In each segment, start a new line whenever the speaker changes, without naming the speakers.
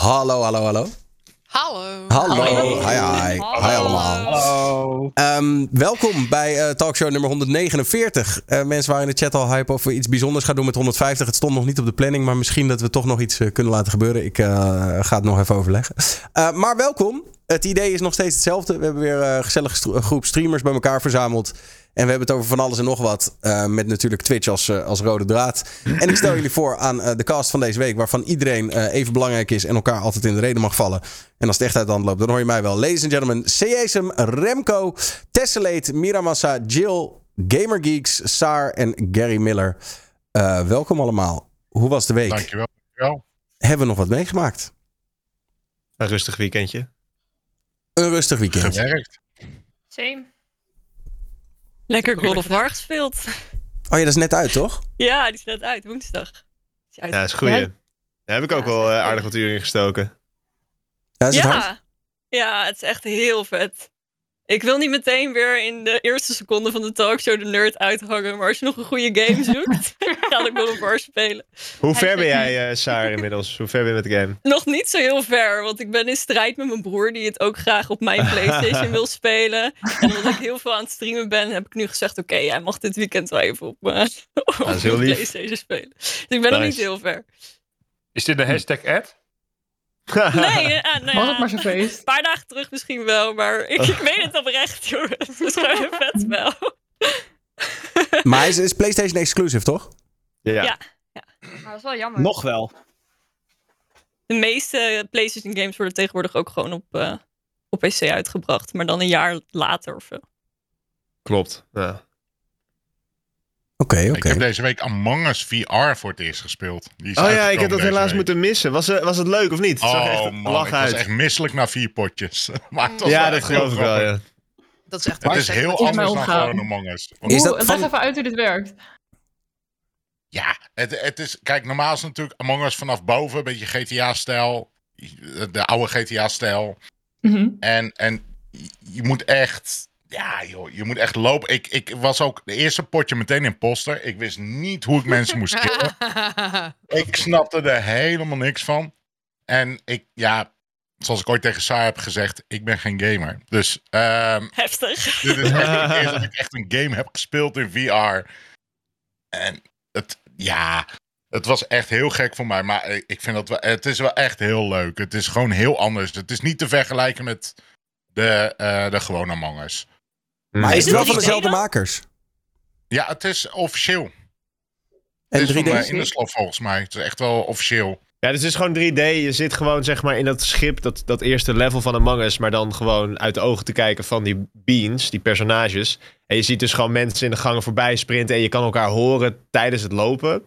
Hallo, hallo, hallo.
Hallo.
Hallo. Hi, hi. Hi allemaal.
Hallo.
Ehm, welkom bij eh, talkshow nummer 149. Eh, mensen waren in de chat al hype of we iets bijzonders gaan doen met 150. Het stond nog niet op de planning, maar misschien dat we toch nog iets eh, kunnen laten gebeuren. Ik eh, ga het nog even overleggen. Eh, maar welkom. Het idee is nog steeds hetzelfde. We hebben weer eh, een gezellige groep streamers bij elkaar verzameld. En we hebben het over van alles en nog wat. eh, met natuurlijk Twitch als, eh, als rode draad. En ik stel jullie voor aan eh, de cast van deze week. Waarvan iedereen eh, even belangrijk is en elkaar altijd in de reden mag vallen. En als het echt uit de hand loopt, dan hoor je mij wel. Ladies and gentlemen, Seesem, Remco, Tessellate, Miramassa, Jill, Gamergeeks, Saar en Gary Miller. Eh, welkom allemaal. Hoe was de week?
Dankjewel. dankjewel.
Hebben we nog wat meegemaakt?
Een rustig weekendje.
Een rustig weekend.
Gewerkt.
Same.
Lekker God of War gespeeld.
Oh ja, dat is net uit, toch?
Ja, die is net uit, woensdag. Is uit.
Ja, dat is goed.
Ja.
Daar heb ik ook
Ja,
wel eh, aardig wat uren in gestoken.
Ja, is het hard?
Ja. ja, het is echt heel vet. Ik wil niet meteen weer in de eerste seconde van de talkshow de nerd uithangen. Maar als je nog een goede game zoekt, ga dan God of War spelen.
Hoe ver ben jij, eh Saar, inmiddels? Hoe ver ben je met de game?
Nog niet zo heel ver, want ik ben in strijd met mijn broer die het ook graag op mijn PlayStation wil spelen. En omdat ik heel veel aan het streamen ben, heb ik nu gezegd: Oké, jij mag dit weekend wel even op, mijn op. PlayStation spelen. Dus ik ben nog niet heel ver.
Is dit de hashtag ad?
Nee, eh, nou
Was
ja,
het maar zo'n feest?
Een paar dagen terug misschien wel, maar ik, ik weet het oprecht, jongens. Het is gewoon een vet spel.
Maar is, is PlayStation exclusive, toch?
ja.
Ja.
Maar dat is wel jammer.
Nog wel.
De meeste PlayStation games worden tegenwoordig ook gewoon op, eh, op PC uitgebracht, maar dan een jaar later of zo.
Klopt. Ja.
Oké,
Ik
oké.
heb deze week Among Us VR voor het eerst gespeeld. Die is
Oh ja, ik heb dat helaas
week.
moeten missen. Was, eh, was het leuk of niet? Het zag
Oh
echt
man,
lach
ik
uit.
was echt misselijk na vier potjes. maar het was
ja,
wel
dat geloof ik wel, ja.
Dat is echt
Het is heel anders dan gewoon Among Us.
Is dat
leg even uit hoe dit werkt.
Ja, het, het is... Kijk, normaal is natuurlijk Among Us vanaf boven. Een beetje GTA-stijl. De oude GTA-stijl.
Mhm.
En, en je moet echt... Ja, joh, je moet echt lopen. Ik, ik was ook de eerste potje meteen imposter. Ik wist niet hoe ik mensen moest killen. Ik snapte er helemaal niks van. En ik, ja, zoals ik ooit tegen Saar heb gezegd, ik ben geen gamer. Dus ehm,
Heftig.
dit is echt de dat ik echt een game heb gespeeld in VR. En het, ja, het was echt heel gek voor mij. Maar ik vind dat wel, het is wel echt heel leuk. Het is gewoon heel anders. Het is niet te vergelijken met de, eh, de gewone Among Us.
Maar is
Is
het wel van
3D
dezelfde makers?
Ja, het is officieel.
En
het is
3D?
van uh, Inderslot volgens mij. Het is echt wel officieel.
Ja, dus het is gewoon 3D. Je zit gewoon zeg maar in dat schip, dat, dat eerste level van Among Us, maar dan gewoon uit de ogen te kijken van die beans, die personages. En je ziet dus gewoon mensen in de gangen voorbij sprinten en je kan elkaar horen tijdens het lopen.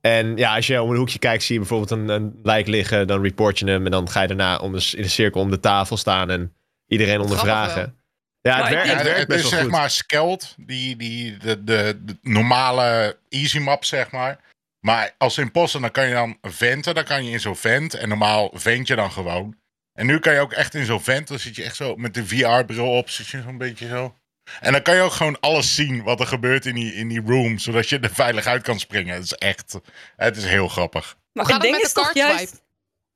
En ja, als je om een hoekje kijkt, zie je bijvoorbeeld een, een lijk liggen, dan report je hem en dan ga je daarna om de, in een cirkel om de tafel staan en iedereen ondervragen. Ja, het, werkt, het werkt
het
best
is
wel
zeg
goed.
maar Skeld, die, die, de, de, de normale easy map, zeg maar. Maar als imposter, dan kan je dan venten, dan kan je in zo'n vent. En normaal vent je dan gewoon. En nu kan je ook echt in zo'n vent, dan zit je echt zo met de VR-bril op, zit je zo'n beetje zo. En dan kan je ook gewoon alles zien wat er gebeurt in die, in die room, zodat je er veilig uit kan springen. Het is echt, het is heel grappig.
Maar
Het
gaat het
ding
met
is
de
toch
card
juist...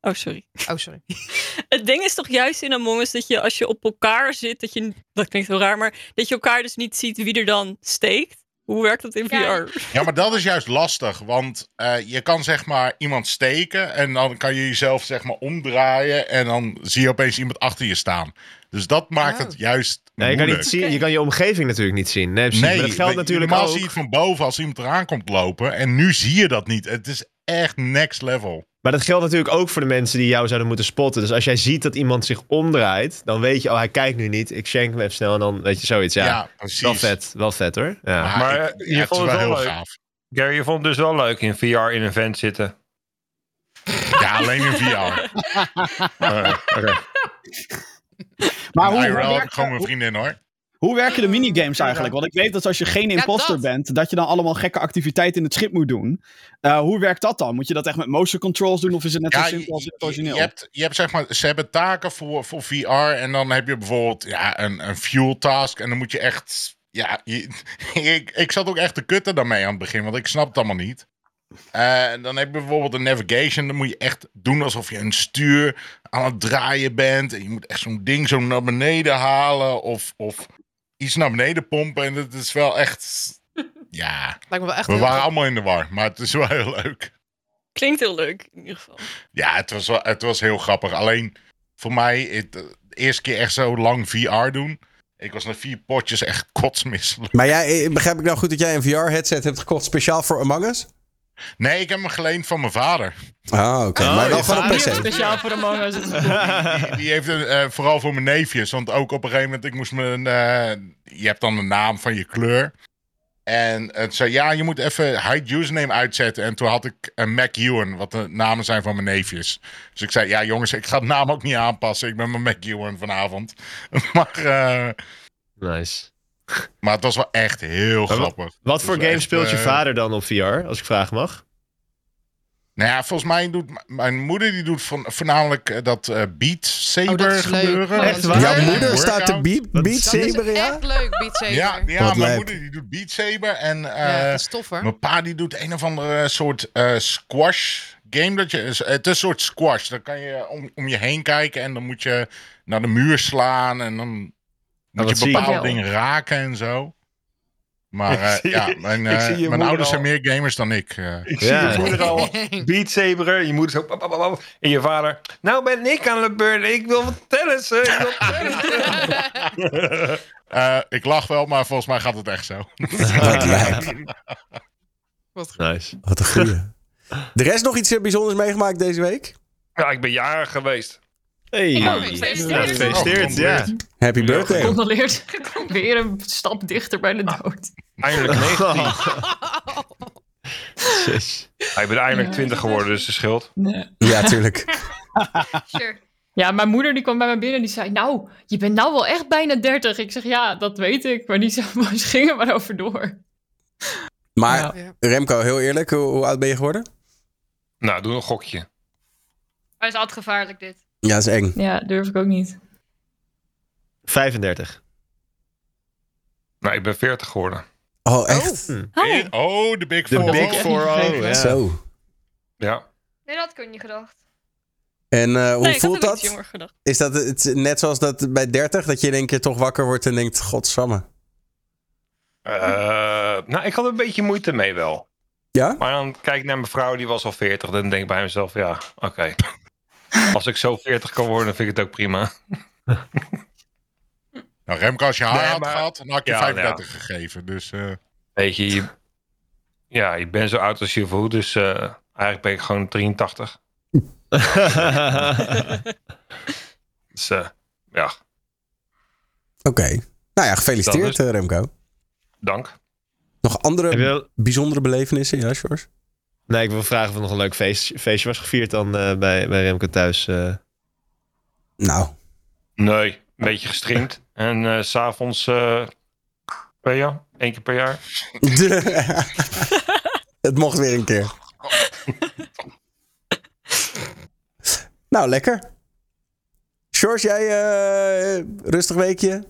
Oh, sorry.
Oh, sorry.
Het ding is toch juist in Among Us dat je als je op elkaar zit, dat je, dat klinkt heel raar, maar dat je elkaar dus niet ziet wie er dan steekt. Hoe werkt dat in
Ja.
VR?
Ja, maar dat is juist lastig. Want eh, je kan zeg maar iemand steken. En dan kan je jezelf zeg maar omdraaien. En dan zie je opeens iemand achter je staan. Dus dat maakt
Oh.
het juist.
Nee, je, kan niet zien, je kan je omgeving natuurlijk niet zien. Nee, precies. maar dat geldt natuurlijk
normaal
ook.
zie je het van boven als iemand eraan komt lopen. En nu zie je dat niet. Het is echt next level.
Maar dat geldt natuurlijk ook voor de mensen die jou zouden moeten spotten. Dus als jij ziet dat iemand zich omdraait, dan weet je, oh, hij kijkt nu niet. Ik shank hem even snel en dan weet je zoiets. Ja,
Ja, precies.
wel vet. Wel vet hoor. Ja.
Maar,
Maar,
ik-
eh, je
ja, het
vond
wel
het
heel
wel leuk.
gaaf.
Gary, je vond het dus wel leuk in VR in een vent zitten.
Ja, alleen in VR.
Oké.
Maar hoe,
IRL
hoe,
heb ik
werkt-
gewoon mijn vriendin hoor.
Hoe werken de minigames eigenlijk? Want ik weet dat als je geen imposter
dat.
bent, dat je dan allemaal gekke activiteiten in het schip moet doen. Eh, hoe werkt dat dan? Moet je dat echt met motion controls doen of is het net zo simpel als het origineel?
je, hebt, je hebt zeg maar, ze hebben taken voor, voor VR en dan heb je bijvoorbeeld ja, een, een fuel task en dan moet je echt, ja, je- ik, ik zat ook echt te kutten daarmee aan het begin, want ik snap het allemaal niet. Eh, dan heb je bijvoorbeeld een navigation. Dan moet je echt doen alsof je een stuur aan het draaien bent. En je moet echt zo'n ding zo naar beneden halen. Of, of iets naar beneden pompen. En dat is wel echt... Ja,
Lijkt me wel echt
we waren allemaal in de war. Maar het is wel heel leuk.
Klinkt heel leuk, in ieder geval.
Ja, het was, wel, het was heel grappig. Alleen voor mij, het, de eerste keer echt zo lang VR doen. Ik was na vier potjes echt kotsmisselijk.
Maar jij, eh, begrijp ik nou goed dat jij een VR-headset hebt gekocht speciaal voor Among Us?
Nee, ik heb hem geleend van mijn vader.
Ah, oké.
Oh,
maar wel op
vader
PC.
Speciaal voor de manga's.
Die, die heeft een, eh, vooral voor mijn neefjes. Want ook op een gegeven moment, ik moest mijn. eh, je hebt dan de naam van je kleur. En het zei, ja, je moet even hide username uitzetten. En toen had ik een Mac Ewan, wat de namen zijn van mijn neefjes. Dus ik zei, ja jongens, ik ga de naam ook niet aanpassen. Ik ben mijn Mac Ewan vanavond. maar, eh,
Nice.
Maar het was wel echt heel
Maar
grappig.
Wat voor game
echt,
speelt je
eh,
vader dan op VR, als ik vragen mag?
Nou ja, volgens mij doet mijn moeder die doet van, voornamelijk eh, dat eh, Beat Saber
Oh,
gebeuren.
Oh,
Echt
is
waar?
Jouw moeder staat te beat, beat
Dat is
Saber, ja?
echt leuk, Beat Saber.
Ja, ja
Wat
mijn moeder die doet Beat Saber. En
Ja,
eh,
dat is tof hoor.
mijn pa die doet een of andere soort eh, squash game. Dat je, het is een soort squash. Dan kan je om, om je heen kijken en dan moet je naar de muur slaan. En dan moet
wat
je bepaalde dingen raken en zo. Maar eh, ja, mijn, eh, mijn ouders
al.
zijn meer gamers dan ik. eh.
Ik
Ja.
zie je moeder al Beat Saberen. Je moeder zo... En je vader... Nou ben ik aan de beurt. Ik wil wat tennissen. Ik wil tennissen.
Eh, ik lach wel, maar volgens mij gaat het echt zo.
Wat lijp.
Wat goed.
Nice.
Wat een goeie. De rest nog iets bijzonders meegemaakt deze week?
ja, ik ben jarig geweest.
Hey. Nou,
gefeliciteerd.
gefeliciteerd, ja.
Happy birthday.
Gecondoleerd. Weer een stap dichter bij de dood.
Eindelijk 19.
Jezus.
Ja, ik ben eindelijk 20 geworden, dus de schild.
Nee.
Ja, tuurlijk.
Sure.
Ja, mijn moeder die kwam bij me binnen en die zei... Nou, je bent nou wel echt bijna 30. Ik zeg, ja, dat weet ik. Maar die zei, ze gingen maar over door.
Maar.
Ja.
Remco, heel eerlijk, hoe, hoe oud ben je geworden?
Nou, doe een gokje.
Hij is altijd gevaarlijk dit.
Ja, dat is eng.
Ja, durf ik ook niet.
35.
Nou, ik ben 40 geworden.
Oh, echt?
Oh,
Oh, de Big
De
Four.
Big Four, oh, ja.
Zo.
Ja.
Nee, dat kun je niet gedacht.
En eh, hoe
nee, ik had
voelt dat?
jonger gedacht.
Is dat het, net zoals dat bij 30, dat je in één keer toch wakker wordt en denkt, godsamme.
Eh, nou, ik had een beetje moeite mee wel.
Ja?
Maar dan kijk ik naar mijn vrouw, die was al 40. Dan denk ik bij mezelf, ja, oké. Als ik zo 40 kan worden, vind ik het ook prima.
Nou, Remco, als je haar
Nee,
had
maar-
gehad, dan had ik je
Ja,
35 gegeven. Dus eh,
Weet je, je- ja, je bent zo oud als je voelt. Dus eh, eigenlijk ben ik gewoon 83. Dus eh, ja,
Oké. Nou ja, gefeliciteerd eh, Remco.
dank.
Nog andere bijzondere belevenissen? Ja, Sjors?
Nee, ik wil vragen of er nog een leuk feest, feestje was gevierd dan eh, bij, bij Remco thuis. eh.
Nou,
Nee, een beetje gestreamd. En eh, s s'avonds eh per jaar, één keer per jaar.
het mocht weer een keer. nou, lekker. Sjors, jij eh, rustig weekje?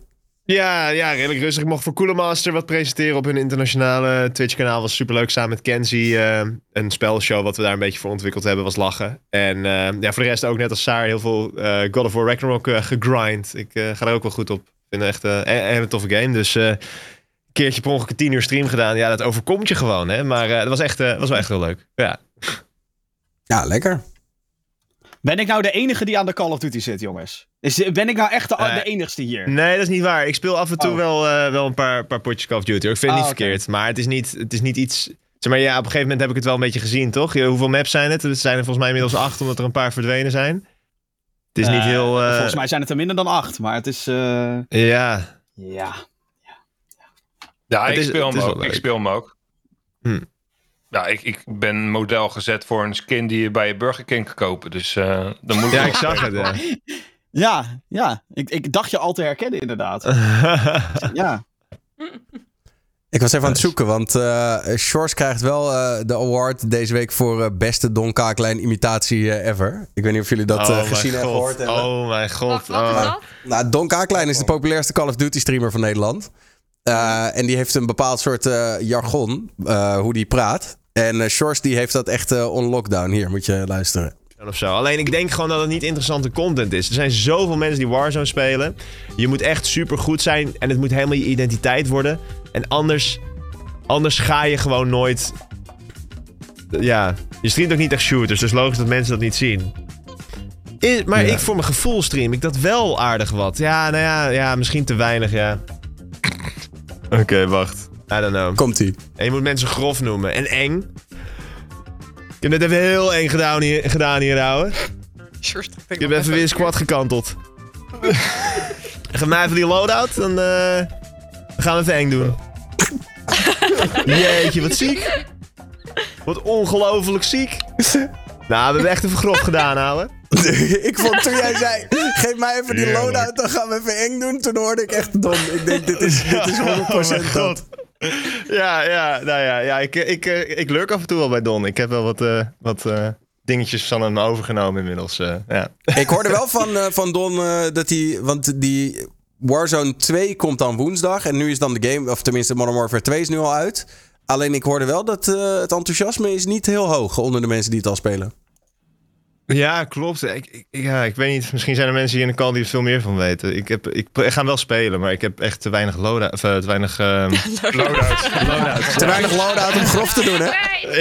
Ja, ja, redelijk rustig. Ik mocht voor Cooler Master wat presenteren op hun internationale Twitch-kanaal. Was superleuk. Samen met Kenzie. eh, een spelshow wat we daar een beetje voor ontwikkeld hebben was lachen. En eh, ja, voor de rest ook net als Saar heel veel eh, God of War Ragnarok gegrind. Ik ga er ook wel goed op. Ik vind het echt eh, een, toffe game. Dus een keertje per ongeluk een tien uur stream gedaan. Ja, dat overkomt je gewoon. Hè? Maar dat was, echt, was wel echt heel leuk. Ja.
Ja, lekker.
Ben ik nou de enige die aan de Call of Duty zit, jongens? Is, ben ik nou echt de, de enigste hier?
Nee, dat is niet waar. Ik speel af en toe
Oh.
wel, eh, wel een paar, paar potjes Call of Duty. hoor. Ik vind het
Ah,
niet
oké.
verkeerd. Maar het is niet, het is niet iets... Zeg maar, ja, op een gegeven moment heb ik het wel een beetje gezien, toch? Je- Hoeveel maps zijn het? Het zijn er volgens mij inmiddels acht, omdat er een paar verdwenen zijn. Het is niet
Eh,
heel... eh,
Volgens mij zijn het er minder dan acht, maar het is... eh,
Ja.
ja.
Ja,
Het
ik
is-
speel
het
hem
is wel
ook. Ik
leuk.
speel hem ook.
Hm.
Ja, ik, ik ben model gezet voor een skin die je bij je Burger King kan kopen. Dus eh dan moet
Ja, ik zag het, ja.
Ja, ja. Ik, ik dacht je al te herkennen, inderdaad. Ja.
Ik was even aan het zoeken, want eh Shores krijgt wel eh, de award deze week voor eh, beste Don Kaaklijn imitatie ever. Ik weet niet of jullie dat
Oh
gezien hebben gehoord hebben.
Oh mijn
Wat,
god.
wat is
oh.
dat?
Nou, Don Kaaklijn is de populairste Call of Duty streamer van Nederland. Eh, en die heeft een bepaald soort eh, jargon, eh, hoe die praat. En Shores die heeft dat echt on lockdown. Hier, moet je luisteren.
Of zo. Alleen ik denk gewoon dat het niet interessante content is. Er zijn zoveel mensen die Warzone spelen. Je moet echt super goed zijn en het moet helemaal je identiteit worden. En anders, anders ga je gewoon nooit. Ja, je streamt ook niet echt shooters, dus logisch dat mensen dat niet zien. Is- maar
Ja.
ik voor mijn gevoel stream ik dat wel aardig wat. Ja, nou ja, ja misschien te weinig, ja. Oké, wacht. I don't know.
Komt-ie.
En je moet mensen grof noemen. En eng. Ik heb net even heel eng gedaan hier, gedaan hier ouwe. Ik heb even weer squad gekanteld. Geef mij even die loadout, dan, eh, dan gaan we even eng doen. Jeetje, wat ziek. Wat ongelooflijk ziek. Nou, we hebben echt even grof gedaan, ouwe.
ik vond toen jij zei, geef mij even die loadout, dan gaan we even eng doen. Toen hoorde ik echt dom. Ik denk, dit is, dit is 100%
Oh
dat.
god. Ja, ja, nou ja, ja ik, ik, eh, ik lurk af en toe wel bij Don. Ik heb wel wat, eh, wat eh, dingetjes van hem overgenomen inmiddels. eh, ja.
Ik hoorde wel van, eh, van Don eh, dat hij. Want die Warzone 2 komt dan woensdag. En nu is dan de game. Of tenminste, Modern Warfare 2 is nu al uit. Alleen ik hoorde wel dat eh, het enthousiasme is niet heel hoog onder de mensen die het al spelen.
Ja, klopt. Ik, ik, ja, ik weet niet. Misschien zijn er mensen hier in de call die er veel meer van weten. Ik, heb, ik, ik ga wel spelen, maar ik heb echt te weinig loadout. Of, eh, te weinig loadouts. loadouts.
Te weinig loadout om grof te doen, hè?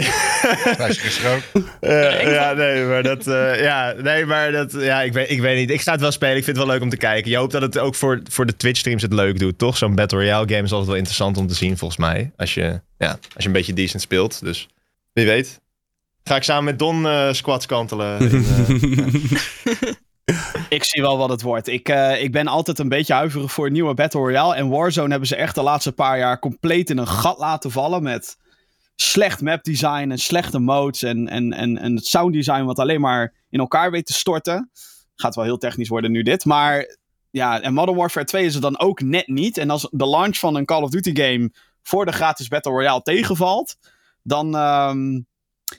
Eh, ja, nee, maar dat. eh, ja, nee, maar dat. Ja, ik weet, ik weet niet. Ik ga het wel spelen. Ik vind het wel leuk om te kijken. Je hoopt dat het ook voor, voor de Twitch-streams het leuk doet, toch? Zo'n Battle Royale game is altijd wel interessant om te zien, volgens mij. Als je, ja, als je een beetje decent speelt. Dus wie weet. Ga ik samen met Don eh, squads kantelen. in, eh,
Ik zie wel wat het wordt. Ik, eh, ik ben altijd een beetje huiverig voor een nieuwe Battle Royale. En Warzone hebben ze echt de laatste paar jaar compleet in een gat laten vallen. Met slecht mapdesign en slechte modes. En, en, en, en het sounddesign wat alleen maar in elkaar weet te storten. Gaat wel heel technisch worden nu dit. Maar ja, en Modern Warfare 2 is het dan ook net niet. En als de launch van een Call of Duty game voor de gratis Battle Royale tegenvalt. Dan, ehm,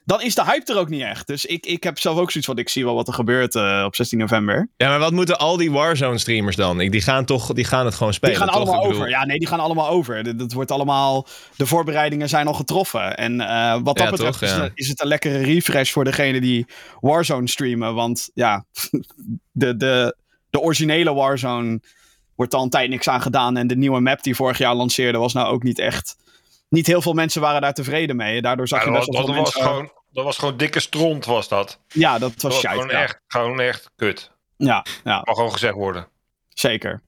dan is de hype er ook niet echt. Dus ik, ik heb zelf ook zoiets van, ik zie wel wat er gebeurt eh, op 16 november.
Ja, maar wat moeten al die Warzone-streamers dan? Ik- Die gaan, toch, die gaan het gewoon spelen.
Die gaan
toch?
allemaal over. Ja, nee, die gaan allemaal over. Dat, dat wordt allemaal. De voorbereidingen zijn al getroffen. En eh, wat dat
Ja,
betreft
toch,
is,
ja.
is het een lekkere refresh voor degene die Warzone streamen. Want ja, de, de, de originele Warzone wordt al een tijd niks aan gedaan. En de nieuwe map die vorig jaar lanceerde was nou ook niet echt. Niet heel veel mensen waren daar tevreden mee. Daardoor zag
Ja,
je
dat,
best
was,
wel
dat,
veel
was
mensen.
gewoon, dat was gewoon dikke stront, was dat.
Ja, dat
Dat
was
was
shite.
gewoon,
Ja.
echt, gewoon echt kut.
ja, ja.
Mag gewoon gezegd worden.
Zeker.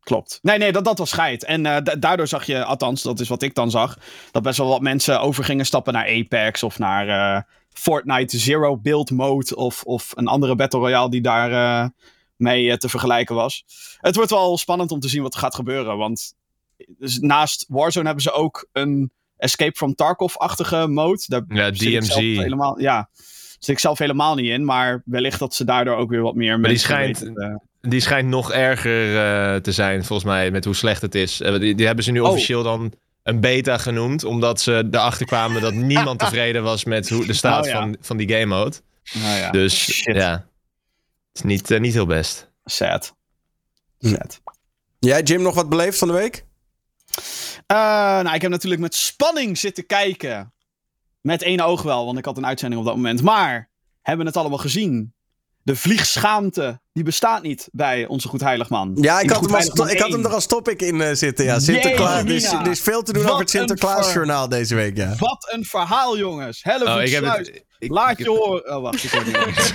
Klopt. Nee, nee, dat, dat was scheid. En eh, da- daardoor zag je, althans, dat is wat ik dan zag, dat best wel wat mensen over gingen stappen naar Apex of naar eh, Fortnite Zero Build Mode of, of een andere Battle Royale die daar eh, mee te vergelijken was. Het wordt wel spannend om te zien wat er gaat gebeuren, want dus naast Warzone hebben ze ook een Escape from Tarkov-achtige mode. Daar
Ja,
zit ik zelf
DMZ.
helemaal, ja, zit ik zelf helemaal niet in, maar wellicht dat ze daardoor ook weer wat meer
die
mensen
schijnt-
weten
Die schijnt nog erger eh, te zijn, volgens mij, met hoe slecht het is. Eh, die, die hebben ze nu
Oh.
officieel dan een beta genoemd, omdat ze erachter kwamen dat niemand tevreden was met hoe de staat
Oh, ja.
van, van die game mode.
Nou ja.
Dus
Shit.
ja, het is niet, eh, niet heel best.
Sad.
Hm.
Sad.
Jij, Jim, nog wat beleefd van de week?
Eh, nou, ik heb natuurlijk met spanning zitten kijken. Met één oog wel, want ik had een uitzending op dat moment. Maar, hebben we het allemaal gezien? De vliegschaamte, die bestaat niet bij onze goed heiligman.
Ja, ik had, hem als, ik had hem
1.
er als topic in eh, zitten. Ja, Sinterklaas.
Jeetje,
Er is, er veel te doen
Wat
over het Sinterklaasjournaal deze week, ja.
Wat een verhaal, jongens. Hellevoet
Oh, ik heb het, ik,
Laat
ik
je
heb-
horen. Oh, wacht, ik hoor niet.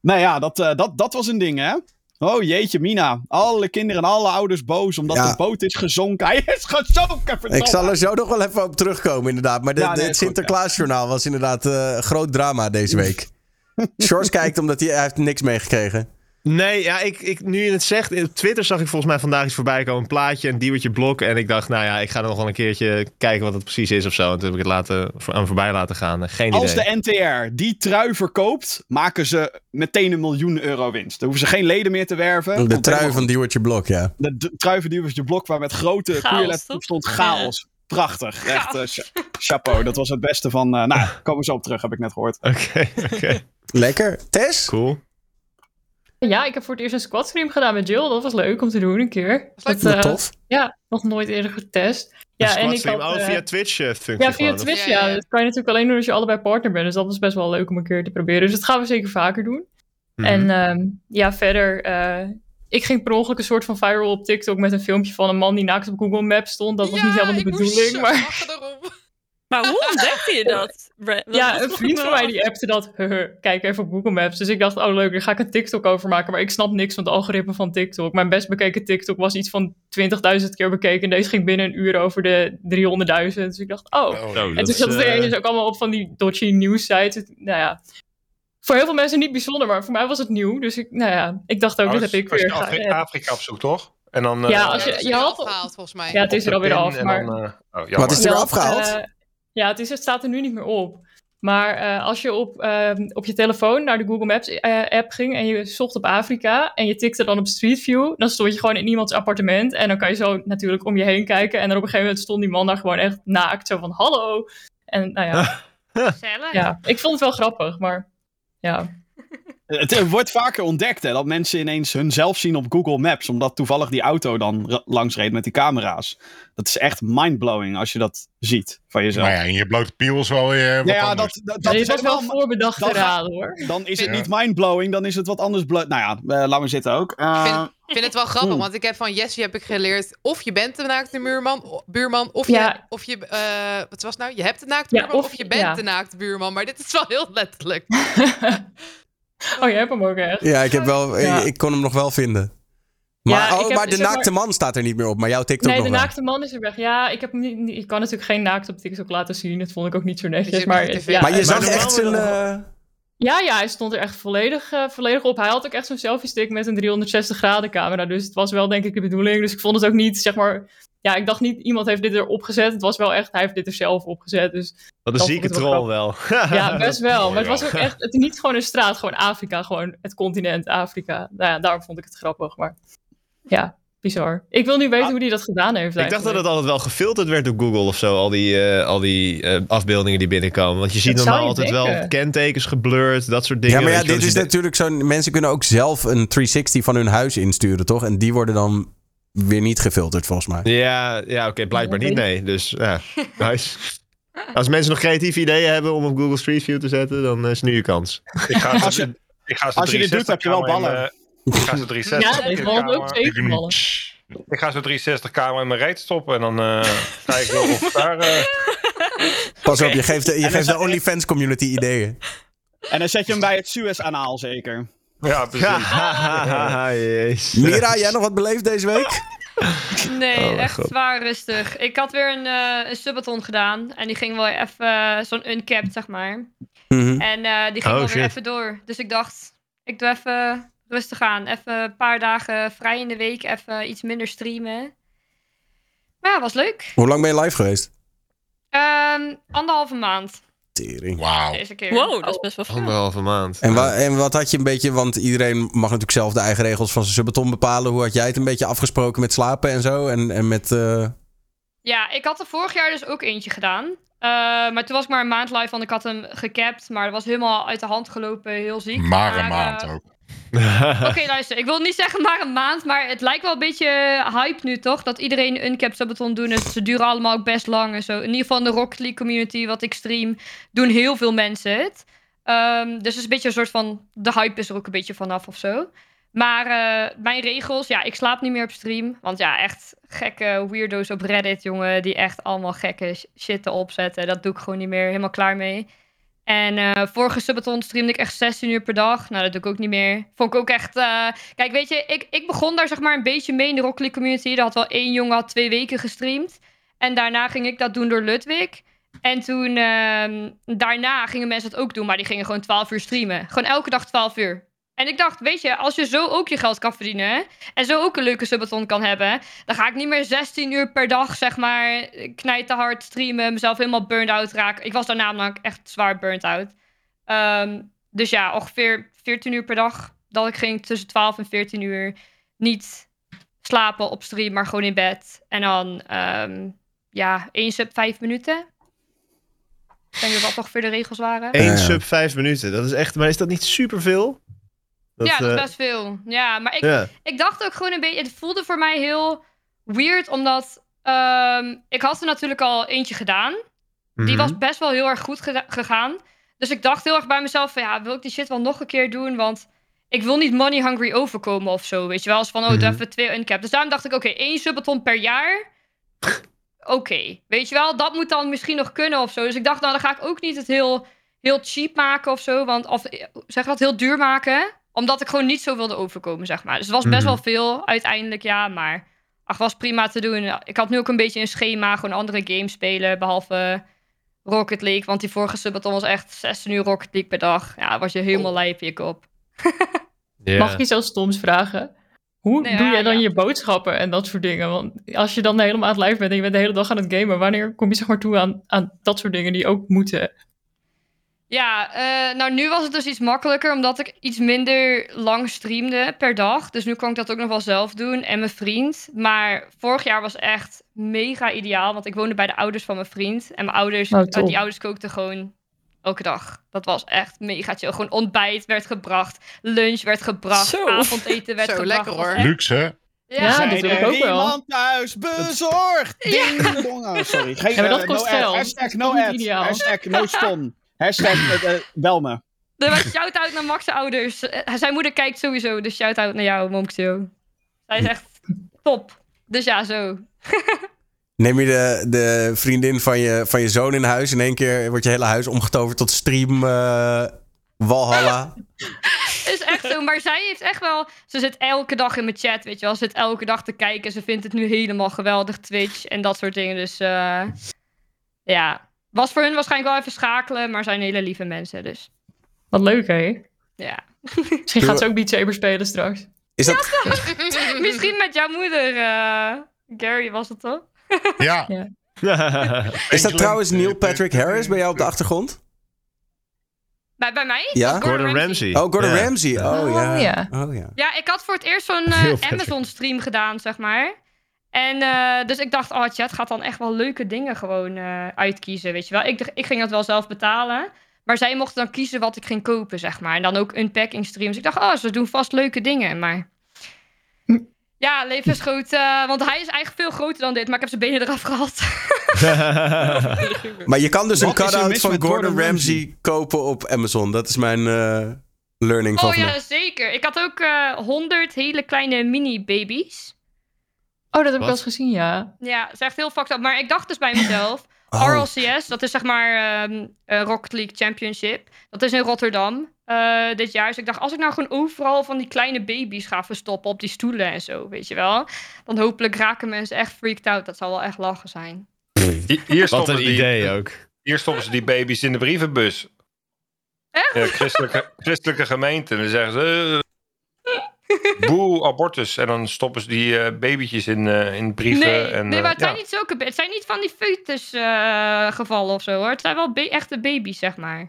nou ja, dat, eh, dat, dat was een ding, hè? Oh jeetje, Mina. Alle kinderen en alle ouders boos omdat
Ja.
de boot is gezonken. Hij is gezonken, verdomme.
Ik zal er zo nog wel even op terugkomen, inderdaad. Maar de,
Ja, nee,
de-
is
het Sinterklaasjournaal was inderdaad een groot drama deze week. Shores kijkt omdat hij, hij heeft niks meegekregen.
Nee, ja, ik, ik, nu je het zegt, op Twitter zag ik volgens mij vandaag iets voorbij komen. Een plaatje, een diewertje blok. En ik dacht, nou ja, ik ga er nog wel een keertje kijken wat het precies is of zo. En toen heb ik het laten, voor- aan voorbij laten gaan. Geen
Als
idee.
de NTR die trui verkoopt, maken ze meteen een miljoen euro winst. Dan hoeven ze geen leden meer te werven.
De trui van Diewertje Blok, ja.
De trui van Diewertje Blok waar met grote koeienletters op stond chaos. Prachtig. Echt eh, cha- chapeau. Dat was het beste van... eh, nou, komen we zo op terug, heb ik net gehoord.
Oké, oké.
Lekker. Tess?
Cool.
Ja, ik heb voor het eerst een squad stream gedaan met Jill. Dat was leuk om te doen een keer. Dat,
Wat
eh,
tof.
Ja, nog nooit eerder getest. Ja,
Een
en ik had,
oh,
eh,
via Twitch eh, functie
Ja, via
gewoon,
Twitch,
Ja.
Dat kan je natuurlijk alleen doen als je allebei partner bent. Dus dat is best wel leuk om een keer te proberen. Dus dat gaan we zeker vaker doen.
Mhm.
En ehm, ja, verder... eh, ik ging per ongeluk een soort van viral op TikTok met een filmpje van een man die naakt op Google Maps stond. Dat was niet helemaal de bedoeling, maar...
Maar hoe ontdekte je dat?
Ja, een vriend van mij die appte dat. "Haha, Kijk even op Google Maps. Dus ik dacht, oh leuk, daar ga ik een TikTok over maken. Maar ik snap niks van het algoritme van TikTok. Mijn best bekeken TikTok was iets van 20.000 keer bekeken. En deze ging binnen een uur over de 300.000. Dus ik dacht, oh.
Oh,
Oh,
En toen zat het
eh,
ineens ook allemaal op van die dodgy news sites. Nou ja, voor heel veel mensen niet bijzonder, maar voor mij was het nieuw. Dus ik, nou ja, ik dacht ook,
Oh,
dit
als-
heb ik
als je
weer.
Afri-
Ga-
Afrika opzoekt, toch? En dan,
Ja,
eh,
als je- je
weer
had-
afgehaald volgens mij.
Ja, het is
op
er alweer af. Maar,
dan, eh, oh,
is er
Je
afgehaald?
Ja, het, is, het staat er nu niet meer op. Maar eh, als je op, ehm, op je telefoon naar de Google Maps eh, app ging en je zocht op Afrika en je tikte dan op Street View, dan stond je gewoon in iemands appartement en dan kan je zo natuurlijk om je heen kijken en dan op een gegeven moment stond die man daar gewoon echt naakt, zo van hallo. En nou ja,
Gezellig.
ja ik vond het wel grappig, maar ja.
Het, eh, wordt vaker ontdekt hè, dat mensen ineens hunzelf zien op Google Maps. Omdat toevallig die auto dan langs reed met die camera's. Dat is echt mindblowing als je dat ziet van jezelf.
Maar ja, in je blote piel is wel weer wat
Ja, dat, dat, is
wel voorbedacht te raden hoor.
Dan is het
Ja.
niet mindblowing, dan is het wat anders. Nou ja, eh, laat maar zitten ook. Eh,
Ik vind, het wel grappig,
Hmm.
want ik heb van Jessie heb ik geleerd... of je bent de naakte buurman, buurman of
Ja.
je... Of je eh, wat was het nou? Je hebt de naakte
Ja,
buurman of,
of-
je bent
ja.
de naakte buurman. Maar dit is wel heel letterlijk.
Oh, je hebt hem ook echt.
Ja, ik, heb wel,
Ja.
ik kon hem nog wel vinden. Maar,
Ja,
oh,
heb-
maar de
maar-
naakte man staat er niet meer op, maar jouw TikTok
Nee,
nog
de
wel.
naakte man is er weg. Ja, ik, heb niet, niet- ik kan natuurlijk geen naakt op TikTok laten zien. Dat vond ik ook niet zo netjes. Maar, ja,
Maar je zag echt zijn...
wel-
eh,
ja, ja, hij stond er echt volledig, eh, volledig op. Hij had ook echt zo'n selfie stick met een 360 graden camera. Dus het was wel denk ik de bedoeling. Dus ik vond het ook niet, zeg maar... Ja, ik dacht niet, iemand heeft dit erop gezet. Het was wel echt, hij heeft dit er zelf opgezet. Dus
Wat een zieke
wel
troll wel.
ja, best wel.
mooi
Maar het was ook echt, het is niet gewoon een straat, gewoon Afrika. Gewoon het continent Afrika. Nou ja, daarom vond ik het grappig. Maar ja, bizar. Ik wil nu weten hoe hij dat gedaan heeft
Ik dacht dat het altijd wel gefilterd werd door Google of zo, al die, eh, al die eh, afbeeldingen die binnenkomen. Want je ziet
Dat
normaal altijd wel kentekens geblurred, dat soort dingen.
Ja, maar ja, dit
Dus
is natuurlijk zo'n... Mensen kunnen ook zelf een 360 van hun huis insturen, toch? En die worden dan weer niet gefilterd, volgens mij.
Ja, ja oké, blijkbaar niet, nee. Dus ja, nice. Als mensen nog creatieve ideeën hebben om op Google Street View te zetten, dan is nu je kans.
Ik ga
Als
ze,
je-
ik ga ze
als je dit doet, heb je wel
360
ballen.
in Ik ga ze 360
Ja, ook zeker ballen.
Ik ga zo'n 360 kamer in mijn reet stoppen en dan eh kijk ik wel of daar... eh,
Pas op, je geeft de, je geeft de OnlyFans community ideeën.
En dan zet je hem bij het Suez-anaal zeker.
Ja, precies.
Jezus.
Mira, jij nog wat beleefd deze week?
Nee,
Oh,
echt
god.
zwaar rustig. Ik had weer een, eh een subathon gedaan. En die ging wel even eh, zo'n uncapped, zeg maar.
Mhm.
En eh, die ging
Oh,
wel weer even door. Dus ik dacht, ik doe even rustig aan. Even een paar dagen vrij in de week. Even iets minder streamen. Maar ja, was leuk.
Hoe lang ben je live geweest?
Ehm, anderhalve maand
Tering.
Wauw.
deze keer.
Wow, dat is best wel veel.
Anderhalve maand.
En, wa- en wat had je een beetje, want iedereen mag natuurlijk zelf de eigen regels van zijn subathon bepalen. Hoe had jij het een beetje afgesproken met slapen en zo? En, en met. eh,
Ja, ik had er vorig jaar dus ook eentje gedaan. Eh, maar toen was ik maar een maand live, want ik had hem gecapt. Maar dat was helemaal uit de hand gelopen, heel ziek.
Maar een
eh,
maand ook.
Oké, luister. Ik wil niet zeggen maar een maand, maar het lijkt wel een beetje hype nu, toch? Dat iedereen een cap subathon doen. Ze duren allemaal ook best lang en zo. In ieder geval in de Rocket League community, wat ik stream, doen heel veel mensen het. Ehm, dus het is een beetje een soort van... De hype is er ook een beetje vanaf of zo. Maar eh, mijn regels, ja, ik slaap niet meer op stream. Want ja, echt gekke weirdo's op Reddit, jongen. Die echt allemaal gekke sh- shit erop zetten. Dat doe ik gewoon niet meer. Helemaal klaar mee. En eh, vorige subathon streamde ik echt 16 uur per dag. Nou, dat doe ik ook niet meer. Vond ik ook echt... eh, Kijk, weet je, ik, ik begon daar zeg maar een beetje mee in de Rocket community. Er had wel één jongen had twee weken gestreamd. En daarna ging ik dat doen door Ludwig. En toen, ehm, daarna gingen mensen dat ook doen. Maar die gingen gewoon 12 uur streamen. Gewoon elke dag 12 uur. En ik dacht, weet je, als je zo ook je geld kan verdienen... en zo ook een leuke subathon kan hebben... dan ga ik niet meer 16 uur per dag, zeg maar... knijten hard streamen, mezelf helemaal burned out raken. Ik was daarna namelijk echt zwaar burned out. Ehm, dus ja, ongeveer 14 uur per dag... dat ik ging tussen 12 en 14 uur... niet slapen op stream, maar gewoon in bed. En dan, ehm, ja, één sub, vijf minuten. Ik denk dat dat ongeveer de regels waren.
Eén sub vijf minuten. Dat is echt, maar is dat niet superveel? Dat,
ja, dat is
eh,
best veel. Ja, maar ik, ik dacht ook gewoon een beetje... Het voelde voor mij heel weird, omdat... Ehm, ik had er natuurlijk al eentje gedaan. Die
Mhm.
was best wel heel erg goed gegaan. Dus ik dacht heel erg bij mezelf van ja, wil ik die shit wel nog een keer doen? Want ik wil niet money hungry overkomen of zo, weet je wel. Als van, oh, doe
Mhm.
even twee uncap. Dus daarom dacht ik, oké, één subathon per jaar. Oké, weet je wel, dat moet dan misschien nog kunnen of zo. Dus ik dacht, nou, dan ga ik ook niet het heel, heel cheap maken of zo. Want, of eh, zeg dat, heel duur maken. Omdat ik gewoon niet zo wilde overkomen, zeg maar. Dus het was best
Mhm.
wel veel uiteindelijk, ja. Maar ach, was prima te doen. Ik had nu ook een beetje een schema, gewoon andere games spelen. Behalve Rocket League. Want die vorige subathon was echt 16 uur Rocket League per dag. Ja, was je helemaal lijp je kop.
Mag ik iets heel stoms vragen? Hoe
Nee,
doe
ja,
jij dan
ja.
je boodschappen en dat soort dingen? Want als je dan helemaal aan het live bent en je bent de hele dag aan het gamen, wanneer kom je zeg maar toe aan, aan dat soort dingen die ook moeten?
Ja, eh, nou nu was het dus iets makkelijker omdat ik iets minder lang streamde per dag. Dus nu kon ik dat ook nog wel zelf doen en mijn vriend. Maar vorig jaar was echt mega ideaal, want ik woonde bij de ouders van mijn vriend. En mijn ouders,
Oh,
eh, die ouders kookten gewoon elke dag. Dat was echt mega chill. Gewoon ontbijt werd gebracht, lunch werd gebracht,
Zo.
avondeten werd
Zo,
gebracht.
lekker,
Dat was
hoor.
echt-
Luxe.
Ja,
Ja,
Zijn
dat wil ik ook wel.
iemand thuis bezorgd? Ding dong. Oh, sorry. Geen,
Ja, maar dat
eh,
kost
no
geld.
Hashtag no ad. Hashtag no ston. Hashtag eh, bel me.
Er was shout-out naar Max' ouders. Eh, Zijn moeder kijkt sowieso, dus shout-out naar jou, Momkzo. Zij is echt top. Dus ja, zo.
Neem je de, de vriendin van je, van je zoon in huis. In één keer wordt je hele huis omgetoverd tot stream eh, Walhalla.
Is echt zo, maar zij heeft echt wel... Ze zit elke dag in mijn chat, weet je wel. Ze zit elke dag te kijken. Ze vindt het nu helemaal geweldig, Twitch en dat soort dingen. Dus eh, ja, was voor hun waarschijnlijk wel even schakelen, maar zijn hele lieve mensen, dus
Wat leuk, hè?
ja.
Misschien gaat ze ook Beat Saber spelen straks.
Is dat,
Misschien met jouw moeder, eh, Gary was het toch?
Ja.
is dat trouwens Neil Patrick Harris bij jou op de achtergrond?
Bij, bij mij?
Ja?
Gordon Ramsay.
Oh, Gordon
Ja.
Ramsay. Oh,
Oh,
ja.
ja.
Oh, ja.
Ja, ik had voor het eerst zo'n eh. Amazon-stream gedaan, zeg maar. En eh, dus ik dacht, oh, chat gaat dan echt wel leuke dingen gewoon eh, uitkiezen, weet je wel. Ik, ik ging dat wel zelf betalen. Maar zij mochten dan kiezen wat ik ging kopen, zeg maar. En dan ook unpacking streams. Ik dacht, oh, ze doen vast leuke dingen, maar... Ja, levensgroot. eh want hij is eigenlijk veel groter dan dit, maar ik heb zijn benen eraf gehaald.
Maar je kan dus een
Wat is
cut-out van Gordon,
Gordon
Ramsay, kopen op Amazon. Dat is mijn eh, learning van
Oh ja, zeker. Ik had ook eh 100 hele kleine mini-babies.
Oh, dat heb ik wel eens gezien, ja.
Ja, dat is echt heel fucked up. Maar ik dacht dus bij mezelf...
Oh.
RLCS, dat is zeg maar ehm, eh, Rocket League Championship. Dat is in Rotterdam eh, dit jaar. Dus ik dacht, als ik nou gewoon overal van die kleine baby's ga verstoppen op die stoelen en zo, weet je wel. Dan hopelijk raken mensen echt freaked out. Dat zal wel echt lachen zijn.
Hi- Hier
Wat een
die,
idee ook.
hier stoppen ze die baby's in de brievenbus.
Echt?
Ja, christelijke, christelijke gemeente. En dan zeggen ze... boe, abortus. En dan stoppen ze die eh, babytjes in, eh, in brieven.
Nee,
en,
nee,
eh,
maar het zijn
ja.
niet zulke... Het zijn niet van die foetus eh, gevallen of zo, hoor. Het zijn wel ba- echte baby's, zeg maar. Ik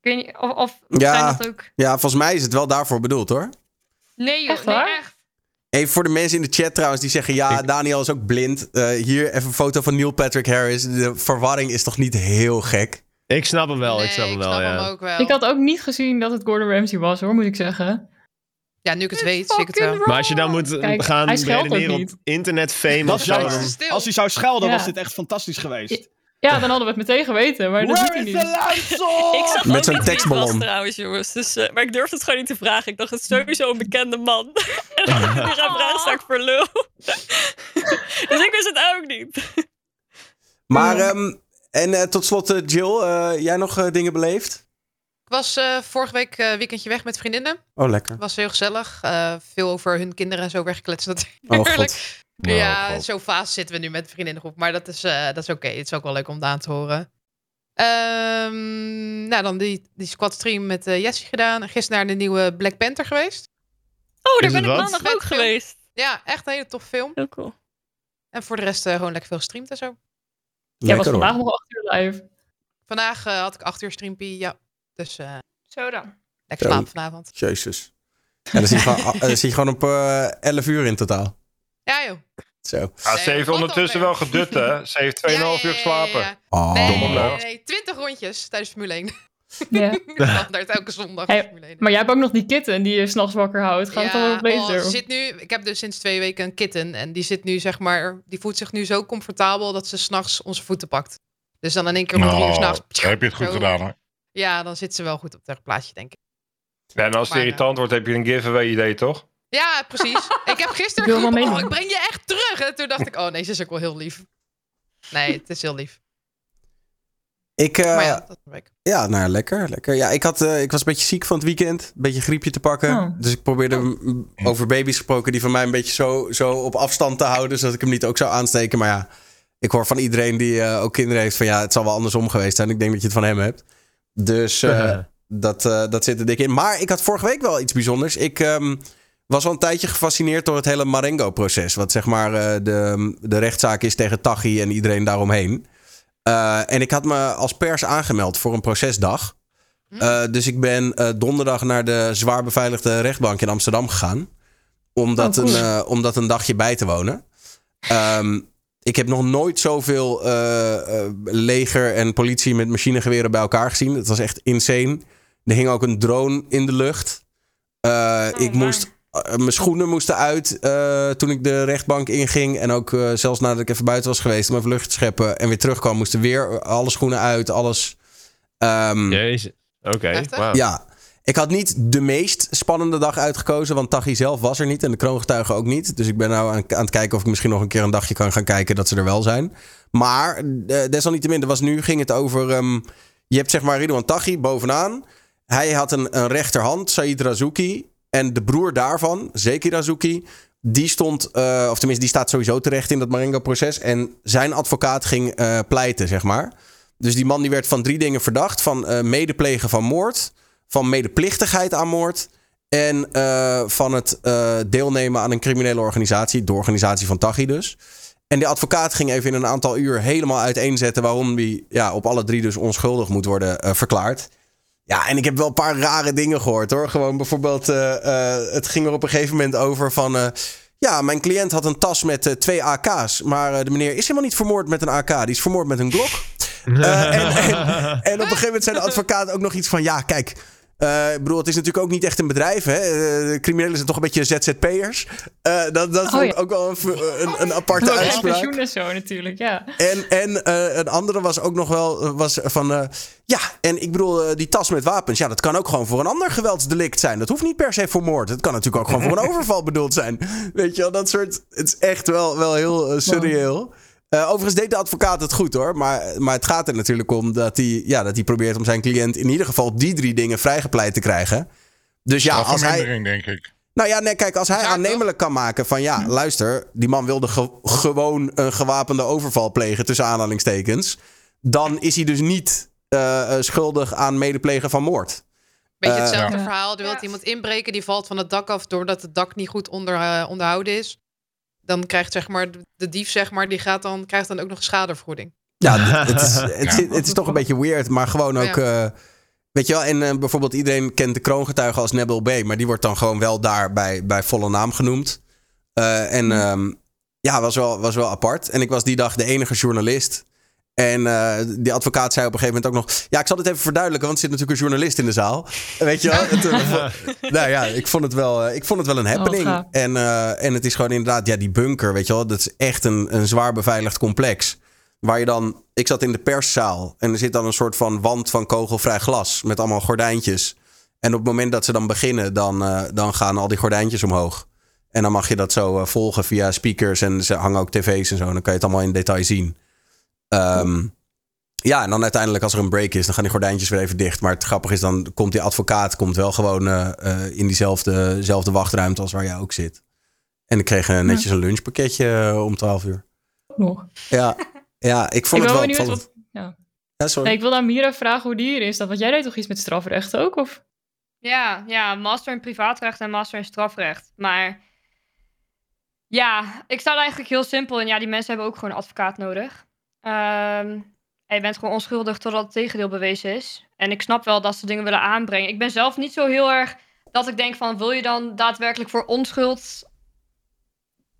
weet niet, of, of
Ja.
zijn dat ook...
Ja, volgens mij is het wel daarvoor bedoeld hoor.
Nee, joh,
Echt
nee, echt.
Even voor de mensen in de chat trouwens die zeggen... ja, Daniel is ook blind. Eh, hier even een foto van Neil Patrick Harris. De verwarring is toch niet heel gek?
Ik snap hem wel,
Nee,
ik snap hem wel, ja.
ook wel.
Ik had ook niet gezien dat het Gordon Ramsay was, hoor, moet ik zeggen.
Ja, nu ik het weet, zie ik het wel.
Maar als je dan moet
Kijk,
gaan
hij
redeneren
niet.
op internetfame
Dat
of zo...
Als hij zou schelden,
Ja.
was dit echt fantastisch geweest.
Ja, dan hadden we het meteen geweten, maar dat doet
Where
hij
is
niet.
Ik zag
Met zo'n tekstballon.
trouwens, jongens. Dus, eh, maar ik durfde het gewoon niet te vragen. Ik dacht, het is sowieso een bekende man. en dan die gaan vragen, sta ik voor lul. dus ik wist het ook niet.
Maar, ehm, en eh, tot slot eh, Jill, eh, jij nog eh, dingen beleefd?
Was eh, vorige week eh, weekendje weg met vriendinnen.
Oh, lekker.
was heel gezellig. Eh, veel over hun kinderen en zo weggekletst
Oh,
natuurlijk.
god.
ja,
Oh, God.
zo'n fase zitten we nu met de vriendinnengroep. Maar dat is, eh, dat is oké. Het is ook wel leuk om daar aan te horen. Ehm, nou, dan die, die squad stream met eh Jessie gedaan. Gisteren naar de nieuwe Black Panther geweest.
Oh, daar
Is
ben ik
wat?
maandag ook
film.
geweest.
Ja, echt een hele tof film.
Heel cool.
En voor de rest eh, gewoon lekker veel gestreamd en zo.
Jij was
Lekker,
vandaag nog acht uur live.
Vandaag had ik acht uur streampie. Ja, dus eh,
Zo dan.
lekker slapen vanavond.
Jezus. En dan zie je gewoon, eh, dan zie je gewoon op eh 11 uur in totaal.
Ja joh.
Zo.
Ja, ze heeft ondertussen wel gedut, hè? Ze heeft 2,5
Ja, ja,
uur
ja, ja,
geslapen.
ja.
Oh.
Nee,
Domme
nee, nee, nee, 20 rondjes tijdens Formule 1.
Ja.
Standaard elke zondag.
Hey,
Formule 1.
Maar jij hebt ook nog die kitten die je s'nachts wakker houdt. Gaat het dan wel
oh,
beter?
ze zit nu, ik heb dus sinds twee weken een kitten. En die zit nu, zeg maar, die voelt zich nu zo comfortabel dat ze s'nachts onze voeten pakt. Dus dan in één keer om drie uur
Nou,
s'nachts.
daar heb je het goed
zo.
gedaan hoor.
Ja, dan zit ze wel goed op het plaatsje, denk ik.
Ja, en als het
Maar,
irritant wordt, heb je een giveaway idee, toch?
Ja, precies. ik heb gisteren
Ik
geroepen, oh, ik breng je echt terug. En toen dacht ik, oh nee, ze is ook wel heel lief. Nee, het is heel lief.
Ik, eh,
maar ja,
ja, nou lekker. lekker. Ja, ik, had, eh, ik was een beetje ziek van het weekend. Een beetje griepje te pakken.
Oh.
Dus ik probeerde m- over baby's gesproken die van mij een beetje zo, zo op afstand te houden. Zodat ik hem niet ook zou aansteken. Maar ja, ik hoor van iedereen die eh, ook kinderen heeft van ja, het zal wel andersom geweest zijn. Ik denk dat je het van hem hebt. Dus eh, dat, eh, dat zit er dik in. Maar ik had vorige week wel iets bijzonders. Ik ehm, was al een tijdje gefascineerd door het hele Marengo-proces. Wat zeg maar eh, de, de rechtszaak is tegen Taghi en iedereen daaromheen. Eh, en ik had me als pers aangemeld voor een procesdag. Eh, dus ik ben eh, donderdag naar de zwaar beveiligde rechtbank in Amsterdam gegaan. Om dat,
Oh, cool.
een, om dat een dagje bij te wonen. Ehm, ik heb nog nooit zoveel eh, eh, leger en politie met machinegeweren bij elkaar gezien. Het was echt insane. Er hing ook een drone in de lucht. Eh, ik
waar?
moest, mijn schoenen moesten uit eh, toen ik de rechtbank inging. En ook zelfs nadat ik even buiten was geweest om even lucht te scheppen. En weer terugkwam, moesten weer alle schoenen uit, alles. Ehm,
Jezus. Oké, wauw.
ja, ik had niet de meest spannende dag uitgekozen, want Taghi zelf was er niet en de kroongetuigen ook niet. Dus ik ben nou aan, aan het kijken of ik misschien nog een keer een dagje kan gaan kijken dat ze er wel zijn. Maar eh, desalniettemin, er was nu ging het over, ehm, je hebt zeg maar Ridwan Taghi bovenaan. Hij had een, een rechterhand, Said Razouki. En de broer daarvan, Zeki Razouki, die stond, eh, of tenminste die staat sowieso terecht in dat Marengo-proces. En zijn advocaat ging eh, pleiten, zeg maar. Dus die man die werd van drie dingen verdacht. Van medeplegen van moord, van medeplichtigheid aan moord... en eh, van het eh, deelnemen aan een criminele organisatie. De organisatie van Taghi dus. En de advocaat ging even in een aantal uur helemaal uiteenzetten... waarom die ja, op alle drie dus onschuldig moet worden eh, verklaard. Ja, en ik heb wel een paar rare dingen gehoord hoor. Gewoon bijvoorbeeld, het ging er op een gegeven moment over van... ja, mijn cliënt had een tas met twee AK's. Maar de meneer is helemaal niet vermoord met een AK. Die is vermoord met een Glock. En, en, en op een gegeven moment zei de advocaat ook nog iets van... Ja, kijk, eh, ik bedoel, het is natuurlijk ook niet echt een bedrijf. Hè? Eh, de criminelen zijn toch een beetje ZZP'ers. Eh dat dat
Oh,
vond ik
ja.
ook wel een, een, een aparte
geen
uitspraak.
pensioen en zo natuurlijk, ja.
En, en eh, een andere was ook nog wel was van... eh, ja, en ik bedoel, die tas met wapens... ja, dat kan ook gewoon voor een ander geweldsdelict zijn. Dat hoeft niet per se voor moord. Het kan natuurlijk ook gewoon voor een overval bedoeld zijn. Weet je wel, dat soort... Het is echt wel, wel heel surreëel. Eh, overigens deed de advocaat het goed hoor. Maar, maar het gaat er natuurlijk om dat hij, ja, dat hij probeert om zijn cliënt... in ieder geval die drie dingen vrijgepleit te krijgen. Dus ja, als hij...
Denk ik.
Nou ja, nee, kijk, als hij aannemelijk kan maken van ja, luister, die man wilde ge- gewoon een gewapende overval plegen tussen aanhalingstekens, dan is hij dus niet eh, eh, schuldig aan medeplegen van moord.
Beetje hetzelfde verhaal. Er wil
Ja.
iemand inbreken, die valt van het dak af doordat het dak niet goed onder, onderhouden is. Dan krijgt zeg maar de, dief, zeg maar, die gaat dan, krijgt dan ook nog schadevergoeding.
Ja, het, het is, het,
Ja.
zit- het is toch een beetje weird, maar gewoon ook. eh, weet je wel, en eh, bijvoorbeeld iedereen kent de kroongetuige als Nebel B, maar die wordt dan gewoon wel daar bij, bij volle naam genoemd. Eh, en ehm, ja, was wel, was wel apart. En ik was die dag de enige journalist. En eh, die advocaat zei op een gegeven moment ook nog... Ja, ik zal het even verduidelijken, want er zit natuurlijk een journalist in de zaal. Weet je wel? Het, eh, nou ja, ik vond het wel, eh, ik vond het wel een happening. en, en het is gewoon inderdaad, ja, die bunker, weet je wel... Dat is echt een, een zwaar beveiligd complex. Waar je dan... Ik zat in de perszaal en er zit dan een soort van wand van kogelvrij glas... met allemaal gordijntjes. En op het moment dat ze dan beginnen, dan, dan gaan al die gordijntjes omhoog. En dan mag je dat zo volgen via speakers en ze hangen ook tv's en zo. Dan kan je het allemaal in detail zien. Ehm, ja, en dan uiteindelijk als er een break is, dan gaan die gordijntjes weer even dicht. Maar het grappige is, dan komt die advocaat komt wel gewoon eh, eh, in diezelfde zelfde wachtruimte als waar jij ook zit. En ik kreeg eh, netjes een lunchpakketje om 12 uur.
Nog.
Ja, ja ik vond
ik
het wel
benieuwd
opvallend.
wat... Ja.
Ja, sorry.
Nee, ik wil aan Mira vragen hoe die hierin is. Want jij deed toch iets met strafrecht ook? Of?
Ja, ja, master in privaatrecht en master in strafrecht. Maar ja, ik sta er eigenlijk heel simpel in. Ja, die mensen hebben ook gewoon een advocaat nodig. En je bent gewoon onschuldig totdat het tegendeel bewezen is. En ik snap wel dat ze dingen willen aanbrengen. Ik ben zelf niet zo heel erg dat ik denk van... wil je dan daadwerkelijk voor onschuld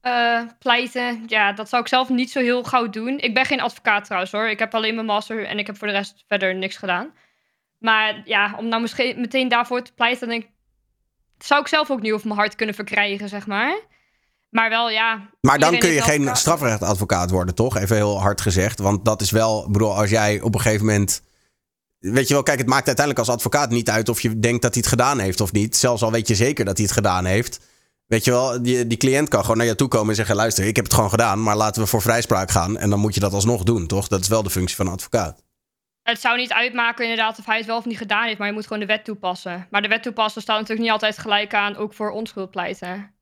eh, pleiten? Ja, dat zou ik zelf niet zo heel gauw doen. Ik ben geen advocaat trouwens hoor. Ik heb alleen mijn master en ik heb voor de rest verder niks gedaan. Maar ja, om nou misschien meteen daarvoor te pleiten, denk ik, zou ik zelf ook niet over mijn hart kunnen verkrijgen, zeg maar. Maar wel, ja.
Maar dan kun je geen strafrechtadvocaat worden, toch? Even heel hard gezegd. Want dat is wel, ik bedoel, als jij op een gegeven moment. Weet je wel, kijk, het maakt uiteindelijk als advocaat niet uit of je denkt dat hij het gedaan heeft of niet. Zelfs al weet je zeker dat hij het gedaan heeft. Weet je wel, die, die cliënt kan gewoon naar je toe komen en zeggen: luister, ik heb het gewoon gedaan, maar laten we voor vrijspraak gaan. En dan moet je dat alsnog doen, toch? Dat is wel de functie van een advocaat.
Het zou niet uitmaken inderdaad of hij het wel of niet gedaan heeft, maar je moet gewoon de wet toepassen. Maar de wet toepassen staat natuurlijk niet altijd gelijk aan, ook voor onschuld pleiten.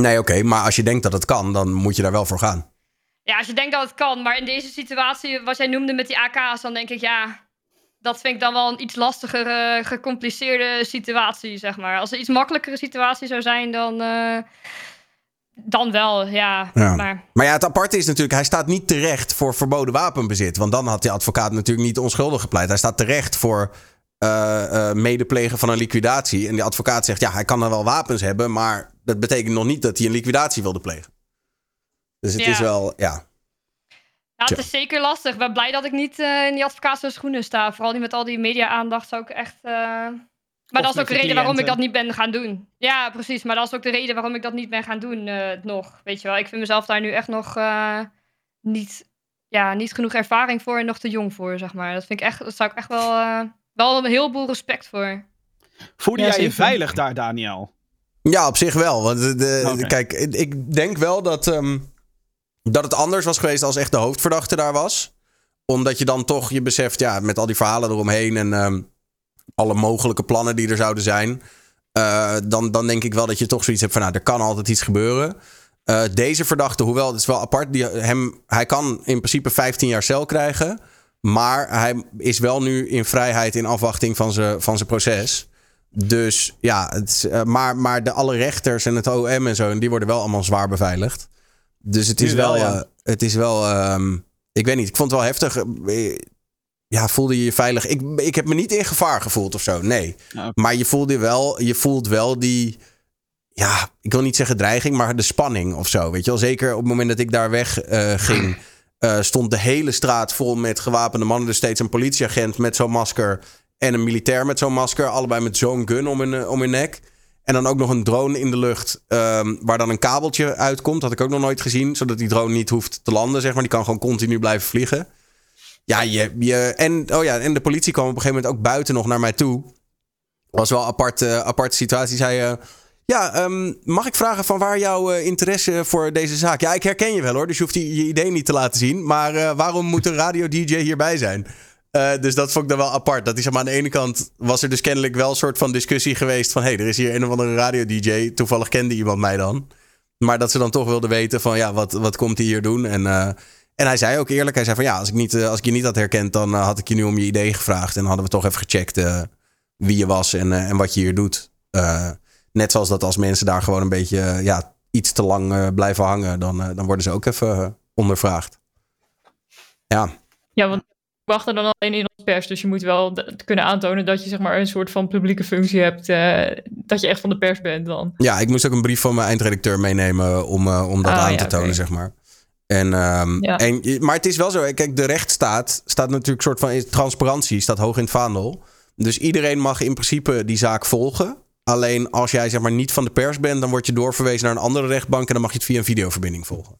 Nee, oké, maar als je denkt dat het kan, dan moet je daar wel voor gaan.
Ja, als je denkt dat het kan, maar in deze situatie, wat jij noemde met die AK's, dan denk ik ja, dat vind ik dan wel een iets lastiger, eh, gecompliceerde situatie, zeg maar. Als er iets makkelijkere situatie zou zijn, dan, eh, dan wel, ja.
Ja.
Maar
Maar ja, het aparte is natuurlijk, hij staat niet terecht voor verboden wapenbezit. Want dan had die advocaat natuurlijk niet onschuldig gepleit. Hij staat terecht voor eh, medeplegen van een liquidatie. En die advocaat zegt, ja, hij kan er wel wapens hebben, maar dat betekent nog niet dat hij een liquidatie wilde plegen. Dus het
Ja.
is wel, ja.
ja,
Tja.
het is zeker lastig. Ik ben blij dat ik niet eh, in die advocaat zijn schoenen sta. Vooral niet met al die media-aandacht zou ik echt... eh, Maar dat is ook de reden waarom ik dat niet ben gaan doen. Ja, precies. Maar dat is ook de reden waarom ik dat niet ben gaan doen eh, nog. Weet je wel, ik vind mezelf daar nu echt nog eh, niet, ja, niet genoeg ervaring voor en nog te jong voor, zeg maar. Dat vind ik echt, dat zou ik echt wel, eh, wel een heleboel respect voor.
Voelde
Ja,
jij je veilig daar, Daniel?
Ja, op zich wel. Want de, de- kijk, ik- denk wel dat, ehm, dat het anders was geweest als echt de hoofdverdachte daar was. Omdat je dan toch je beseft, ja, met al die verhalen eromheen en ehm, alle mogelijke plannen die er zouden zijn. eh, dan, dan denk ik wel dat je toch zoiets hebt van, nou, er kan altijd iets gebeuren. Eh, deze verdachte, hoewel het is wel apart, die, hem, hij kan in principe 15 jaar cel krijgen. Maar hij is wel nu in vrijheid in afwachting van zijn van zijn proces. Dus ja, het, eh, maar, maar de, alle rechters en het OM en zo, en die worden wel allemaal zwaar beveiligd. Dus het is
Nu
wel,
wel, ja.
eh, het is wel, ehm, ik weet niet, ik vond het wel heftig. Ja, voelde je je veilig? Ik, ik heb me niet in gevaar gevoeld of zo, nee.
Ja,
Maar je voelde wel, je voelt wel die, ja, ik wil niet zeggen dreiging, maar de spanning of zo. Weet je wel, zeker op het moment dat ik daar weg eh, ging, stond de hele straat vol met gewapende mannen. Dus steeds een politieagent met zo'n masker en een militair met zo'n masker. Allebei met zo'n gun om hun, eh, om hun nek. En dan ook nog een drone in de lucht ehm, waar dan een kabeltje uitkomt. Dat had ik ook nog nooit gezien. Zodat die drone niet hoeft te landen, zeg maar. Die kan gewoon continu blijven vliegen. Ja, je, je, en, oh ja, en de politie kwam op een gegeven moment ook buiten nog naar mij toe. Was wel een aparte, aparte situatie. Zei eh, ja, ehm, mag ik vragen van waar jouw eh, interesse voor deze zaak? Ja, ik herken je wel hoor, dus je hoeft je, je idee niet te laten zien. Maar eh, waarom moet een radio-dj hierbij zijn? Eh, dus dat vond ik dan wel apart. Dat is maar aan de ene kant was er dus kennelijk wel een soort van discussie geweest van... hé, hey, er is hier een of andere radio-dj. Toevallig kende iemand mij dan. Maar dat ze dan toch wilden weten van ja, wat, wat komt hij hier doen? En, eh, en hij zei ook eerlijk, hij zei van ja, als ik, niet, eh, als ik je niet had herkend... dan had ik je nu om je idee gevraagd. En hadden we toch even gecheckt wie je was en, en wat je hier doet. Net zoals dat als mensen daar gewoon een beetje ja, iets te lang blijven hangen... Dan, dan worden ze ook even ondervraagd. Ja,
Ja, want wachten dan alleen in als pers. Dus je moet wel kunnen aantonen dat je zeg maar een soort van publieke functie hebt. eh, dat je echt van de pers bent dan.
Ja, ik moest ook een brief van mijn eindredacteur meenemen om, eh, om dat
Ah,
aan
ja,
te tonen, zeg maar. En, ehm,
Ja.
en, maar het is wel zo, kijk, de rechtsstaat staat natuurlijk soort van transparantie, staat hoog in het vaandel. Dus iedereen mag in principe die zaak volgen. Alleen als jij zeg maar niet van de pers bent, dan word je doorverwezen naar een andere rechtbank en dan mag je het via een videoverbinding volgen.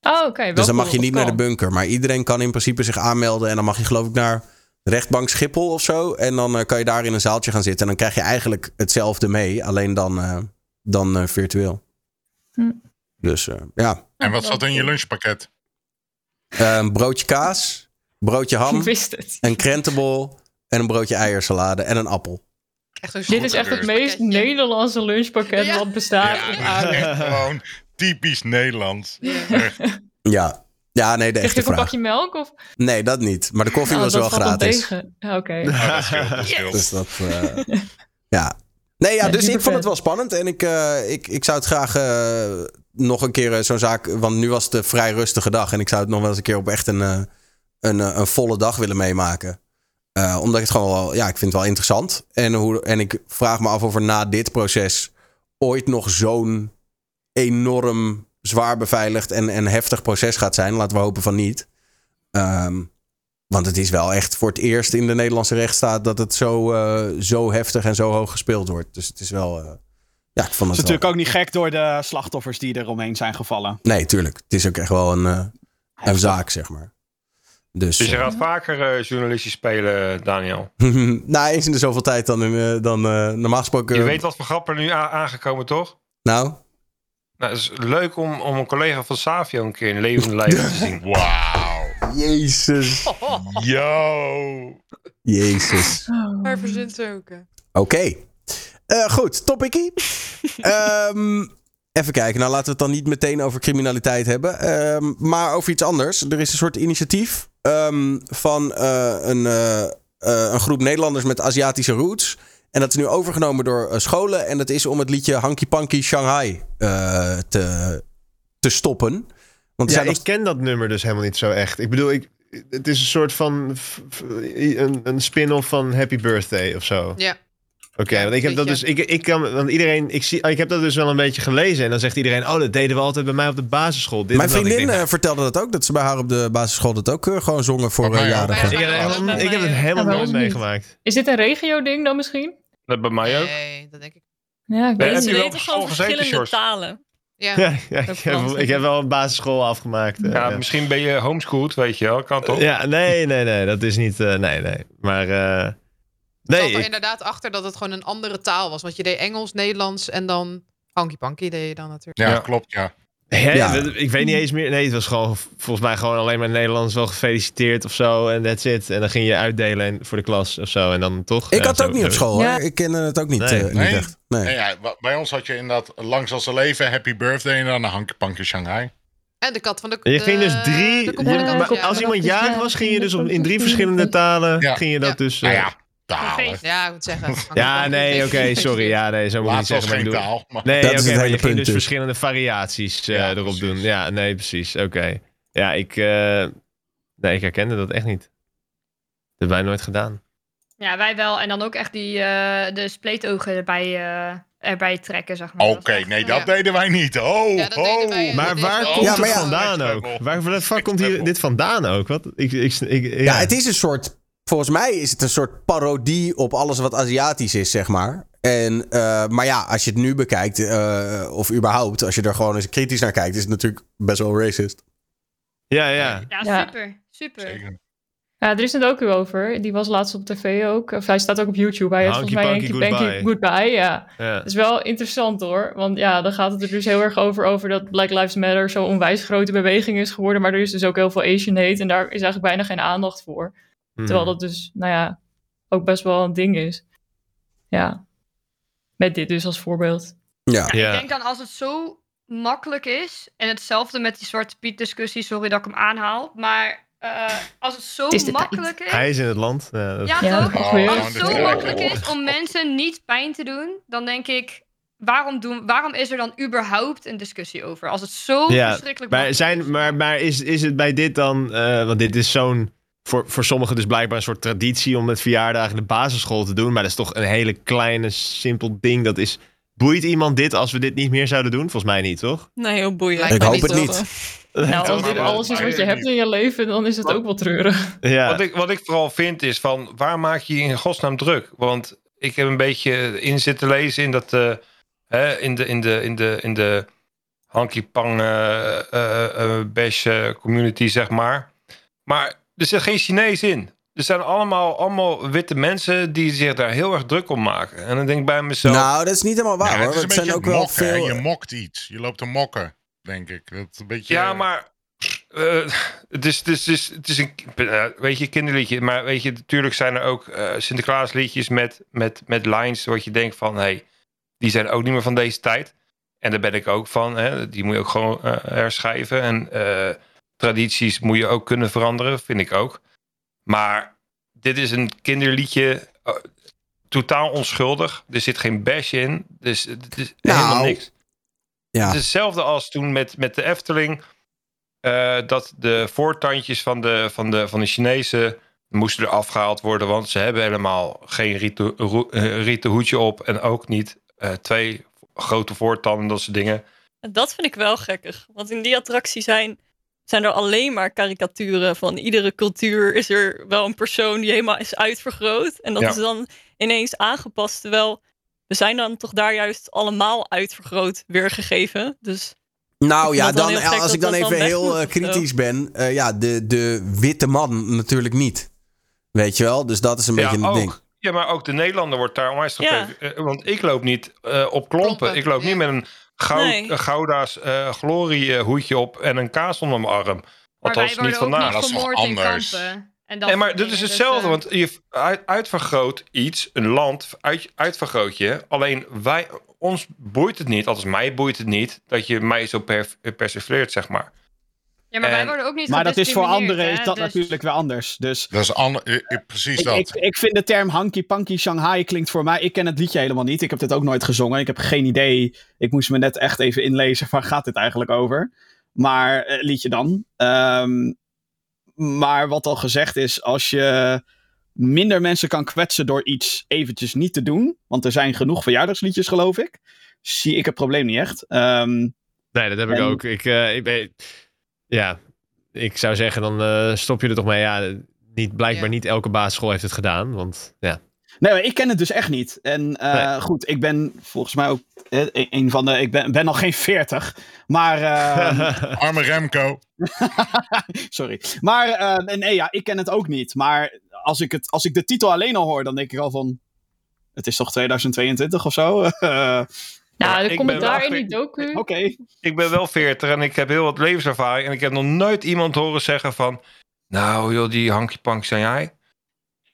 Oh, oké.
dus dan mag je niet naar de bunker. Maar iedereen kan in principe zich aanmelden en dan mag je geloof ik naar rechtbank Schiphol of zo. En dan eh, kan je daar in een zaaltje gaan zitten en dan krijg je eigenlijk hetzelfde mee, alleen dan, eh, dan eh, virtueel.
Hm.
Dus eh, ja,
En wat zat in je lunchpakket?
Een broodje kaas, broodje ham,
Ik wist het.
een krentenbol en een broodje eiersalade en een appel.
Echt een
Dit is echt het meest. Nederlandse lunchpakket
Ja.
wat bestaat
Ja,
op
dat is
aarde.
echt gewoon typisch Nederlands.
Ja.
Echt.
Ja, ja nee, de
Krijg je
echte
ook een
vraag.
bakje melk? Of?
Nee, dat niet. Maar de koffie
Nou,
was
dat
wel gratis.
Oké.
Oh, dat scheelt, dat scheelt.
Dus dat, eh, ja. Nee, ja, dus ik vond het wel spannend. En ik, eh, ik, ik zou het graag eh, nog een keer zo'n zaak... Want nu was het een vrij rustige dag. En ik zou het nog wel eens een keer op echt een, eh, een, een volle dag willen meemaken. Eh, omdat ik het gewoon wel... Ja, ik vind het wel interessant. En, hoe, en ik vraag me af of er na dit proces... ooit nog zo'n enorm zwaar beveiligd en, en heftig proces gaat zijn. Laten we hopen van niet. Ehm, Want het is wel echt voor het eerst in de Nederlandse rechtsstaat dat het zo, eh, zo heftig en zo hoog gespeeld wordt. Dus het is wel. eh, ja, ik vond
Het is
het wel.
natuurlijk ook niet gek door de slachtoffers die er omheen zijn gevallen.
Nee, tuurlijk. Het is ook echt wel een, eh, een zaak, zeg maar. Dus,
Dus je gaat vaker eh, journalistisch spelen, Daniel.
nou, eens in de zoveel tijd dan, in, dan eh, normaal gesproken.
Je weet wat voor grappen er nu aangekomen, toch?
Nou,
Nou, het is leuk om, om een collega van Savio een keer in levende lijven te zien.
Wauw.
Jezus.
Yo.
Jezus.
Hij verzint ze ook.
Oké. Eh, goed, topickie. Ehm, even kijken. Nou, laten we het dan niet meteen over criminaliteit hebben. Ehm, maar over iets anders. Er is een soort initiatief ehm, van eh, een, eh, een groep Nederlanders met Aziatische roots. En dat is nu overgenomen door eh, scholen. En dat is om het liedje Hanky Panky Shanghai eh, te, te stoppen. Want
Ja,
nog
ik ken dat nummer dus helemaal niet zo echt. Ik bedoel, ik, het is een soort van f- f- een, een spin-off van Happy Birthday of zo.
Ja.
Oké, want ik heb dat dus, ik, ik kan, want iedereen, ik zie, ik heb dat dus wel een beetje gelezen en dan zegt iedereen, oh, dat deden we altijd bij mij op de basisschool. Dit
Mijn
dat.
Vriendin
denk,
eh, vertelde dat ook. Dat ze bij haar op de basisschool dat ook gewoon zongen voor
ook.
jarigen.
ik, heb het helemaal- nooit meegemaakt.
Is dit een regio-ding dan misschien?
Dat bij mij ook.
Nee, dat denk ik.
Ja, ik
Nee,
weet
wel
weten gewoon verschillende talen.
Ja.
Ja, ja, ik, heb, ik heb wel een basisschool afgemaakt. eh,
Ja,
ja.
misschien ben je homeschooled, weet je wel. Kan toch?
Ja, nee, nee, nee, dat is niet, eh, nee, nee. Maar, eh,
Ik
nee,
zat er
ik-
inderdaad achter dat het gewoon een andere taal was. Want je deed Engels, Nederlands en dan Hanky Panky deed je dan natuurlijk.
Ja,
Ja.
klopt, ja.
Hè,
Ja.
dat- Ik weet niet eens meer. Nee, het was gewoon volgens mij gewoon alleen maar Nederlands wel gefeliciteerd of zo. En that's it. En dan ging je uitdelen en- voor de klas of zo. En dan toch.
Ik
ja,
had het ook niet op school.
Ja.
Ik kende het ook niet,
Nee.
eh, niet
Nee.
echt. Nee.
Nee, ja, bij ons had je inderdaad langs als een leven Happy Birthday en dan een Panky Shanghai.
En de kat van de...
Je ging dus
de-
drie.
de de
als iemand jarig
ja,
was, ging je dus op, in drie verschillende talen.
Ja.
Ging je dat
Ja.
dus.
Nou ja, talen.
feest.
Ja, ik moet zeggen.
Ja, nee, oké, sorry. Ja, nee, zo moet je niet zeggen. Maar
geen
ik
taal. Maar...
Nee,
Dat is het hele
je ging
punt
dus
dus.
verschillende variaties eh,
Ja,
erop
precies.
doen. Ja, nee, precies. Oké. Ja, ik. eh, nee, ik herkende dat echt niet. Dat hebben wij nooit gedaan.
Ja, wij wel. En dan ook echt die, eh, de spleetogen erbij, eh, erbij trekken, zeg maar.
Oké, nee, dat deden wij niet. Oh,
Ja,
oh.
wij,
Maar
dit
waar komt
Ja,
het
maar ja.
vandaan ook? Waar fuck komt hier dit vandaan ook? Wat? Ik, ik, ik, ja.
Ja, het is een soort. Volgens mij is het een soort parodie op alles wat Aziatisch is, zeg maar. En, eh, maar ja, als je het nu bekijkt, eh, of überhaupt, als je er gewoon eens kritisch naar kijkt, is het natuurlijk best wel racist.
ja, ja.
Ja, super. Super.
Zeker.
Ja, er is een docu over. Die was laatst op tv ook. Of hij staat ook op YouTube. Hij
Hanky
volgens mij Hanky Panky
Goodbye.
Goodbye. Ja.
ja.
Dat is wel interessant hoor. Want ja, dan gaat het er dus heel erg over, over dat Black Lives Matter zo'n onwijs grote beweging is geworden. Maar er is dus ook heel veel Asian hate. En daar is eigenlijk bijna geen aandacht voor.
Hmm.
Terwijl dat dus, nou ja, ook best wel een ding is. Ja. Met dit dus als voorbeeld.
Ja.
Ja.
Ik denk dan als het zo makkelijk is. En hetzelfde met die Zwarte Piet discussie. Sorry dat ik hem aanhaal. Maar eh, als het zo
Het is de
makkelijk is.
Hij is in het land. Ja, dat-
Ja,
Ja,
toch?
Oh.
Als het zo
is
makkelijk is om mensen niet pijn te doen, dan denk ik, waarom, doen, waarom is er dan überhaupt een discussie over? Als het zo
Ja,
verschrikkelijk
Maar, zijn,
is.
maar, maar is, is het bij dit dan... eh, want dit is zo'n... Voor, voor sommigen dus blijkbaar een soort traditie om met verjaardagen in de basisschool te doen. Maar dat is toch een hele kleine, simpel ding. Dat is... Boeit iemand dit als we dit niet meer zouden doen? Volgens mij niet, toch?
Nee, heel boeiend.
Lijkt
Ik hoop
niet
het niet.
Nou, als dit alles is wat je hebt in je leven, dan is het ook wel treurig.
Ja.
Wat, ik, wat ik vooral vind is van, waar maak je je in godsnaam druk? Want ik heb een beetje in zitten lezen in dat, eh, hè, in de, in de, in de, in de hanky pang eh, bash eh, community, zeg maar. Maar er zit geen Chinees in. Er zijn allemaal, allemaal witte mensen die zich daar heel erg druk om maken. En dan denk ik bij mezelf,
Nou, dat is niet helemaal waar
Ja,
hoor.
het is een
Het zijn
beetje
ook wel
hè.
veel.
Je mokt iets. Je loopt te mokken, denk ik. Dat is een beetje...
Ja, maar eh, het, is, het, is, het, is, het is een eh, weet je, kinderliedje. Maar weet je, natuurlijk zijn er ook eh Sinterklaasliedjes met, met, met lines wat je denkt van... Hey, die zijn ook niet meer van deze tijd. En daar ben ik ook van. Hè. Die moet je ook gewoon herschrijven. En eh, tradities moet je ook kunnen veranderen, vind ik ook. Maar dit is een kinderliedje... eh, totaal onschuldig. Er zit geen bash in. Dus het is
Nou,
helemaal niks.
Ja.
Het is hetzelfde als toen met, met de Efteling. eh, dat de voortandjes van de, van, de, van de Chinezen moesten er afgehaald worden. Want ze hebben helemaal geen rieten, eh, rieten hoedje op. En ook niet eh, twee grote voortanden, dat soort dingen.
Dat vind ik wel gekkig. Want in die attractie zijn zijn er alleen maar karikaturen van iedere cultuur is er wel een persoon die helemaal is uitvergroot. En dat
Ja.
is dan ineens aangepast. Terwijl we zijn dan toch daar juist allemaal uitvergroot weergegeven. Dus
Nou ja, dan, als ik dan even
dan
heel eh,
moet of zo.
kritisch ben. eh, ja, de, de witte man natuurlijk niet. Weet je wel? Dus dat is een
Ja,
beetje het
ook.
ding.
Ja, maar ook de Nederlander wordt daar onwijs
Ja.
gegeven. Eh, Want ik loop niet op klompen.
Klompen,
Ik loop niet met een, goud,
Nee.
een Gouda's eh glorie eh, hoedje op en een kaas onder mijn arm. Althans, niet vandaag.
dat is
in
anders?
En dat
Nee, maar dit is.
Dus,
hetzelfde,
eh,
want je uit, uitvergroot iets, een land, uit, uitvergroot je. Alleen wij, ons boeit het niet, althans mij boeit het niet, dat je mij zo per, persifleert, zeg maar.
Ja, maar wij
en-
worden ook niet
Maar dat is voor anderen is dat
dus-
natuurlijk weer anders. Dus
Dat is precies
ik,
dat.
ik, ik vind de term Hanky Panky Shanghai klinkt voor mij. Ik ken het liedje helemaal niet. Ik heb dit ook nooit gezongen. Ik heb geen idee. Ik moest me net echt even inlezen. Waar gaat dit eigenlijk over? Maar eh, liedje dan. Ehm, maar wat al gezegd is, als je minder mensen kan kwetsen door iets eventjes niet te doen. Want er zijn genoeg verjaardagsliedjes, geloof ik. Zie ik het probleem niet echt. Ehm,
Nee, dat heb ik ook. Ik, eh, ik ben, ja, ik zou zeggen, dan eh, stop je er toch mee. Ja, niet, blijkbaar
Ja.
niet elke basisschool heeft het gedaan. Want ja,
Nee, maar ik ken het dus echt niet. En eh,
Nee.
goed, ik ben volgens mij ook eh, een- van de. Ik ben, ben nog geen 40. Maar. eh,
Arme Remco.
sorry. Maar eh, nee, ja, ik ken het ook niet. Maar als ik, het, als ik de titel alleen al hoor, dan denk ik al van. Het is toch 2022 of zo?
Nou,
ik
de commentaar
wel
in die docu.
Oké.
Ik ben wel 40 en ik heb heel wat levenservaring. En ik heb nog nooit iemand horen zeggen van... Nou joh, die hanky pank zijn jij.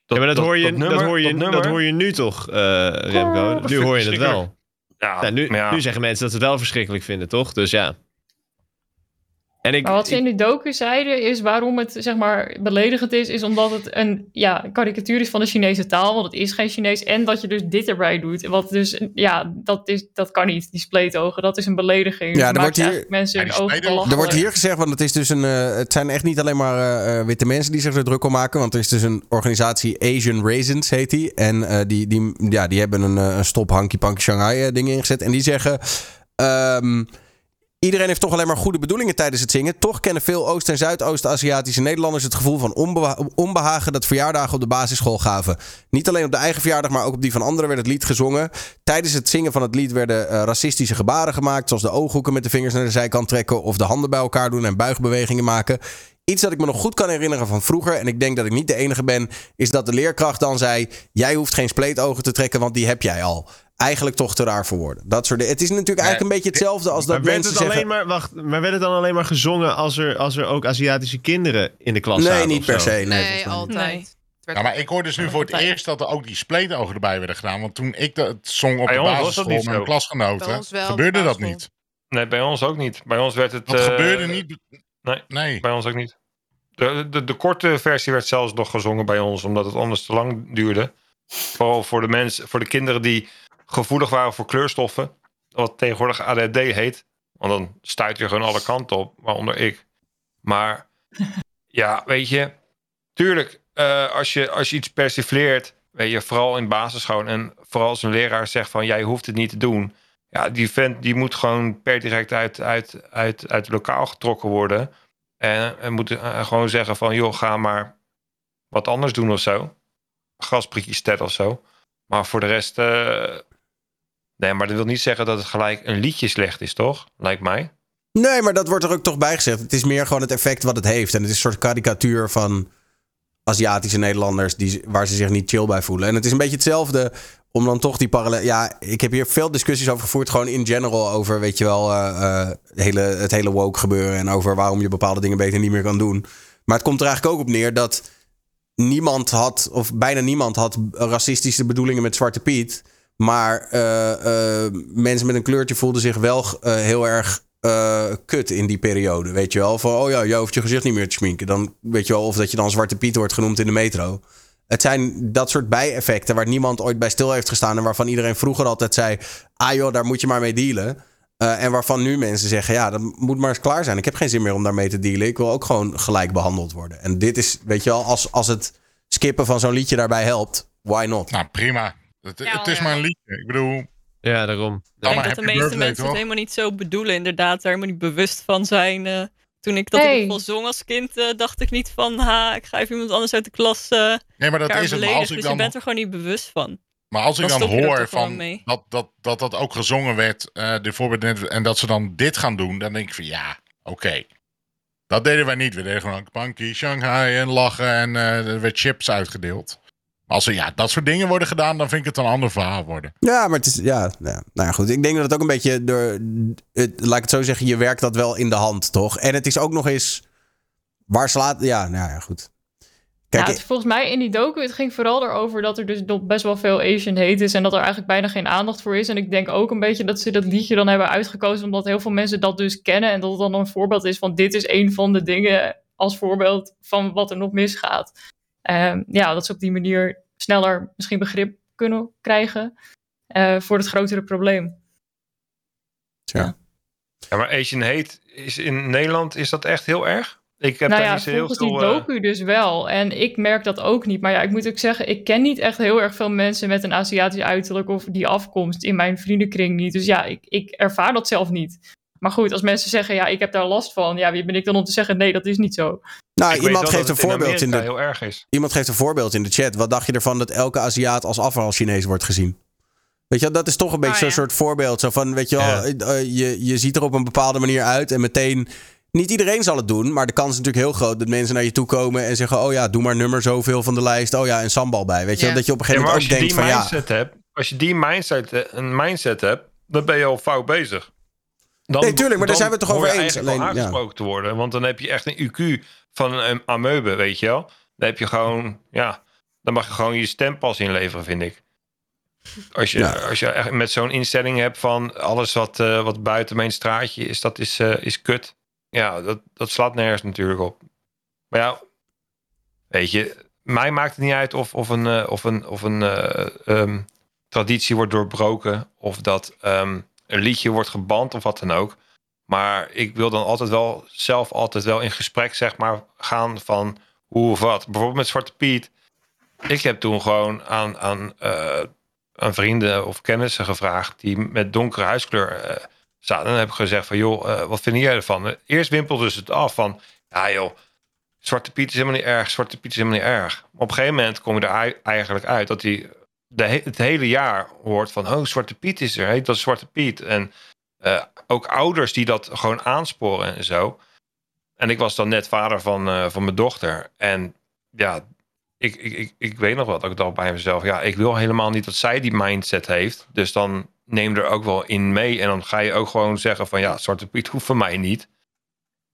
ja, maar dat, hoor je, dat,
nummer-
hoor je, dat, hoor je nu toch, eh, Remco?
Oh, dat
nu hoor je het wel.
Ja,
Nou, nu,
ja.
nu zeggen mensen dat ze het wel verschrikkelijk vinden, toch? Dus ja. En ik,
Maar wat ze in die docu zeiden is waarom het zeg maar beledigend is, is omdat het een ja, karikatuur is van de Chinese taal, want het is geen Chinees, en dat je dus dit erbij doet. Wat dus, ja, dat, is, dat kan niet, die spleetogen, dat is een belediging.
Ja, er wordt hier-
mensen
Ja,
hun ogen
Er wordt hier gezegd, want het, is dus een, eh, het zijn echt niet alleen maar eh, eh, witte mensen die zich er druk om maken. Want er is dus een organisatie, Asian Raisins heet die. En eh, die, die, ja, die hebben een, een stop Hanky Panky Shanghai ding ingezet. En die zeggen... ehm, Iedereen heeft toch alleen maar goede bedoelingen tijdens het zingen. Toch kennen veel Oost- en Zuidoost-Aziatische Nederlanders het gevoel van onbeha- onbehagen dat verjaardagen op de basisschool gaven. Niet alleen op de eigen verjaardag, maar ook op die van anderen werd het lied gezongen. Tijdens het zingen van het lied werden eh, racistische gebaren gemaakt, zoals de ooghoeken met de vingers naar de zijkant trekken of de handen bij elkaar doen en buigbewegingen maken. Iets dat ik me nog goed kan herinneren van vroeger, en ik denk dat ik niet de enige ben, is dat de leerkracht dan zei: Jij hoeft geen spleetogen te trekken, want die heb jij al. Eigenlijk toch te raar voor woorden. Dat soort dingen. Het is natuurlijk eigenlijk een beetje hetzelfde als dat
maar, werd
mensen
het
zeggen.
alleen maar, wacht, maar werd het dan alleen maar gezongen als er, als er ook Aziatische kinderen in de klas
Nee,
zaten?
niet
of
per
zo?
se. Nee,
Nee,
niet.
altijd.
Nee.
Ja, maar ik hoor dus nu voor het eerst dat er ook die spleetogen erbij werden gedaan. Want toen ik dat zong op de basisschool
niet
met klasgenoten, gebeurde
de
dat niet.
Nee, bij ons ook niet. Bij ons werd het...
Dat
eh,
gebeurde niet.
nee.
Nee.
Bij ons ook niet. De, de, de korte versie werd zelfs nog gezongen bij ons, omdat het anders te lang duurde. Vooral voor de mensen, voor de kinderen die gevoelig waren voor kleurstoffen. Wat tegenwoordig ADD heet. Want dan stuit je gewoon alle kanten op, waaronder ik. Maar ja, weet je, tuurlijk, eh, als, je, als je iets persifleert, weet je, vooral in basisschool en vooral als een leraar zegt van jij hoeft het niet te doen. Ja, die vent die moet gewoon per direct uit, uit, uit, uit het lokaal getrokken worden. En, moet eh, gewoon zeggen van joh, ga maar wat anders doen of zo. Gasprietjes stet of zo. Maar voor de rest. eh, nee, maar dat wil niet zeggen dat het gelijk een liedje slecht is, toch? Lijkt mij.
Nee, maar dat wordt er ook toch bij gezegd. Het is meer gewoon het effect wat het heeft. En het is een soort karikatuur van Aziatische Nederlanders die, waar ze zich niet chill bij voelen. En het is een beetje hetzelfde om dan toch die parallel... Ja, ik heb hier veel discussies over gevoerd. Gewoon in general over, weet je wel, eh, eh, hele, het hele woke gebeuren. En over waarom je bepaalde dingen beter niet meer kan doen. Maar het komt er eigenlijk ook op neer dat niemand had, of bijna niemand had racistische bedoelingen met Zwarte Piet. Maar eh, eh, mensen met een kleurtje voelden zich wel eh, heel erg kut in die periode. Weet je wel? Van, oh ja, jij hoeft je gezicht niet meer te schminken. Dan weet je wel, of dat je dan Zwarte Piet wordt genoemd in de metro. Het zijn dat soort bijeffecten waar niemand ooit bij stil heeft gestaan. En waarvan iedereen vroeger altijd zei: ah joh, daar moet je maar mee dealen. En waarvan nu mensen zeggen: ja, dat moet maar eens klaar zijn. Ik heb geen zin meer om daarmee te dealen. Ik wil ook gewoon gelijk behandeld worden. En dit is, weet je wel, als, als het skippen van zo'n liedje daarbij helpt, why not?
Nou, prima. Het,
Ja,
het is
ja.
maar een liedje. Ik bedoel,
Ja, daarom.
Ik denk
maar
dat de meeste
birthday,
mensen het helemaal niet zo bedoelen, inderdaad. Daar helemaal niet bewust van zijn. eh, Toen ik dat
Hey.
in ieder geval zong als kind, eh, dacht ik niet van... Ha, ik ga even iemand anders uit de klas eh
Nee, maar dat is het. Maar als ik
Dus je bent er gewoon niet bewust van.
maar als ik
dan
hoor van dat, dat, dat dat ook gezongen werd, eh de voorbeeld en dat ze dan dit gaan doen, dan denk ik van ja, oké. Dat deden wij niet. We deden gewoon Punky, Shanghai en lachen en eh, er werd chips uitgedeeld. Als er ja, dat soort dingen worden gedaan, dan vind ik het een ander verhaal worden.
Ja, maar het is. Ja, nou ja, nou ja, goed. Ik denk dat het ook een beetje door. Het, laat ik het zo zeggen, je werkt dat wel in de hand, toch? En het is ook nog eens. Waar slaat. Ja, nou ja, goed. Kijk,
ja, het, volgens mij in die docu, het ging vooral erover dat er dus nog best wel veel Asian hate is en dat er eigenlijk bijna geen aandacht voor is. En ik denk ook een beetje dat ze dat liedje dan hebben uitgekozen omdat heel veel mensen dat dus kennen en dat het dan een voorbeeld is van dit is een van de dingen als voorbeeld van wat er nog misgaat. Ehm, ja, dat ze op die manier sneller misschien begrip kunnen krijgen eh, voor het grotere probleem.
Tja.
Ja, maar Asian hate is in Nederland is dat echt heel erg? Ik heb
nou
daar
ja,
niet zo heel
volgens die
veel... eh,
docu dus wel. En ik merk dat ook niet. Maar ja, ik moet ook zeggen, ik ken niet echt heel erg veel mensen met een Aziatisch uiterlijk of die afkomst in mijn vriendenkring niet. Dus ja, ik, ik ervaar dat zelf niet. Maar goed, als mensen zeggen, ja, ik heb daar last van. Ja, wie ben ik dan om te zeggen, nee, dat is niet zo.
nou,
ik
iemand geeft een
in
voorbeeld in de.
heel erg is.
Iemand geeft een voorbeeld in de chat. Wat dacht je ervan dat elke Aziat als afval-Chinees wordt gezien? Weet je, wel, dat is toch een beetje
Oh,
zo'n
ja.
soort voorbeeld. Zo van, weet je wel,
Ja.
eh, eh, je, je ziet er op een bepaalde manier uit en meteen... Niet iedereen zal het doen, maar de kans is natuurlijk heel groot dat mensen naar je toe komen en zeggen: Oh ja, doe maar nummer zoveel van de lijst. Oh ja, en sambal bij. Weet je,
Ja.
dat je op een gegeven moment
als
ook
je
denkt:
die
van ja.
mindset hebt, als je die mindset, eh, een mindset hebt, dan ben je al fout bezig. Dan,
Nee, tuurlijk, maar daar zijn we het toch over eens. Alleen, ja.
aangesproken te worden, want dan heb je echt een IQ van een amoebe, weet je wel. Dan heb je gewoon, ja, dan mag je gewoon je stempas inleveren, vind ik. Als je,
Ja.
als je echt met zo'n instelling hebt van alles wat, eh, wat buiten mijn straatje is, dat is, eh, is kut. Ja, dat, dat slaat nergens natuurlijk op. Maar ja, weet je, mij maakt het niet uit of, of een, eh, of een, of een eh, ehm, traditie wordt doorbroken of dat ehm, een liedje wordt geband of wat dan ook. Maar ik wil dan altijd wel zelf altijd wel in gesprek zeg maar gaan van hoe of wat. Bijvoorbeeld met Zwarte Piet. Ik heb toen gewoon aan, aan, eh, aan vrienden of kennissen gevraagd die met donkere huiskleur eh, zaten. En dan heb ik gezegd van joh, eh, wat vind jij ervan? Eerst wimpelde ze het af van ja joh, Zwarte Piet is helemaal niet erg, Zwarte Piet is helemaal niet erg. Op een gegeven moment kom je er ei- eigenlijk uit dat hij het hele jaar hoort van oh Zwarte Piet is er, heet dat Zwarte Piet. En eh, ook ouders die dat gewoon aansporen en zo. En ik was dan net vader van, eh, van mijn dochter. En ja, ik, ik, ik, ik weet nog wat. Ik dacht bij mezelf, ja, ik wil helemaal niet dat zij die mindset heeft. Dus dan neem er ook wel in mee. En dan ga je ook gewoon zeggen van ja, Zwarte Piet hoeft voor mij niet.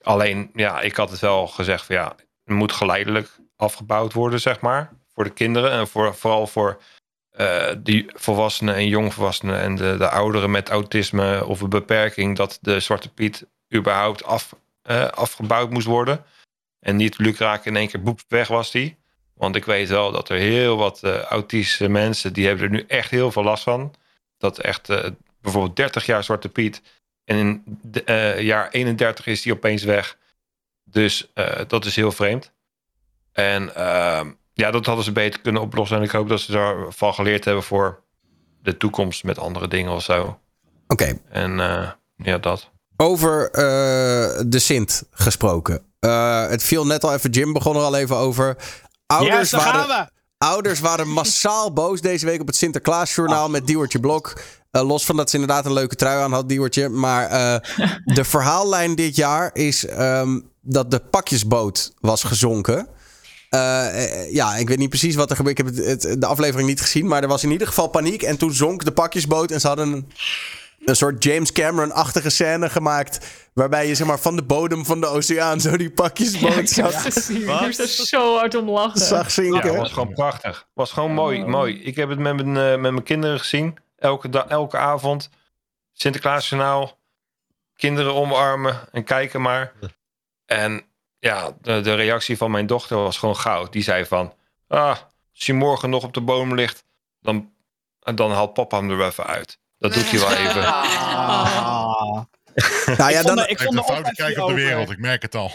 Alleen, ja, ik had het wel gezegd van ja, het moet geleidelijk afgebouwd worden, zeg maar. Voor de kinderen en voor, vooral voor eh, die volwassenen en jongvolwassenen en de, de ouderen met autisme of een beperking, dat de Zwarte Piet überhaupt af, eh, afgebouwd moest worden. En niet lukraak in één keer boep weg was die. Want ik weet wel dat er heel wat eh, autistische mensen, die hebben er nu echt heel veel last van. Dat echt bijvoorbeeld 30 jaar Zwarte Piet en in jaar 31 is die opeens weg. Dus dat is heel vreemd. En ehm, ja, dat hadden ze beter kunnen oplossen. En ik hoop dat ze daarvan geleerd hebben voor de toekomst met andere dingen of zo.
Oké,
En eh, ja, dat.
over eh, de Sint gesproken. Eh, het viel net al even, Jim begon er al even over. Ouders
Yes, daar
waren,
gaan we!
Ouders waren massaal boos deze week op het Sinterklaasjournaal met Diewertje Blok. Eh, los van dat ze inderdaad een leuke trui aan had, Diewertje. Maar eh, de verhaallijn dit jaar is ehm, dat de pakjesboot was gezonken. Eh, eh, ja, ik weet niet precies wat er gebeurde. Ik heb het, het- de aflevering niet gezien. Maar er was in ieder geval paniek. En toen zonk de pakjesboot. En ze hadden een, een soort James Cameron-achtige scène gemaakt. Waarbij je zeg maar, van de bodem van de oceaan zo die pakjesboot
Ja,
zag.
Wat?
Ik moest er zo hard om lachen.
zag
Ja,
zinken.
het was gewoon prachtig. was gewoon mooi,
Oh.
mooi. Ik heb het met mijn, eh, met mijn kinderen gezien. Elke, elke avond. Sinterklaasjournaal. Kinderen omarmen en kijken maar. En ja, de, de reactie van mijn dochter was gewoon goud. Die zei van... Ah, als je morgen nog op de boom ligt... dan, dan haalt papa hem er even uit. Dat doet hij wel even.
Ah.
Nou ja,
ik vond,
dan,
de- ik vond
een
de
foute
ophef
kijk op de wereld, ik merk het al.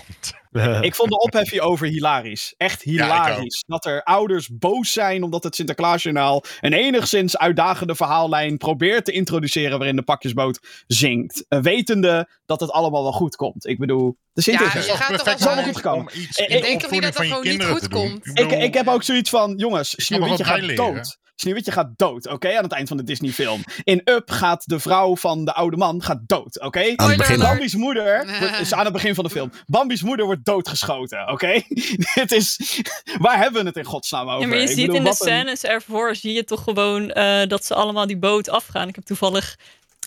Ik vond de ophef hierover hilarisch. Echt hilarisch. dat er ouders boos zijn omdat het Sinterklaasjournaal een enigszins uitdagende verhaallijn probeert te introduceren waarin de pakjesboot zingt. Eh, wetende dat het allemaal wel goed komt. Ik bedoel, de Sint
Ja,
is
je
er.
gaat toch
Het is allemaal goed gekomen.
Iets
Ik
denk niet dat
je
gewoon niet goed komt?
Ik
Ik,
bedoel,
ik heb ook zoiets van, jongens, Sneeuwwitje gaat dood. Sneeuwwitje gaat dood, oké? Aan het eind van de Disney-film. In Up gaat de vrouw van de oude man gaat dood, oké?
Aan het begin al.
Bambi's moeder wordt- is aan het begin van de film. Bambi's moeder wordt doodgeschoten, oké? Dit is... Waar hebben we het in godsnaam over?
Ja, maar je
Ik
ziet
bedoel,
in de
een-
scènes ervoor, zie je toch gewoon eh, dat ze allemaal die boot afgaan. Ik heb toevallig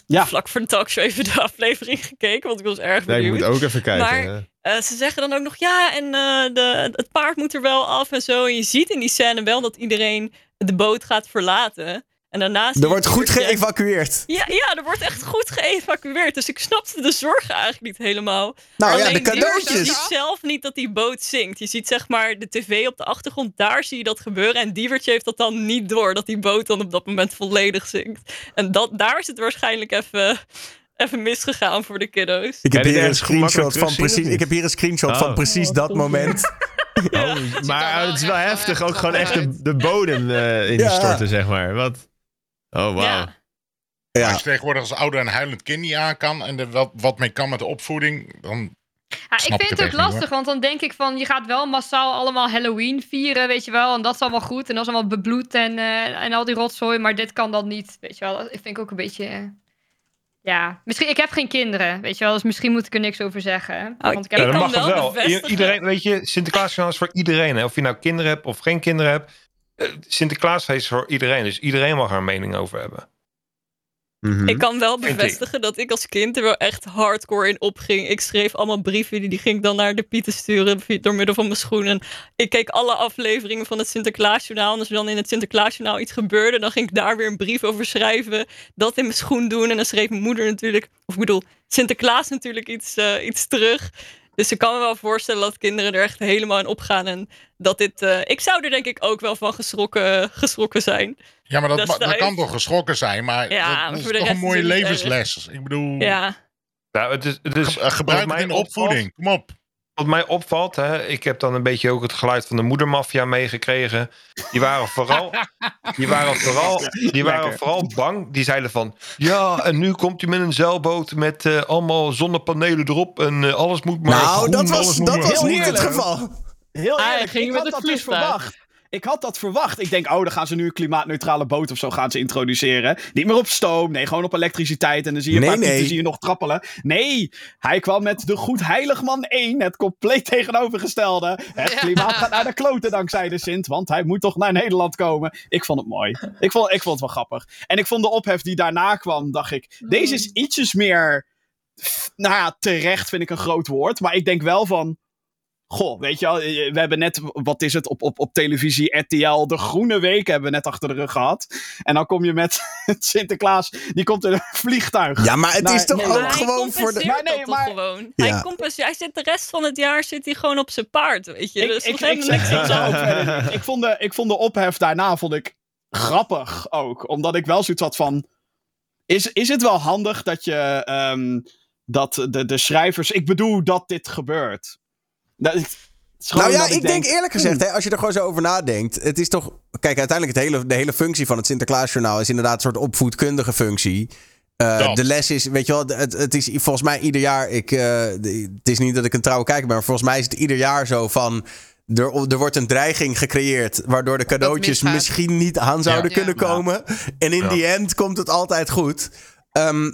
Ja.
vlak voor de talkshow even de aflevering gekeken, want ik was erg
Nee, ik
benieuwd.
moet ook even kijken.
Maar-. Eh, ze zeggen dan ook nog ja, en eh, de, het paard moet er wel af en zo. En je ziet in die scène wel dat iedereen de boot gaat verlaten. En daarna zie
Er
je
wordt goed geëvacueerd.
Ja, ja, er wordt echt goed geëvacueerd. Dus ik snapte de zorgen eigenlijk niet helemaal.
Nou ja,
Alleen
de
Diewertje
cadeautjes.
ziet zelf niet dat die boot zinkt. Je ziet zeg maar de tv op de achtergrond, daar zie je dat gebeuren. En Diewertje heeft dat dan niet door, dat die boot dan op dat moment volledig zinkt. En dat, daar is het waarschijnlijk even, even misgegaan voor de kiddo's.
Ik heb
je
hier een screenshot van precies. Ik heb hier een screenshot
Oh.
van precies
Oh,
dat
tof.
moment.
Oh, maar het is wel heftig. Ook gewoon echt de, de bodem eh instorten, zeg maar. Wat? Oh, wauw.
Ja.
Als je tegenwoordig als ouder een huilend kind niet aan kan en er wat, wat mee kan met de opvoeding, dan
Ja, ik
Snap
vind
ik
het ook
niet,
lastig, want dan denk ik van je gaat wel massaal allemaal Halloween vieren, weet je wel. En dat is allemaal goed en dat is allemaal bebloed en, eh, en al die rotzooi, maar dit kan dan niet, weet je wel. Dat vind ik ook een beetje, eh, ja. Misschien, ik heb geen kinderen, weet je wel, dus misschien moet ik er niks over zeggen. Want ik heb
Ja, dat
kan
mag
wel.
Iedereen, weet je, Sinterklaasjournaal is voor iedereen. Hè? Of je nou kinderen hebt of geen kinderen hebt. Eh, Sinterklaasfeest is voor iedereen. Dus iedereen mag er een mening over hebben.
Mhm.
Ik kan wel bevestigen dat ik als kind er wel echt hardcore in opging. Ik schreef allemaal brieven, die, die ging ik dan naar de Pieten sturen via- door middel van mijn schoenen. Ik keek alle afleveringen van het Sinterklaasjournaal. En als er dan in het Sinterklaasjournaal iets gebeurde, dan ging ik daar weer een brief over schrijven. Dat in mijn schoen doen. En dan schreef mijn moeder natuurlijk, of ik bedoel, Sinterklaas natuurlijk iets, eh, iets terug. Dus ik kan me wel voorstellen dat kinderen er echt helemaal in opgaan. En dat dit. eh, ik zou er denk ik ook wel van geschrokken, geschrokken zijn.
Ja, maar dat,
Dat
kan toch geschrokken zijn, maar
Ja,
dat, is
voor de
toch een mooie levensles. Ik bedoel,
Ja.
Nou, het is, het is,
ge- gebruik het in de opvoeding. Kom op.
Wat mij opvalt, hè, ik heb dan een beetje ook het geluid van de moedermafia meegekregen. Die waren vooral, die waren vooral, die waren
Lekker.
vooral bang. Die zeiden van, ja, en nu komt hij met een zeilboot met eh, allemaal zonnepanelen erop en eh, alles moet maar
Nou,
groen,
dat was, dat was
Heel
niet het
eerlijk.
geval.
Heel
Ah, hij
eerlijk,
ging
ik
met
had
het
dat dus verwacht. Ik had dat verwacht. Ik denk, oh, dan gaan ze nu een klimaatneutrale boot of zo gaan ze introduceren. Niet meer op stoom, nee, gewoon op elektriciteit. En dan zie je
Nee, nee.
pieten zie je nog trappelen. Nee, hij kwam met de Goed Heiligman 1, het compleet tegenovergestelde. Het
Ja.
klimaat gaat naar de kloten dankzij de Sint, want hij moet toch naar Nederland komen. Ik vond het mooi. Ik vond, ik vond het wel grappig. En ik vond de ophef die daarna kwam, dacht ik, deze is ietsjes meer, nou ja, terecht vind ik een groot woord. Maar ik denk wel van, Goh, weet je wel, eh, we hebben net, wat is het, op, op, op televisie RTL, de Groene Week hebben we net achter de rug gehad. En dan kom je met Sinterklaas, die komt in een vliegtuig.
Ja, maar het
Nou,
is toch
nee,
Maar
ook gewoon voor de...
compenseert
Nee, maar-
gewoon.
Ja.
Hij, compenseert, hij zit de rest van het jaar zit hij gewoon op zijn paard, weet je.
ik,
dus
ik,
er
ik, zeg- ik ook ik, vond de, ik vond de ophef daarna vond ik grappig ook. Omdat ik wel zoiets had van, is, is het wel handig dat je, ehm, dat de, de schrijvers, ik bedoel dat dit gebeurt. Dat, het is gewoon
Nou ja, ik denk eerlijk gezegd, hè, als je er gewoon zo over nadenkt. Het is toch. Kijk, uiteindelijk het hele, de hele functie van het Sinterklaasjournaal is inderdaad een soort opvoedkundige functie. Eh, de les is, weet je wel, het, het is volgens mij ieder jaar. Ik, eh, de- het is niet dat ik een trouwe kijker ben, maar volgens mij is het ieder jaar zo van. Er, er wordt een dreiging gecreëerd waardoor de cadeautjes misschien niet aan zouden
Ja.
kunnen
Ja.
komen. En in
Ja.
die end komt het altijd goed. Ehm,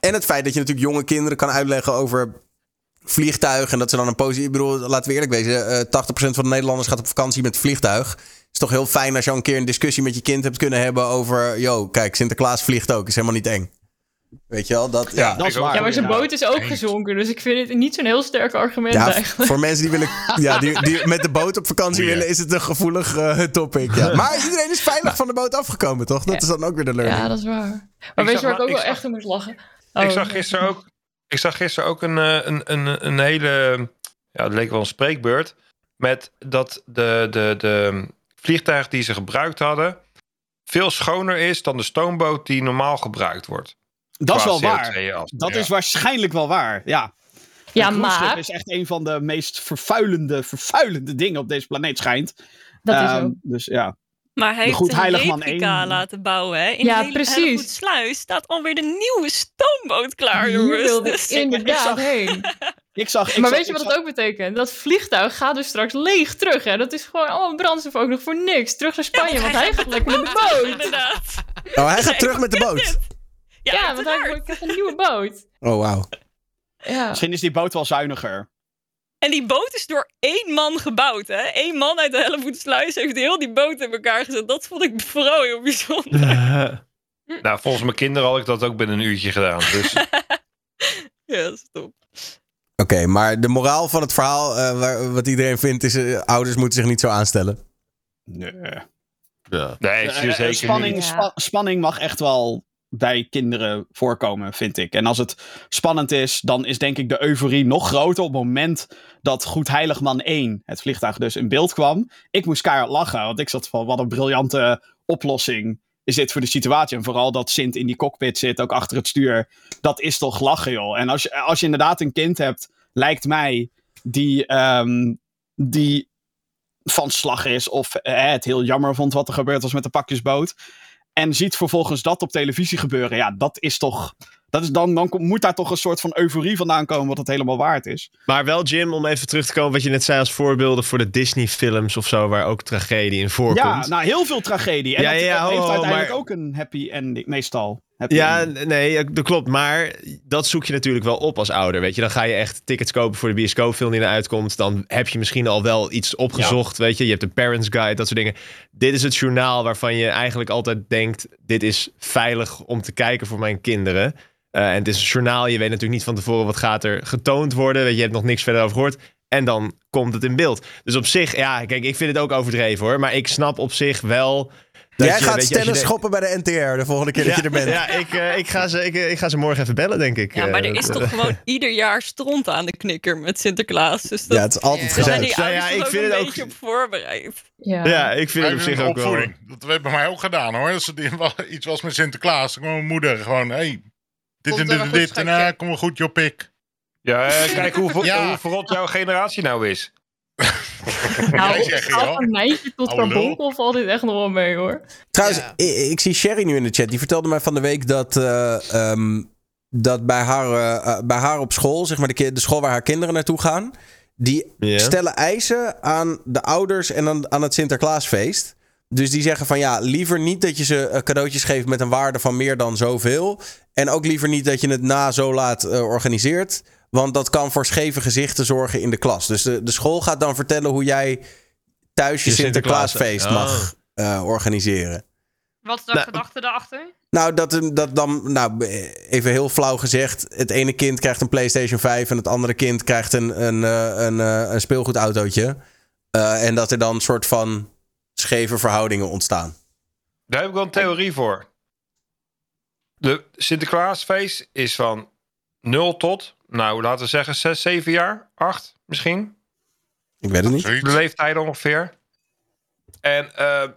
en het feit dat je natuurlijk jonge kinderen kan uitleggen over vliegtuig. En dat ze dan een positie. Ik bedoel, laten we eerlijk wezen. eh 80% van de Nederlanders gaat op vakantie met vliegtuig. is toch heel fijn als je al een keer een discussie met je kind hebt kunnen hebben over. Yo, kijk, Sinterklaas vliegt ook. Is helemaal niet eng. Weet je wel? Dat, ja.
dat is
ik
waar.
Ja, maar zijn boot is ook gezonken. Dus ik vind het niet zo'n heel sterk argument
Ja,
eigenlijk.
voor mensen die willen. Ja, die, die met de boot op vakantie willen, is het een gevoelig eh, topic. Ja. Maar iedereen is veilig van de boot afgekomen, toch? Dat is dan ook weer de learning.
Ja, dat is waar. Maar weet
zag
je waar ik ook
ik
wel
zag-
echt om moest lachen?
ik
Oh,
zag gisteren ook, ik zag gisteren ook een, eh, een, een, een hele, ja, het leek wel een spreekbeurt, met dat de, de, de vliegtuig die ze gebruikt hadden veel schoner is dan de stoomboot die normaal gebruikt wordt.
Dat is wel waar.
CO2 -afstand.
Dat
Ja.
is waarschijnlijk wel waar, ja.
Ja, maar
is echt een van de meest vervuilende, vervuilende dingen op deze planeet schijnt.
dat is
Ehm,
ook.
Dus ja.
Maar hij
De Goed
heeft een replica
één.
laten bouwen. Hè? In
Ja,
hele,
precies.
sluis staat alweer de nieuwe stoomboot klaar, jongens. Dus
ik inderdaad
zag-
heen.
Ik zag, ik
Maar
zag-
weet je
ik
wat het ook betekent? Dat vliegtuig gaat dus straks leeg terug. Hè? Dat is gewoon allemaal brandstof ook nog voor niks. Terug naar Spanje, want hij gaat lekker met de boot.
Inderdaad.
Oh, hij gaat terug met de boot.
Ja,
Ja, want hij krijgt een nieuwe boot.
Oh, wauw.
Ja.
Misschien is die boot wel zuiniger.
En die boot is door één man gebouwd, hè? Eén man uit de Hellevoetsluis heeft heel die boot in elkaar gezet. Dat vond ik vooral heel bijzonder.
Nou, volgens mijn kinderen had ik dat ook binnen een uurtje gedaan. Dus
Ja, dat is top.
Oké, maar de moraal van het verhaal, eh, waar, wat iedereen vindt, is eh, ouders moeten zich niet zo aanstellen.
Nee.
ja.
nee, zeer
eh,
zeker
spanning,
niet.
Ja.
spa- spanning mag echt wel bij kinderen voorkomen, vind ik. En als het spannend is, dan is denk ik de euforie nog groter op het moment dat Goed Heiligman 1, het vliegtuig dus, in beeld kwam. Ik moest keihard lachen, want ik zat van, wat een briljante oplossing is dit voor de situatie. En vooral dat Sint in die cockpit zit, ook achter het stuur. Dat is toch lachen, joh. En als je, als je inderdaad een kind hebt, lijkt mij, die, ehm, die van slag is of eh, het heel jammer vond wat er gebeurd was met de pakjesboot. En ziet vervolgens dat op televisie gebeuren. Ja, dat is toch. Dat is dan, dan moet daar toch een soort van euforie vandaan komen wat het helemaal waard is.
Maar wel, Jim, om even terug te komen wat je net zei als voorbeelden voor de Disney-films of zo, waar ook tragedie in voorkomt.
Ja, nou heel veel tragedie. En
Ja,
dat,
ja,
dat
ho,
heeft
ho,
uiteindelijk
maar-
ook een happy ending. Meestal. Happy
Ja, nee, dat klopt. Maar dat zoek je natuurlijk wel op als ouder. Weet je, dan ga je echt tickets kopen voor de bioscoopfilm die eruit komt. Dan heb je misschien al wel iets opgezocht. Weet je, je hebt de Parents Guide, dat soort dingen. Dit is het journaal waarvan je eigenlijk altijd denkt: dit is veilig om te kijken voor mijn kinderen. Eh, en het is een journaal. Je weet natuurlijk niet van tevoren wat gaat er getoond worden. Weet je, je hebt nog niks verder over gehoord. En dan komt het in beeld. Dus op zich, ja, kijk, ik vind het ook overdreven hoor. Maar ik snap op zich wel. dat
Jij
je,
gaat
denkt-
schoppen bij de NTR de volgende keer dat je er bent.
ja, ik, eh, ik, ga ze, ik, eh, ik ga ze morgen even bellen, denk ik.
Ja, maar er is toch gewoon ieder jaar stront aan de knikker met Sinterklaas. Dus dat,
Ja, het is altijd
Ja.
gezellig.
die
Nou ja, ik vind
ook
het
een
ook-
beetje op voorbereid.
Ja.
Ja, ik vind het op zich ook wel...
opvoeding. Dat werd bij mij ook gedaan hoor. Als er iets was met Sinterklaas, dan kwam mijn moeder gewoon, hey, dit en dit en dit. En uh, kom maar goed, joh, pik.
Ja, eh, kijk hoe,
Ja.
hoe verrot jouw generatie nou is.
Nou,
joh.
een meisje tot
Oude lul.
carbonkel valt dit echt nog wel mee hoor.
Trouwens,
Ja.
ik, ik zie Sherry nu in de chat. Die vertelde mij van de week dat, eh, ehm, dat bij, haar, eh, eh, bij haar op school, zeg maar de, ki- de school waar haar kinderen naartoe gaan, die
Ja.
stellen eisen aan de ouders en aan, aan het Sinterklaasfeest. Dus die zeggen van ja, liever niet dat je ze eh, cadeautjes geeft met een waarde van meer dan zoveel. En ook liever niet dat je het na zo laat eh, organiseert. Want dat kan voor scheve gezichten zorgen in de klas. Dus de, de school gaat dan vertellen hoe jij thuis je,
Je Sinterklaas-
Sinterklaasfeest
Oh.
mag eh, organiseren.
Wat is de
Nou,
gedachte daarachter?
Nou, dat, een- dat dan, nou, even heel flauw gezegd. Het ene kind krijgt een PlayStation 5 en het andere kind krijgt een, een, eh, een, eh, een speelgoedautootje. Eh, en dat er dan een soort van scheve verhoudingen ontstaan.
Daar heb ik wel een theorie voor. De Sinterklaasfeest is van 0 tot, nou laten we zeggen 6, 7 jaar, 8 misschien.
Ik weet het niet.
De leeftijd ongeveer. En eh,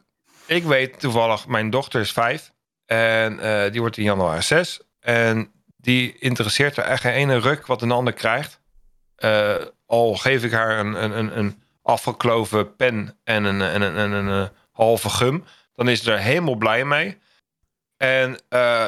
ik weet toevallig, mijn dochter is 5 en eh, die wordt in januari 6. En die interesseert er echt geen ene ruk wat een ander krijgt. Eh, al geef ik haar een, een, een, een afgekloven pen en een, en een, en een, eh, halve gum, dan is ze er helemaal blij mee. En eh,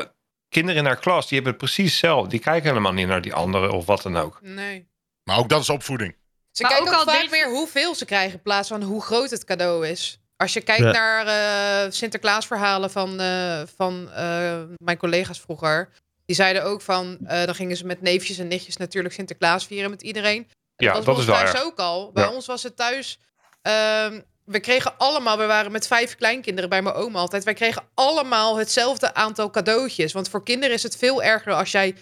kinderen in haar klas, die hebben het precies hetzelfde. Die kijken helemaal niet naar die anderen of wat dan ook.
Nee.
Maar ook dat is opvoeding.
Ze
Maar
kijken
ook
ook,
al
vaak
deze-
meer hoeveel ze krijgen in plaats van hoe groot het cadeau is. Als je kijkt
Ja.
naar eh Sinterklaasverhalen van, eh, van eh, mijn collega's vroeger. Die zeiden ook van, eh, dan gingen ze met neefjes en nichtjes natuurlijk Sinterklaas vieren met iedereen.
Ja, dat
bij
is
thuis ook al. Bij
Ja.
ons was het thuis. ehm, we kregen allemaal, we waren met vijf kleinkinderen bij mijn oma altijd. Wij kregen allemaal hetzelfde aantal cadeautjes. Want voor kinderen is het veel erger als jij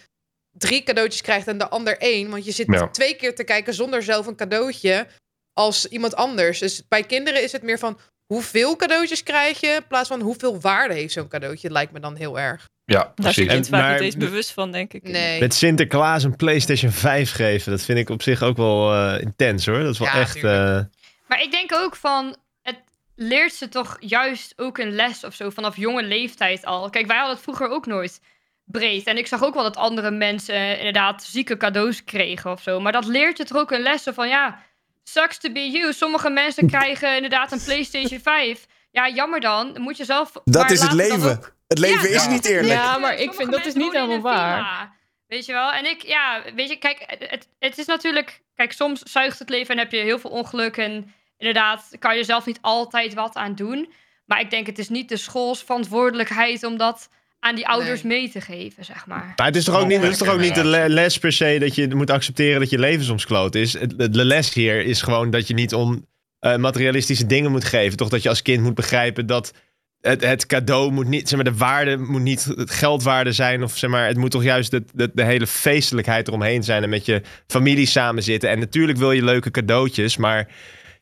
drie cadeautjes krijgt en de ander één. Want je zit
Ja.
twee keer te kijken zonder zelf een cadeautje als iemand anders. Dus bij kinderen is het meer van hoeveel cadeautjes krijg je in plaats van hoeveel waarde heeft zo'n cadeautje. Lijkt me dan heel erg.
Ja,
Daar is
precies.
je kind
En-
vaak niet eens bewust van, denk ik.
Nee.
Met Sinterklaas een PlayStation 5 geven, dat vind ik op zich ook wel eh, intens hoor. Dat is wel
Ja,
echt. eh,
Maar ik denk ook van, het leert ze toch juist ook een les of zo vanaf jonge leeftijd al. Kijk, wij hadden het vroeger ook nooit. breed. En ik zag ook wel dat andere mensen inderdaad zieke cadeaus kregen of zo. Maar dat leert je toch ook een lessen van ja, sucks to be you. Sommige mensen krijgen inderdaad een PlayStation 5. Ja, jammer dan. Dan moet je zelf.
Dat is het leven.
ook-
Het leven
Ja,
is niet eerlijk.
Ja, maar ik
Sommige
vind dat is niet helemaal waar.
villa. Weet je wel? En ik, ja, weet je, kijk, het, het is natuurlijk. Kijk, soms zuigt het leven en heb je heel veel ongeluk. En inderdaad, kan je zelf niet altijd wat aan doen. Maar ik denk, het is niet de schools verantwoordelijkheid om dat aan die ouders mee te geven, zeg maar.
Maar het is toch ook niet, het is toch ook niet de le- les per se dat je moet accepteren dat je leven soms kloot is. De, les hier is gewoon dat je niet om eh, materialistische dingen moet geven. Toch dat je als kind moet begrijpen dat het, het cadeau moet niet, zeg maar, de waarde moet niet het geldwaarde zijn. Of zeg maar, het moet toch juist de, de, de hele feestelijkheid eromheen zijn. En met je familie samen zitten. En natuurlijk wil je leuke cadeautjes, maar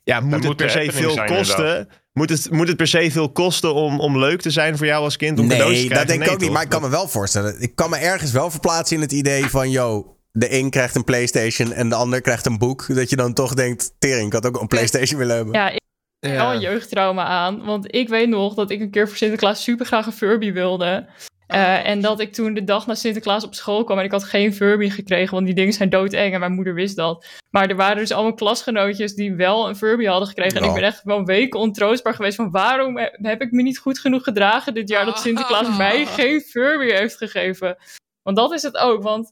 ja, moet het per se veel kosten? Moet het, moet het per se veel kosten om, om leuk te zijn voor jou als kind? Om te
Nee,
krijgen?
dat denk ik
Nee,
ook niet. Maar ik kan me wel voorstellen. Ik kan me ergens wel verplaatsen in het idee van... Yo, de een krijgt een PlayStation en de ander krijgt een boek. Dat je dan toch denkt... Tering, ik had ook een PlayStation willen hebben.
Ja, ik heb wel een jeugdtrauma aan. Want ik weet nog dat ik een keer voor Sinterklaas super graag een Furby wilde. Eh, en dat ik toen de dag na Sinterklaas op school kwam en ik had geen Furby gekregen, want die dingen zijn doodeng en mijn moeder wist dat. Maar er waren dus allemaal klasgenootjes die wel een Furby hadden gekregen. En ik ben echt wel weken ontroostbaar geweest van waarom he- heb ik me niet goed genoeg gedragen dit jaar dat Sinterklaas mij geen Furby heeft gegeven. Want dat is het ook, want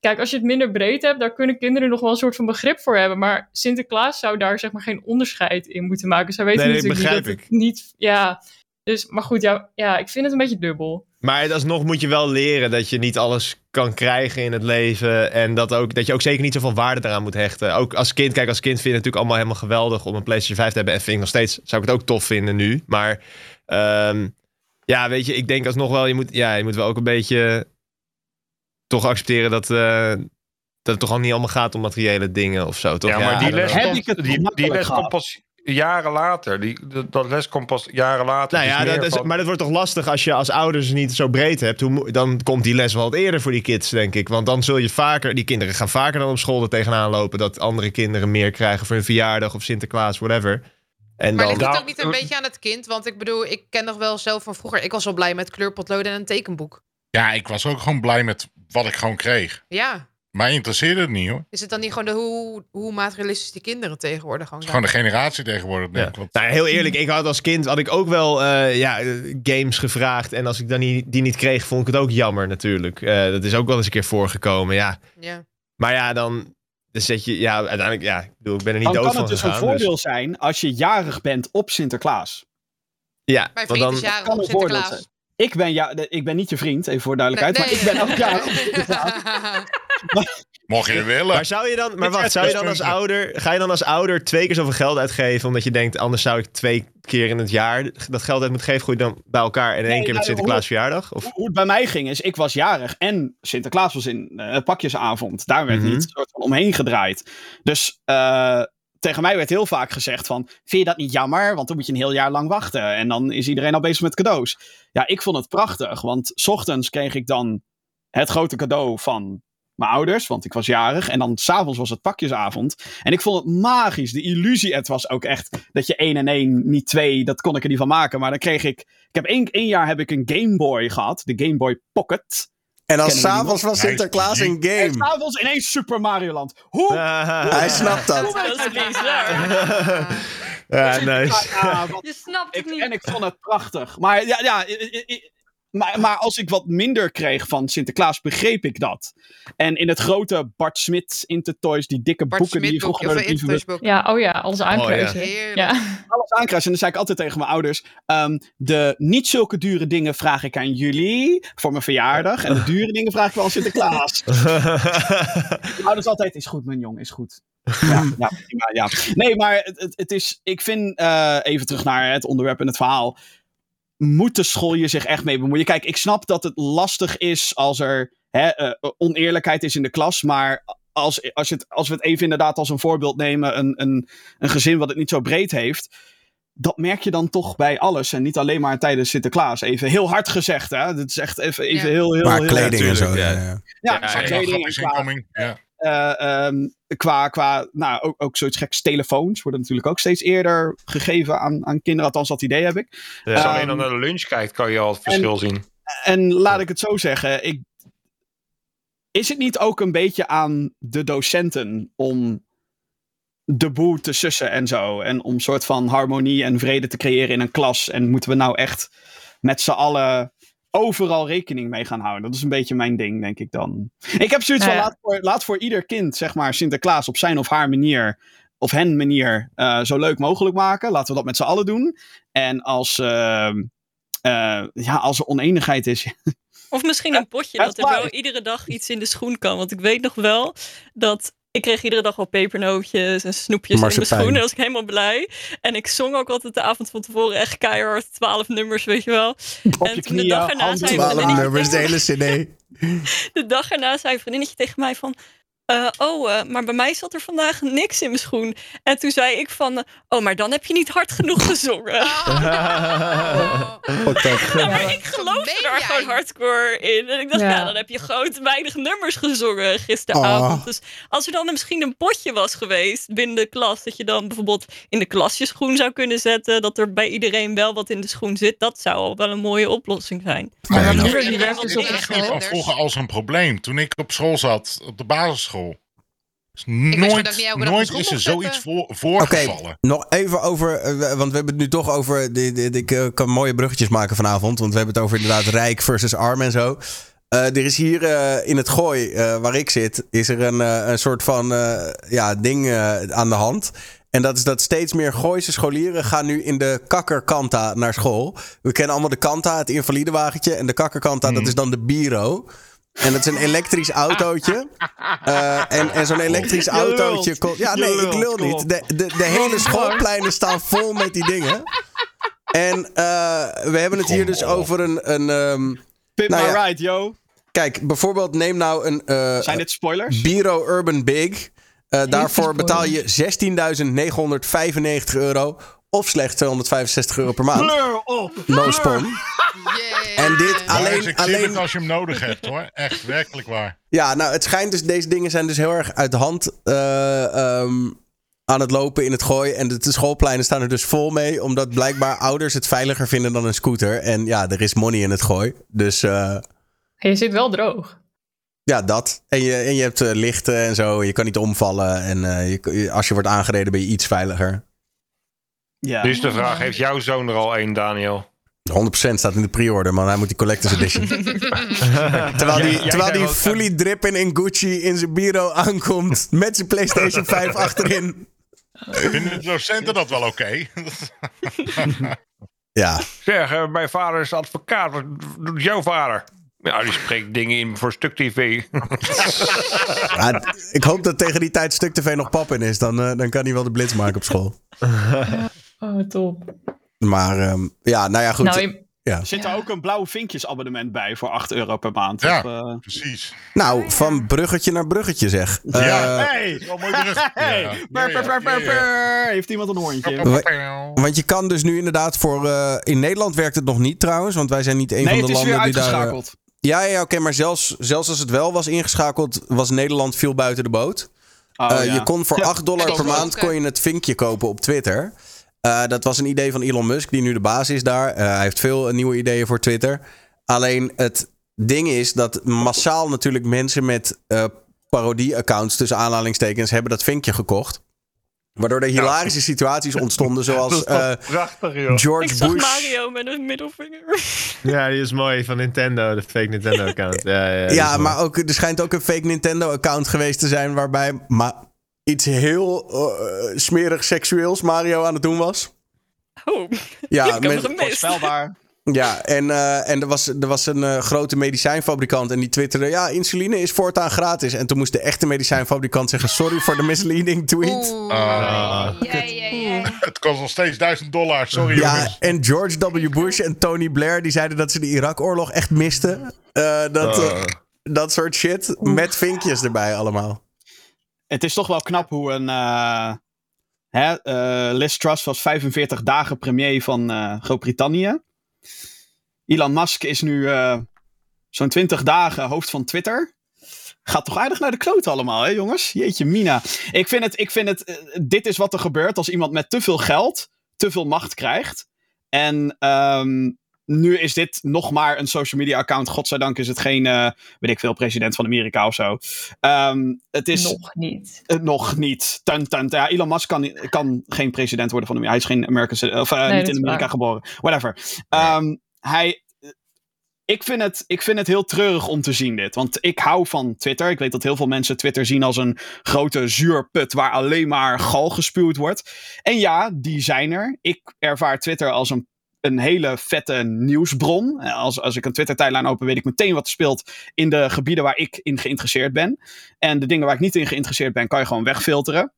kijk, als je het minder breed hebt, daar kunnen kinderen nog wel een soort van begrip voor hebben. Maar Sinterklaas zou daar zeg maar geen onderscheid in moeten maken. Zij weten
Nee, nee,
natuurlijk niet dat
begrijp
het niet, ja... Dus, maar goed, ja, ja, ik vind het een beetje dubbel.
Maar alsnog moet je wel leren dat je niet alles kan krijgen in het leven. En dat, ook, dat je ook zeker niet zoveel waarde eraan moet hechten. Ook als kind, kijk, als kind vind je het natuurlijk allemaal helemaal geweldig om een PlayStation 5 te hebben. En vind ik nog steeds, zou ik het ook tof vinden nu. Maar ehm, ja, weet je, ik denk alsnog wel, je moet, ja, je moet wel ook een beetje toch accepteren dat, eh, dat het toch al niet allemaal gaat om materiële dingen of zo. Toch?
Ja, maar die les, komt, die, die
makkelijk
les komt
gehad?
pas jaren later. Die, dat, les komt pas jaren later.
Nou ja, dat is,
van-
maar dat wordt toch lastig als je als ouders niet zo breed hebt. Hoe, dan komt die les wel wat eerder voor die kids, denk ik. Want dan zul je vaker, die kinderen gaan vaker dan op school er tegenaan lopen. Dat andere kinderen meer krijgen voor hun verjaardag of Sinterklaas, whatever. En
Maar
dan,
ligt het
Nou,
ook niet een beetje aan het kind? Want ik bedoel, ik ken nog wel zelf van vroeger. Ik was wel blij met kleurpotloden en een tekenboek.
Ja, ik was ook gewoon blij met wat ik gewoon kreeg.
Ja.
Mij interesseerde het niet hoor.
Is het dan niet gewoon de, hoe, hoe materialistisch die kinderen tegenwoordig gewoon
is
zijn?
gewoon de generatie tegenwoordig, denk ik. Want-
nou, heel eerlijk, ik had als kind had ik ook wel eh, ja, games gevraagd. En als ik dan niet, die niet kreeg, vond ik het ook jammer natuurlijk. Eh, dat is ook wel eens een keer voorgekomen, ja.
Ja.
Maar ja, dan, dan zet je, ja, uiteindelijk, ja, ik, bedoel, ik ben er niet
Dan
dood
kan
van
het dus
gegaan.
een voordeel zijn als je jarig bent op Sinterklaas.
ja,
Mijn vriend
dan,
is jarig
kan
op Sinterklaas.
zijn. Ik ben, ja, ik ben niet je vriend, even voor duidelijkheid.
Nee,
maar ik ben ook jarig op Sinterklaas.
Mocht je willen.
Maar zou je dan, maar wacht, zou je dan als
puntje.
ouder, ga je dan als ouder twee keer zoveel geld uitgeven, omdat je denkt, anders zou ik twee keer in het jaar dat geld uit moeten geven, gooi je dan bij elkaar en in één
Nee,
keer met
nou,
Sinterklaas verjaardag? Of?
Hoe hoe het bij mij ging is, ik was jarig en Sinterklaas was in eh, pakjesavond. Daar werd
Mhm.
niet soort van omheen gedraaid. Dus eh, tegen mij werd heel vaak gezegd van, vind je dat niet jammer? Want dan moet je een heel jaar lang wachten. En dan is iedereen al bezig met cadeaus. Ja, ik vond het prachtig, want 's ochtends kreeg ik dan het grote cadeau van mijn ouders, want ik was jarig. En dan s'avonds was het pakjesavond. En ik vond het magisch. De illusie, het was ook echt dat je één en één, niet twee, dat kon ik er niet van maken. Maar dan kreeg ik, ik heb één, één jaar heb ik een Game Boy gehad, de Game Boy Pocket.
En dan s'avonds was Sinterklaas een
En
game.
s'avonds ineens Super Mario Land. Hoe?
Hij snapt dat.
Dat is bizar.
ja, nice.
Ja,
Je snapt het
ik,
niet.
en ik vond het prachtig. Maar ja, ja i- i- i- maar, maar als ik wat minder kreeg van Sinterklaas, begreep ik dat. En in het grote Bart Smit Intertoys, die dikke
Bart
boeken die je vroeger door de.
Ja, oh ja, alles aankruisen.
Heerlijk.
ja.
alles aankruisen. En dan zei ik altijd tegen mijn ouders: ehm, de niet zulke dure dingen vraag ik aan jullie voor mijn verjaardag. En de dure dingen vraag ik wel aan Sinterklaas. Mijn ouders altijd: is goed, mijn jong, is goed. Ja, ja, prima, ja. Nee, maar het, het, het is, ik vind, eh, even terug naar het onderwerp en het verhaal. Moet de school je zich echt mee bemoeien? Kijk, ik snap dat het lastig is als er hè, eh, oneerlijkheid is in de klas. Maar als, als, je het, als we het even inderdaad als een voorbeeld nemen, een, een, een gezin wat het niet zo breed heeft. Dat merk je dan toch bij alles. En niet alleen maar tijdens Sinterklaas. Even heel hard gezegd, hè? Dat is echt even, even
Ja.
heel, heel,
Maar
heel
kleding en zo. Ja,
ja.
ja.
Ja,
Ja, ja.
Ja.
Ehm, qua, qua nou, ook, ook zoiets geks. Telefoons worden natuurlijk ook steeds eerder gegeven aan, aan kinderen. Althans, dat idee heb ik.
Als je
Ehm,
alleen al naar de lunch kijkt, kan je al het verschil zien.
En laat ik het zo zeggen. Ik is het niet ook een beetje aan de docenten om de boel te sussen en zo? En om een soort van harmonie en vrede te creëren in een klas? En moeten we nou echt met z'n allen overal rekening mee gaan houden? Dat is een beetje mijn ding, denk ik dan. Ik heb zoiets
Nou
van, laat voor, laat voor ieder kind, zeg maar, Sinterklaas op zijn of haar manier... Of hen manier eh, zo leuk mogelijk maken. Laten we dat met z'n allen doen. En als, ehm, eh, ja, als er oneenigheid is,
Of misschien een potje
Ja,
dat er wel iedere dag iets in de schoen kan. Want ik weet nog wel dat ik kreeg iedere dag wel pepernootjes en snoepjes in mijn schoen. En was ik helemaal blij. En ik zong ook altijd de avond van tevoren echt keihard. Twaalf nummers, weet je wel.
op
En
je
toen de dag erna zei
Twaalf nummers, de hele cd.
de dag erna zei een vriendinnetje tegen mij van... eh, oh, eh, maar bij mij zat er vandaag niks in mijn schoen. En toen zei ik van... eh, oh, maar dan heb je niet hard genoeg gezongen.
Oh.
Ja, maar ik
ben
daar
jij.
gewoon hardcore in. En ik dacht, ja,
Ja.
dan heb je gewoon te weinig nummers gezongen gisteravond.
Oh.
Dus als er dan misschien een potje was geweest binnen de klas... dat je dan bijvoorbeeld in de klas je schoen zou kunnen zetten... dat er bij iedereen wel wat in de schoen zit... dat zou al wel een mooie oplossing zijn.
Werkt dus
want
op
ik-
school.
als een probleem. Toen ik op school zat, op de basisschool. Nooit nooit is er zoiets voor, voorgevallen.
Nog even over, eh, want we hebben het nu toch over. de- de- de- Ik eh, kan mooie bruggetjes maken vanavond. Want we hebben het over inderdaad rijk versus arm en zo. Eh, er is hier eh, in het gooi, eh, waar ik zit, is er een, eh, een soort van eh, ja, ding eh, aan de hand. En dat is dat steeds meer Gooise scholieren gaan nu in de kakkerkanta naar school. We kennen allemaal de kanta, het invalidewagentje. En de kakkerkanta, dat is dan de biro. En dat is een elektrisch autootje. Eh, en en zo'n elektrisch
Je
autootje... ja, nee, ik lul niet. De, de, de hele schoolpleinen staan vol met die dingen. En eh, we hebben het hier dus over een... een ehm,
Pimp
Nou
my
ja.
ride, yo.
kijk, bijvoorbeeld neem nou een... eh,
Zijn dit spoilers?
Biro Urban Big. Eh, daarvoor betaal je 16.995 euro. Of slechts 265 euro per maand.
Blur op.
No spon. En dit alleen-
ik
alleen-
het als je hem nodig hebt hoor. Echt, werkelijk waar.
Ja, nou, het schijnt dus... Deze dingen zijn dus heel erg uit de hand eh, ehm, aan het lopen in het gooi. En de, de schoolpleinen staan er dus vol mee. Omdat blijkbaar ouders het veiliger vinden dan een scooter. En ja, er is money in het gooi. Dus eh,
Je zit wel droog.
ja, dat. En je, en je hebt eh, lichten en zo. Je kan niet omvallen. En eh, je- als je wordt aangereden ben je iets veiliger.
Ja.
Dus de vraag, heeft jouw zoon er al één, Daniel?
100% staat in de pre-order, man. Hij moet die Collector's Edition. terwijl die, terwijl die fully dripping in Gucci in zijn bureau aankomt. Met zijn PlayStation 5 achterin.
Vinden de docenten dat wel oké?
Ja,
Zeg, eh, mijn vader is advocaat. Wat doet jouw vader? Ja, die spreekt dingen in voor stuk tv.
Ja, ik hoop dat tegen die tijd Stuk TV nog pap in is. Dan, eh, dan kan hij wel de blitz maken op school.
Oh, top.
Maar ehm, ja, nou ja, goed.
Nou, je-
Er zit er ook een blauwe vinkjesabonnement bij voor 8 euro per maand.
Ja.
Of, eh,
Precies.
Nou, van bruggetje naar bruggetje zeg. Eh,
Ja.
Hey!
Wel mooi bericht.
Hey!
Ja.
Heeft iemand een hoorntje?
Wa- Want je kan dus nu inderdaad voor... eh, in Nederland werkt het nog niet trouwens. Want wij zijn niet een
Nee,
van
het
de
is
landen die daar... eh,
uitgeschakeld.
Ja, ja oké. maar zelfs, zelfs als het wel was ingeschakeld... was Nederland veel buiten de boot.
Oh,
Eh,
ja.
Je kon voor
Ja,
8 dollar per
is
maand kon je het vinkje kopen op Twitter. Eh, dat was een idee van Elon Musk, die nu de baas is daar. Eh, hij heeft veel nieuwe ideeën voor Twitter. Alleen het ding is dat massaal natuurlijk mensen met eh, parodie-accounts... tussen aanhalingstekens hebben dat vinkje gekocht. Waardoor er hilarische situaties ontstonden zoals eh,
prachtig, joh.
George
Ik zag
Bush...
Mario met een middelvinger.
Ja, die is mooi van Nintendo, de fake Nintendo account. Ja, ja,
Ja, maar ook, er schijnt ook een fake Nintendo-account geweest te zijn... waarbij ma iets heel eh, smerig seksueels Mario aan het doen was.
Oh,
Ja, met-.
Voorspelbaar.
Ja, en, eh, en er was, er was een eh, grote medicijnfabrikant en die twitterde... ja, insuline is voortaan gratis. En toen moest de echte medicijnfabrikant zeggen... sorry voor de misleading tweet.
Oeh.
Ah.
Ja, ja, ja.
Het kost nog steeds 1000 dollar. Sorry
Ja,
jongens.
en George W. Bush en Tony Blair... die zeiden dat ze de Irak-oorlog echt misten. Eh, dat,
Oh.
dat soort shit. Met vinkjes erbij allemaal.
Het is toch wel knap hoe een... eh hè, eh, Liz Truss was 45 dagen premier van eh, Groot-Brittannië. Elon Musk is nu zo'n 20 dagen hoofd van Twitter. Gaat toch aardig naar de kloot allemaal, hè jongens? Jeetje mina. Ik vind het, ik vind het dit is wat er gebeurt als iemand met te veel geld te veel macht krijgt. En ehm, nu is dit nog maar een social media account. Godzijdank is het geen, eh, weet ik veel, president van Amerika of zo. Ehm, het is
Nog niet.
eh, nog niet. Tun, tun. Ja, Elon Musk kan, kan geen president worden van Amerika. Hij is geen American of eh,
Nee,
niet in Amerika
waar.
geboren. Whatever. Ehm, hij, ik, vind het, ik vind het heel treurig om te zien dit. Want ik hou van Twitter. Ik weet dat heel veel mensen Twitter zien als een grote zuurput waar alleen maar gal gespuwd wordt. En ja, die zijn er. Ik ervaar Twitter als een een hele vette nieuwsbron. Als, als ik een Twitter-tijdlijn open, weet ik meteen wat er speelt in de gebieden waar ik in geïnteresseerd ben. En de dingen waar ik niet in geïnteresseerd ben, kan je gewoon wegfilteren.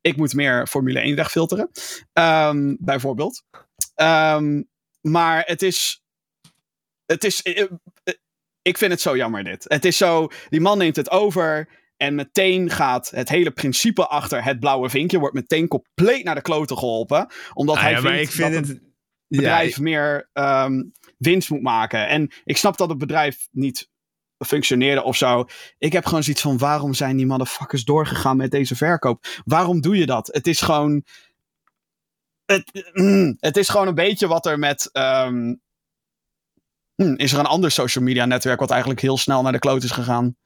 Ik moet meer Formule 1 wegfilteren, Ehm, bijvoorbeeld. Ehm, maar het is. Het is. eh, eh, Ik vind het zo jammer, dit. Het is zo. Die man neemt het over. En meteen gaat het hele principe achter het blauwe vinkje. wordt meteen compleet naar de kloten geholpen. Omdat
Ah
hij
ja, maar
vindt
ik vind
dat
het...
bedrijf
Ja,
meer ehm, winst moet maken. En ik snap dat het bedrijf niet functioneerde of zo. Ik heb gewoon zoiets van: waarom zijn die motherfuckers doorgegaan met deze verkoop? Waarom doe je dat? Het is gewoon. Het, mm, het is gewoon een beetje wat er met. ehm, hm, is er een ander social media netwerk wat eigenlijk heel snel naar de kloot is gegaan?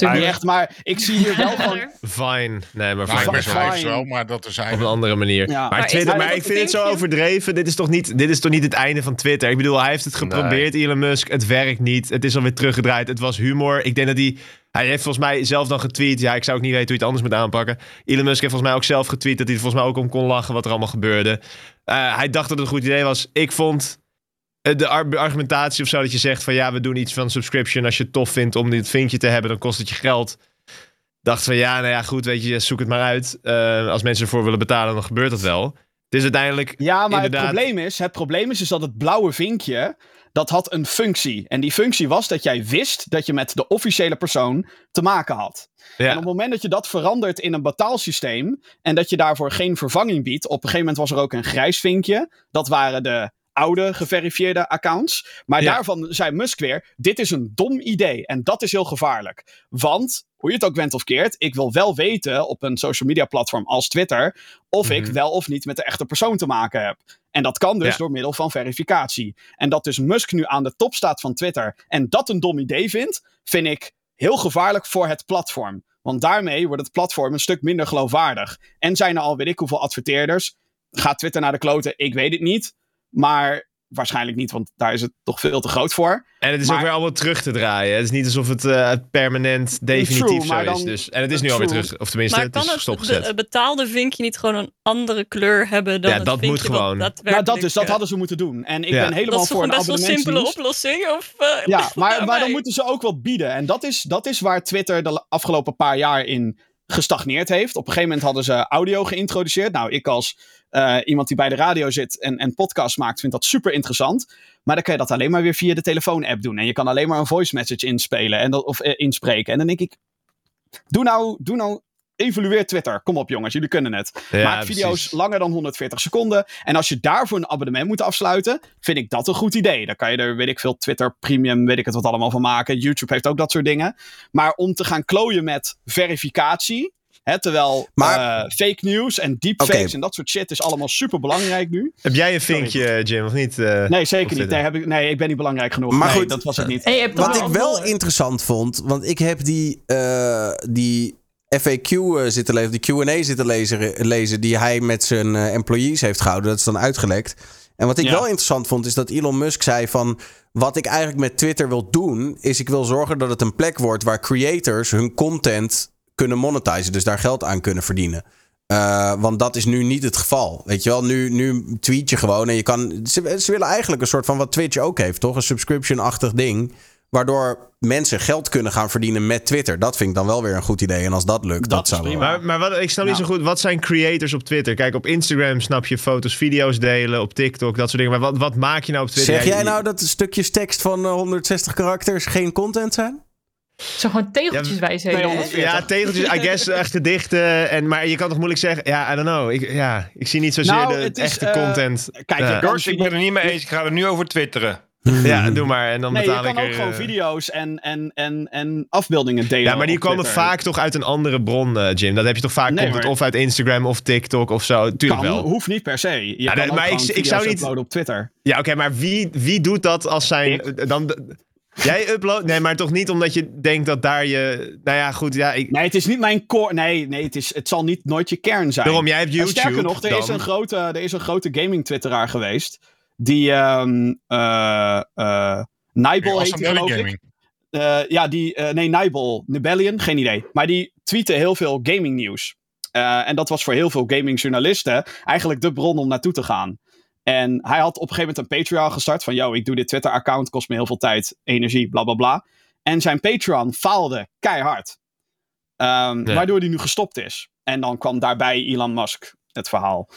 Natuurlijk
Niet echt, maar ik zie hier wel van.
Fine. Nee, maar Vine is wel
fine.
maar dat er zijn.
op een andere manier.
Ja.
Maar,
Maar
is
Twitter, maar ik vind het zo overdreven. Dit is, toch niet, dit is toch niet het einde van Twitter? Ik bedoel, hij heeft het geprobeerd, Elon Musk. Het werkt niet. Het is alweer teruggedraaid. Het was humor. Ik denk dat hij... Hij heeft volgens mij zelf dan getweet. Ja, ik zou ook niet weten hoe je het anders moet aanpakken. Elon Musk heeft volgens mij ook zelf getweet dat hij er volgens mij ook om kon lachen wat er allemaal gebeurde. Eh, hij dacht dat het een goed idee was. Ik vond de ar- argumentatie of zo dat je zegt van ja, we doen iets van subscription. Als je het tof vindt om dit vinkje te hebben, dan kost het je geld. Dacht van ja, nou ja, goed, weet je, zoek het maar uit. Eh, als mensen ervoor willen betalen, dan gebeurt dat wel. Het is uiteindelijk
Ja, maar
Inderdaad.
het probleem is, het probleem is, is dat het blauwe vinkje, dat had een functie. En die functie was dat jij wist dat je met de officiële persoon te maken had.
Ja.
En op het moment dat je dat verandert in een betaalsysteem en dat je daarvoor geen vervanging biedt, op een gegeven moment was er ook een grijs vinkje. Dat waren de oude geverifieerde accounts. Maar
Ja.
daarvan zei Musk weer, dit is een dom idee en dat is heel gevaarlijk. Want, hoe je het ook went of keert, ik wil wel weten op een social media platform als Twitter of ik
Mhm.
wel of niet met de echte persoon te maken heb. En dat kan dus
Ja.
door middel van verificatie. En dat dus Musk nu aan de top staat van Twitter en dat een dom idee vindt, vind ik heel gevaarlijk voor het platform. Want daarmee wordt het platform een stuk minder geloofwaardig. En zijn er al weet ik hoeveel adverteerders. Gaat Twitter naar de kloten? Ik weet het niet. Maar waarschijnlijk niet, want daar is het toch veel te groot voor.
En het is
Maar-
ook weer allemaal terug te draaien. Het is niet alsof het eh, permanent definitief
True,
zo
maar
is. Dus, en het is nu alweer terug. Of tenminste,
Maar
het
kan
is stopgezet.
be- betaalde vinkje niet gewoon een andere kleur hebben dan
Ja,
het
dat moet gewoon.
daadwerkelijk,
Nou, dat dus, dat hadden ze moeten doen. En ik
Ja.
ben helemaal
Dat is toch
voor
een
een
best wel simpele oplossing? Of, eh,
Ja, maar, maar dan moeten ze ook wat bieden. En dat is, dat is waar Twitter de afgelopen paar jaar in gestagneerd heeft. Op een gegeven moment hadden ze audio geïntroduceerd. Nou, ik als eh, iemand die bij de radio zit en, en podcast maakt, vind dat super interessant. Maar dan kan je dat alleen maar weer via de telefoon-app doen. En je kan alleen maar een voice message inspelen en dat, of eh, inspreken. En dan denk ik, doe nou, doe nou, evalueer Twitter. Kom op jongens, jullie kunnen het.
Ja,
Maak video's
precies.
langer dan 140 seconden. En als je daarvoor een abonnement moet afsluiten, vind ik dat een goed idee. Dan kan je er, weet ik veel, Twitter Premium, weet ik het wat allemaal van maken. YouTube heeft ook dat soort dingen. Maar om te gaan klooien met verificatie. Hè, terwijl
Maar-
eh, fake news en deepfakes en dat soort shit is allemaal super belangrijk nu.
Heb jij een vinkje, Jim, of niet? eh?
Nee, zeker niet. Nee, heb ik, nee, ik ben niet belangrijk genoeg.
Maar
nee,
goed,
dat was het niet.
Hey,
Wat ik wel interessant vond, want ik heb die, eh, die FAQ zitten lezen, die Q&A zitten lezen, lezen die hij met zijn eh, employees heeft gehouden. Dat is dan uitgelekt. En wat ik
Ja.
wel interessant vond, is dat Elon Musk zei van... wat ik eigenlijk met Twitter wil doen, is ik wil zorgen dat het een plek wordt... waar creators hun content kunnen monetizen, dus daar geld aan kunnen verdienen. Eh, want dat is nu niet het geval. Weet je wel, nu, nu tweet je gewoon en je kan. Ze, ze willen eigenlijk een soort van wat Twitch ook heeft, toch? Een subscription-achtig ding. Waardoor mensen geld kunnen gaan verdienen met Twitter. Dat vind ik dan wel weer een goed idee. En als dat lukt, dat, zou wel.
prima.
Maar, maar wat, ik snap niet zo goed, wat zijn creators op Twitter? Kijk, op Instagram snap je foto's, video's delen, op TikTok, dat soort dingen. Maar wat, wat maak je nou op Twitter?
Zeg jij nou dat stukjes tekst van eh, 160 karakters geen content zijn?
Zo gewoon tegeltjes
Ja?
240.
Ja, tegeltjes, I guess, echt gedichten. En, maar je kan toch moeilijk zeggen, ja, I don't know. Ik, ja, ik zie niet zozeer
Nou,
de
is,
echte
eh,
content.
Kijk,
Ja.
Gors, ik ben het er niet mee eens. Ik ga er nu over twitteren.
Ja, doe maar. En dan
Nee, je kan
ik
ook
er,
gewoon
eh,
video's en, en, en, en afbeeldingen delen.
Ja, maar die komen
Twitter.
vaak toch uit een andere bron, eh, Jim. Dat heb je toch vaak,
Nee,
komt het of uit Instagram of TikTok of zo. Tuurlijk
Kan,
wel.
hoeft niet per se. Je
Ja,
kan
nee,
ook
maar ik- ik zou niet-
uploaden op Twitter.
Ja, oké, maar wie, wie doet dat als zijn... Dan, jij upload... Nee, maar toch niet omdat je denkt dat daar je... Nou ja, goed, ja, ik,
Nee, het is niet mijn core. Nee, nee het, is, het zal niet nooit je kern zijn.
daarom, jij hebt
En
YouTube.
Sterker nog, er is, een grote, er is een grote gaming-twitteraar geweest. Die. ehm eh eh Nibel heet
Awesome
die, geloof ik.
Gaming.
Eh, ja, die. eh, nee, Nibel. Nibellion, geen idee. Maar die tweette heel veel gaming nieuws. Eh, en dat was voor heel veel gamingjournalisten eigenlijk de bron om naartoe te gaan. En hij had op een gegeven moment een Patreon gestart. Van, yo, ik doe dit Twitter-account, kost me heel veel tijd, energie, bla bla bla. En zijn Patreon faalde keihard. Ehm,
Ja.
Waardoor hij nu gestopt is. En dan kwam daarbij Elon Musk het verhaal.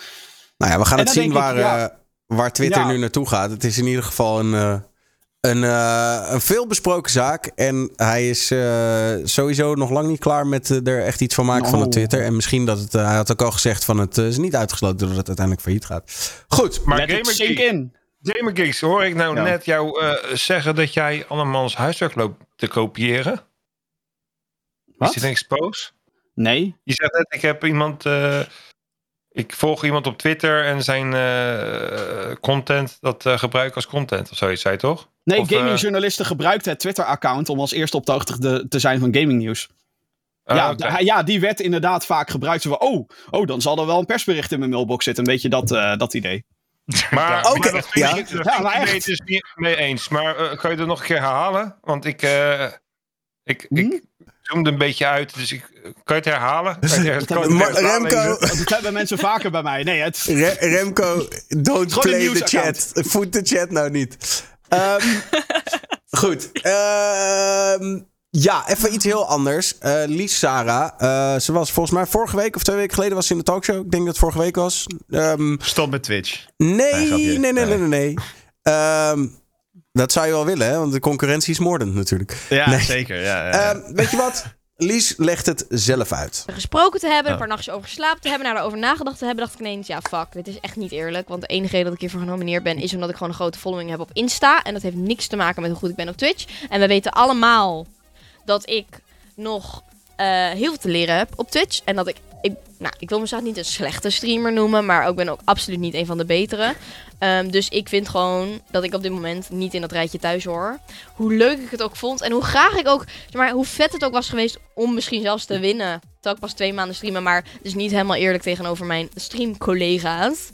Nou ja, we gaan het zien
ik,
waar,
ja.
eh, waar Twitter
Ja.
nu naartoe gaat. Het is in ieder geval een, eh, een, eh, een veelbesproken zaak. En hij is eh, sowieso nog lang niet klaar met eh, er echt iets van maken van het
Oh.
Twitter. En misschien dat het, hij had ook al gezegd van het is niet uitgesloten dat het uiteindelijk failliet gaat. Goed,
Maar Gamer
in.
Gamer Geeks, hoor ik nou
Ja.
net jou eh, zeggen dat jij andermans huiswerk loopt te kopiëren?
Wat?
Is dit een expose?
Nee.
Je zegt net, ik heb iemand... ik volg iemand op Twitter en zijn eh, content, dat eh, gebruik ik als content of zoiets, zei je toch?
Nee,
eh,
gamingjournalisten gebruikten het Twitter-account om als eerste op de hoogte te, te zijn van gamingnieuws.
Ah,
ja, ja, die werd inderdaad vaak gebruikt. Zo van, oh, oh, dan zal er wel een persbericht in mijn mailbox zitten. Een beetje dat, eh, dat idee.
Maar, dat
ja.
ik,
Ja, maar echt.
het dus niet mee eens. Maar kan je dat nog een keer herhalen? Want ik, eh, ik,
Hm?
ik zoomde een beetje uit, dus ik, kan je het herhalen? Kan je het ergens- kan je het
Ma-
ergens
Remco?
Dat hebben mensen vaker bij mij. Nee, het,
Re- Remco, don't play the chat. Voed de chat nou niet. Ehm, goed. Ehm, ja, even iets heel anders. Eh Lies Sarah, eh, ze was volgens mij vorige week of twee weken geleden was ze in de talkshow. Ik denk dat het vorige week was. Ehm,
Stop met Twitch.
nee,
nee,
nee, nee, Nee.
nee.
nee. Dat zou je wel willen, hè? Want de concurrentie is moordend natuurlijk.
Ja,
Nee.
zeker. Ja, ja, ja.
Ehm, weet je wat? Lies legt het zelf uit.
gesproken te hebben, een paar nachtjes over geslapen te hebben, naar erover nagedacht te hebben, dacht ik ineens, ja, fuck, dit is echt niet eerlijk. Want de enige reden dat ik hiervoor genomineerd ben, is omdat ik gewoon een grote following heb op Insta. En dat heeft niks te maken met hoe goed ik ben op Twitch. En we weten allemaal dat ik nog eh, heel veel te leren heb op Twitch. En dat ik, ik, nou, ik wil mezelf niet een slechte streamer noemen, maar ook ben ook absoluut niet een van de betere. Ehm, dus ik vind gewoon dat ik op dit moment niet in dat rijtje thuis hoor. Hoe leuk ik het ook vond en hoe graag ik ook, zeg maar, hoe vet het ook was geweest om misschien zelfs te winnen. Terwijl ik pas twee maanden streamen, maar het is niet helemaal eerlijk tegenover mijn streamcollega's.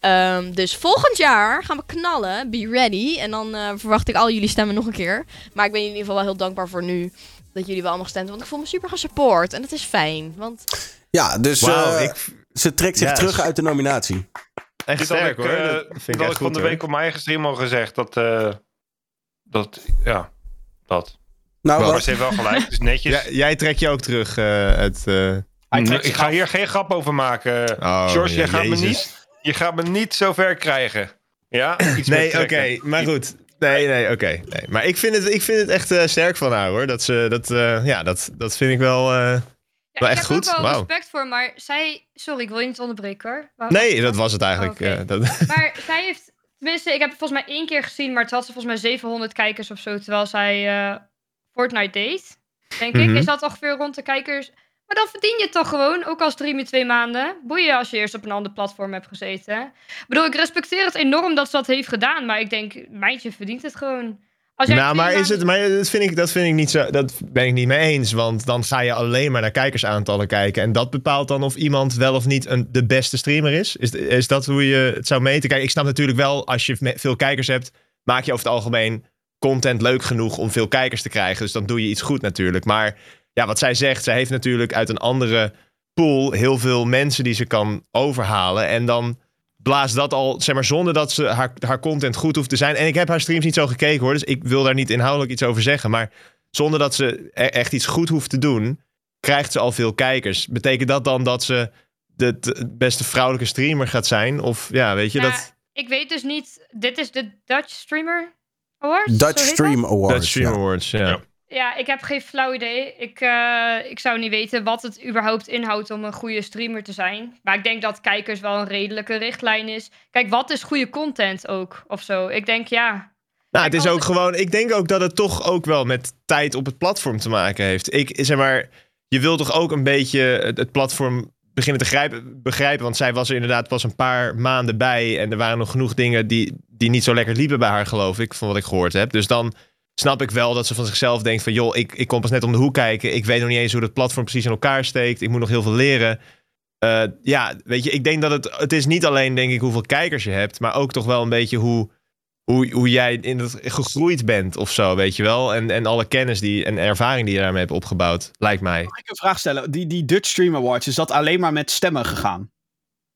Ehm, dus volgend jaar gaan we knallen, be ready. En dan eh, verwacht ik al jullie stemmen nog een keer. Maar ik ben in ieder geval wel heel dankbaar voor nu. Dat jullie wel allemaal gestemd hebben. Want ik voel me super gesupport. En dat is fijn. Want
Ja, dus eh,
ik,
ze trekt zich terug uit de nominatie.
Echt sterk
ik,
hoor.
eh,
Dat vind ik
had
echt
ik van de
hoor.
week op mijn eigen stream al gezegd. Dat, eh, dat ja, dat.
Nou,
Maar
wat-
ze heeft wel gelijk, het is netjes.
Ja, jij trekt je ook terug eh uit... eh,
Nee, ik ga
af.
hier geen grap over maken.
Oh,
George,
ja,
je, gaat me niet, je gaat me niet zo ver krijgen. Ja? Iets
Nee, oké, maar goed. Nee, nee, oké. nee. Maar ik vind, het, ik vind het echt sterk van haar hoor. Dat, ze, dat, eh, ja, dat, dat vind ik wel. Eh,
Ja,
Wel
ik
echt
heb
goed?
ook wel
Wauw.
respect voor, maar zij... Sorry, ik wil je niet onderbreken hoor. Waarom-
Nee, dat was het eigenlijk.
Oké.
eh, dat,
Maar zij heeft... Tenminste, ik heb het volgens mij één keer gezien, maar het had ze volgens mij 700 kijkers of zo, terwijl zij eh, Fortnite deed. Denk
Mhm.
ik. Is dat ongeveer rond de kijkers? Maar dan verdien je het toch gewoon, ook al stream je twee maanden. Boeien als je eerst op een ander platform hebt gezeten. Ik bedoel, ik respecteer het enorm dat ze dat heeft gedaan, maar ik denk, meidje verdient het gewoon. Als jij
nou, maar, is het, maar dat, vind ik, dat vind ik niet zo. Dat ben ik niet mee eens. Want dan ga je alleen maar naar kijkersaantallen kijken. En dat bepaalt dan of iemand wel of niet een, de beste streamer is. is. Is dat hoe je het zou meten? Kijk, ik snap natuurlijk wel, als je veel kijkers hebt, maak je over het algemeen content leuk genoeg om veel kijkers te krijgen. Dus dan doe je iets goed natuurlijk. Maar ja, wat zij zegt, zij heeft natuurlijk uit een andere pool heel veel mensen die ze kan overhalen. En dan blaast dat al, zeg maar, zonder dat ze haar, haar content goed hoeft te zijn. En ik heb haar streams niet zo gekeken hoor, dus ik wil daar niet inhoudelijk iets over zeggen. Maar zonder dat ze e- echt iets goed hoeft te doen, krijgt ze al veel kijkers. Betekent dat dan dat ze de, de beste vrouwelijke streamer gaat zijn? Of ja, weet je
Nou,
dat?
Ik weet dus niet, dit is de Dutch Streamer Awards?
Dutch Stream? Awards.
Dutch Stream
ja.
Awards, ja.
Ja.
Ja, ik heb geen flauw idee. Ik, eh, ik zou niet weten wat het überhaupt inhoudt om een goede streamer te zijn. Maar ik denk dat kijkers wel een redelijke richtlijn is. Kijk, wat is goede content ook of zo? Ik denk ja.
Nou, het is ook gewoon. Ik denk ook dat het toch ook wel met tijd op het platform te maken heeft. Ik zeg maar, je wil toch ook een beetje het, het platform beginnen te grijpen, begrijpen. Want zij was er inderdaad pas een paar maanden bij. En er waren nog genoeg dingen die, die niet zo lekker liepen bij haar, geloof ik, van wat ik gehoord heb. Dus dan snap ik wel dat ze van zichzelf denkt: van joh, ik, ik kom pas net om de hoek kijken. Ik weet nog niet eens hoe dat platform precies in elkaar steekt. Ik moet nog heel veel leren. Eh, ja, weet je, ik denk dat het, het is niet alleen, denk ik, hoeveel kijkers je hebt, maar ook toch wel een beetje hoe, hoe, hoe jij in het gegroeid bent of zo, weet je wel. En, en alle kennis die, en ervaring die je daarmee hebt opgebouwd, lijkt mij.
Mag ik een vraag stellen? Die, die Dutch Stream Awards, is dat alleen maar met stemmen gegaan?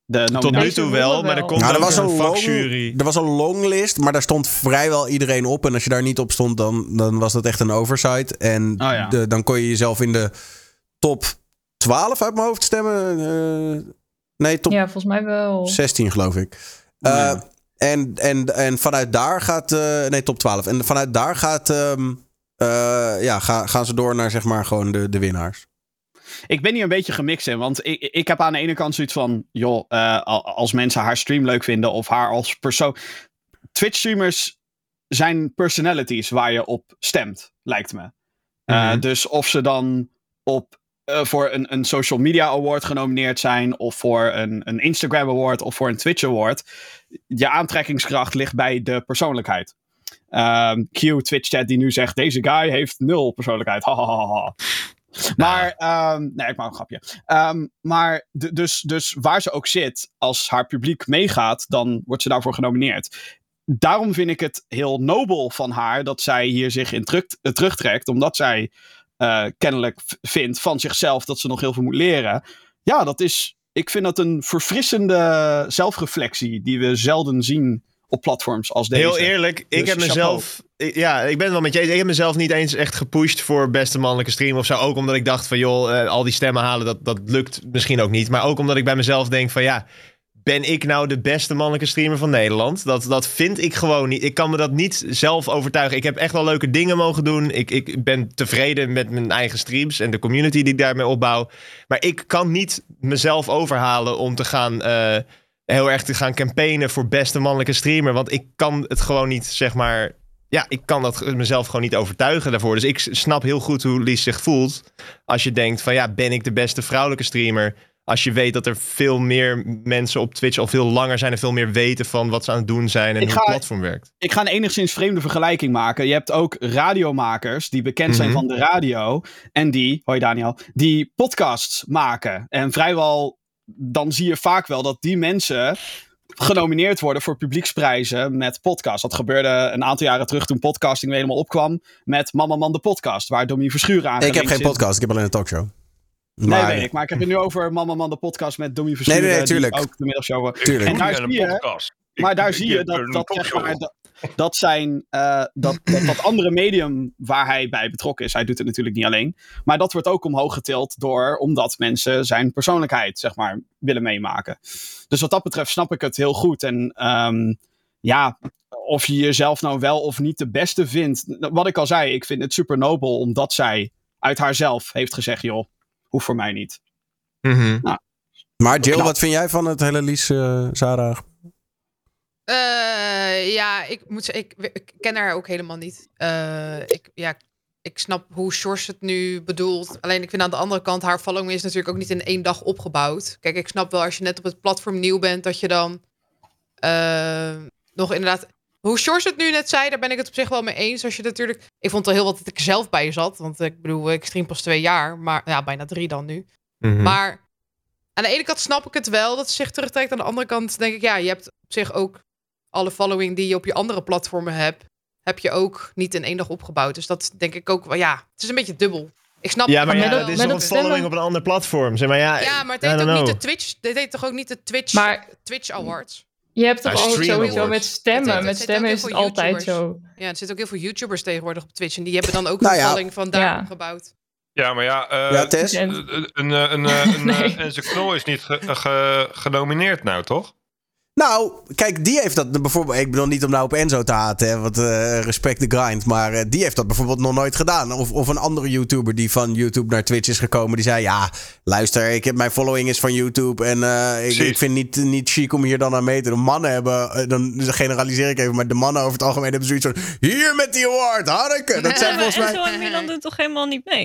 De
Tot nu
nominaties?
toe wel, maar er komt
Nou, er was,
een vakjury.
er was een longlist, maar daar stond vrijwel iedereen op. En als je daar niet op stond, dan, dan was dat echt een oversight. En
Oh ja.
de, dan kon je jezelf in de top 12 uit mijn hoofd stemmen. Eh, nee, top
Ja, volgens mij wel.
16 geloof ik. Eh,
Ja.
en, en, en vanuit daar gaat... eh, nee, top 12. En vanuit daar gaat... ehm, eh, ja, ga, gaan ze door naar zeg maar gewoon de, de winnaars.
Ik ben hier een beetje gemixt in, want ik, ik heb aan de ene kant zoiets van, joh, eh, al- als mensen haar stream leuk vinden of haar als persoon. Twitch-streamers zijn personalities waar je op stemt, lijkt me. Eh,
Mhm.
Dus of ze dan op, eh, voor een, een social media award genomineerd zijn, of voor een, een Instagram award, of voor een Twitch award. Je aantrekkingskracht ligt bij de persoonlijkheid. Ehm, Q, Twitch chat die nu zegt, deze guy heeft nul persoonlijkheid. Ha, ha, ha, ha. Maar, ehm, nee, ik maak een grapje. Ehm, maar dus, dus waar ze ook zit, als haar publiek meegaat, dan wordt ze daarvoor genomineerd. Daarom vind ik het heel nobel van haar dat zij hier zich in eh, terugtrekt, omdat zij eh, kennelijk vindt van zichzelf dat ze nog heel veel moet leren. Ja, dat is, ik vind dat een verfrissende zelfreflectie die we zelden zien op platforms als deze.
Heel eerlijk, ik
Dus
heb mezelf. ik- Ja, ik ben wel met je eens. Ik heb mezelf niet eens echt gepusht voor beste mannelijke stream of zo. Ook omdat ik dacht van joh, eh, al die stemmen halen, dat, dat lukt misschien ook niet. Maar ook omdat ik bij mezelf denk van ja, ben ik nou de beste mannelijke streamer van Nederland? Dat, dat vind ik gewoon niet. Ik kan me dat niet zelf overtuigen. Ik heb echt wel leuke dingen mogen doen. Ik, ik ben tevreden met mijn eigen streams en de community die ik daarmee opbouw. Maar ik kan niet mezelf overhalen om te gaan. eh, heel erg te gaan campaignen voor beste mannelijke streamer. Want ik kan het gewoon niet, zeg maar. Ja, ik kan dat mezelf gewoon niet overtuigen daarvoor. Dus ik snap heel goed hoe Lies zich voelt. Als je denkt van ja, ben ik de beste vrouwelijke streamer? Als je weet dat er veel meer mensen op Twitch al veel langer zijn en veel meer weten van wat ze aan het doen zijn en
Ik
hoe het platform werkt.
ik ga een enigszins vreemde vergelijking maken. Je hebt ook radiomakers die bekend zijn
Mhm.
van de radio. En die, hoi Daniel, die podcasts maken. En vrijwel, dan zie je vaak wel dat die mensen genomineerd worden voor publieksprijzen met podcasts. Dat gebeurde een aantal jaren terug toen podcasting weer helemaal opkwam. Met Mama Man de podcast, waar Domien Verschuren aan
ik heb geen
zit.
podcast, ik heb alleen een talkshow.
Nee,
Maar-
weet ik. Maar ik heb het nu over Mama Man de podcast met Domien Verschuren.
nee, nee,
die
tuurlijk.
ook de middagshow.
Tuurlijk.
En daar zie je,
podcast.
Maar daar zie je dat, dat, zeg maar, dat, dat zijn eh, dat, dat, dat andere medium waar hij bij betrokken is. Hij doet het natuurlijk niet alleen. Maar dat wordt ook omhoog getild door omdat mensen zijn persoonlijkheid, zeg maar, willen meemaken. Dus wat dat betreft snap ik het heel goed. En ehm, ja, of je jezelf nou wel of niet de beste vindt. Wat ik al zei, ik vind het super nobel omdat zij uit haarzelf heeft gezegd, joh, hoeft voor mij niet.
Mhm.
Maar Jill,
Knap.
wat vind jij van het hele Lies eh Sarah?
Eh, ja, ik moet zeggen, ik, ik ken haar ook helemaal niet. Eh, ik, ja, ik snap hoe Sjors het nu bedoelt. Alleen ik vind aan de andere kant, haar following is natuurlijk ook niet in één dag opgebouwd. Kijk, ik snap wel als je net op het platform nieuw bent, dat je dan eh, nog inderdaad... Hoe Sjors het nu net zei, daar ben ik het op zich wel mee eens. Als je natuurlijk... Ik vond het al heel wat dat ik zelf bij zat. Want ik bedoel, ik stream pas twee jaar. Maar ja, bijna drie dan nu.
Mhm.
Maar aan de ene kant snap ik het wel dat ze zich terugtrekt. Aan de andere kant denk ik, ja, je hebt op zich ook alle following die je op je andere platformen hebt, heb je ook niet in één dag opgebouwd. Dus dat denk ik ook wel, ja, het is een beetje dubbel. Ik snap
Ja, maar
het
ja, dat is nog een following
stemmen-
op een ander platform. Zeg maar ja,
Ja, maar het
don't
ook niet de Twitch. Dit heet toch ook niet de Twitch,
Maar-
Twitch Awards?
Je hebt toch
Ja,
ook sowieso
Awards.
met stemmen.
het
Met
zit
stemmen is het altijd zo.
Ja, er zitten ook heel veel YouTubers tegenwoordig op Twitch. En die hebben dan ook
Nou
een
ja.
following van daar
Ja.
opgebouwd.
Ja, maar ja, eh,
Ja, Tess?
een, een, een, een, een,
Nee.
eh, Enzo Knol is niet ge- ge- genomineerd nou, toch?
Nou, kijk, die heeft dat bijvoorbeeld. Ik bedoel niet om nou op Enzo te haten, hè, want eh, respect de grind. Maar eh, die heeft dat bijvoorbeeld nog nooit gedaan. Of, of een andere YouTuber die van YouTube naar Twitch is gekomen. Die zei: Ja, luister, ik heb, mijn following is van YouTube. En eh, ik, ik vind niet, niet chic om hier dan aan mee te doen. Mannen hebben, dan generaliseer ik even, maar de mannen over het algemeen hebben zoiets van: Hier met die award, Hanneke. Dat zijn volgens mij.
Enzo en Milan doen toch helemaal niet mee?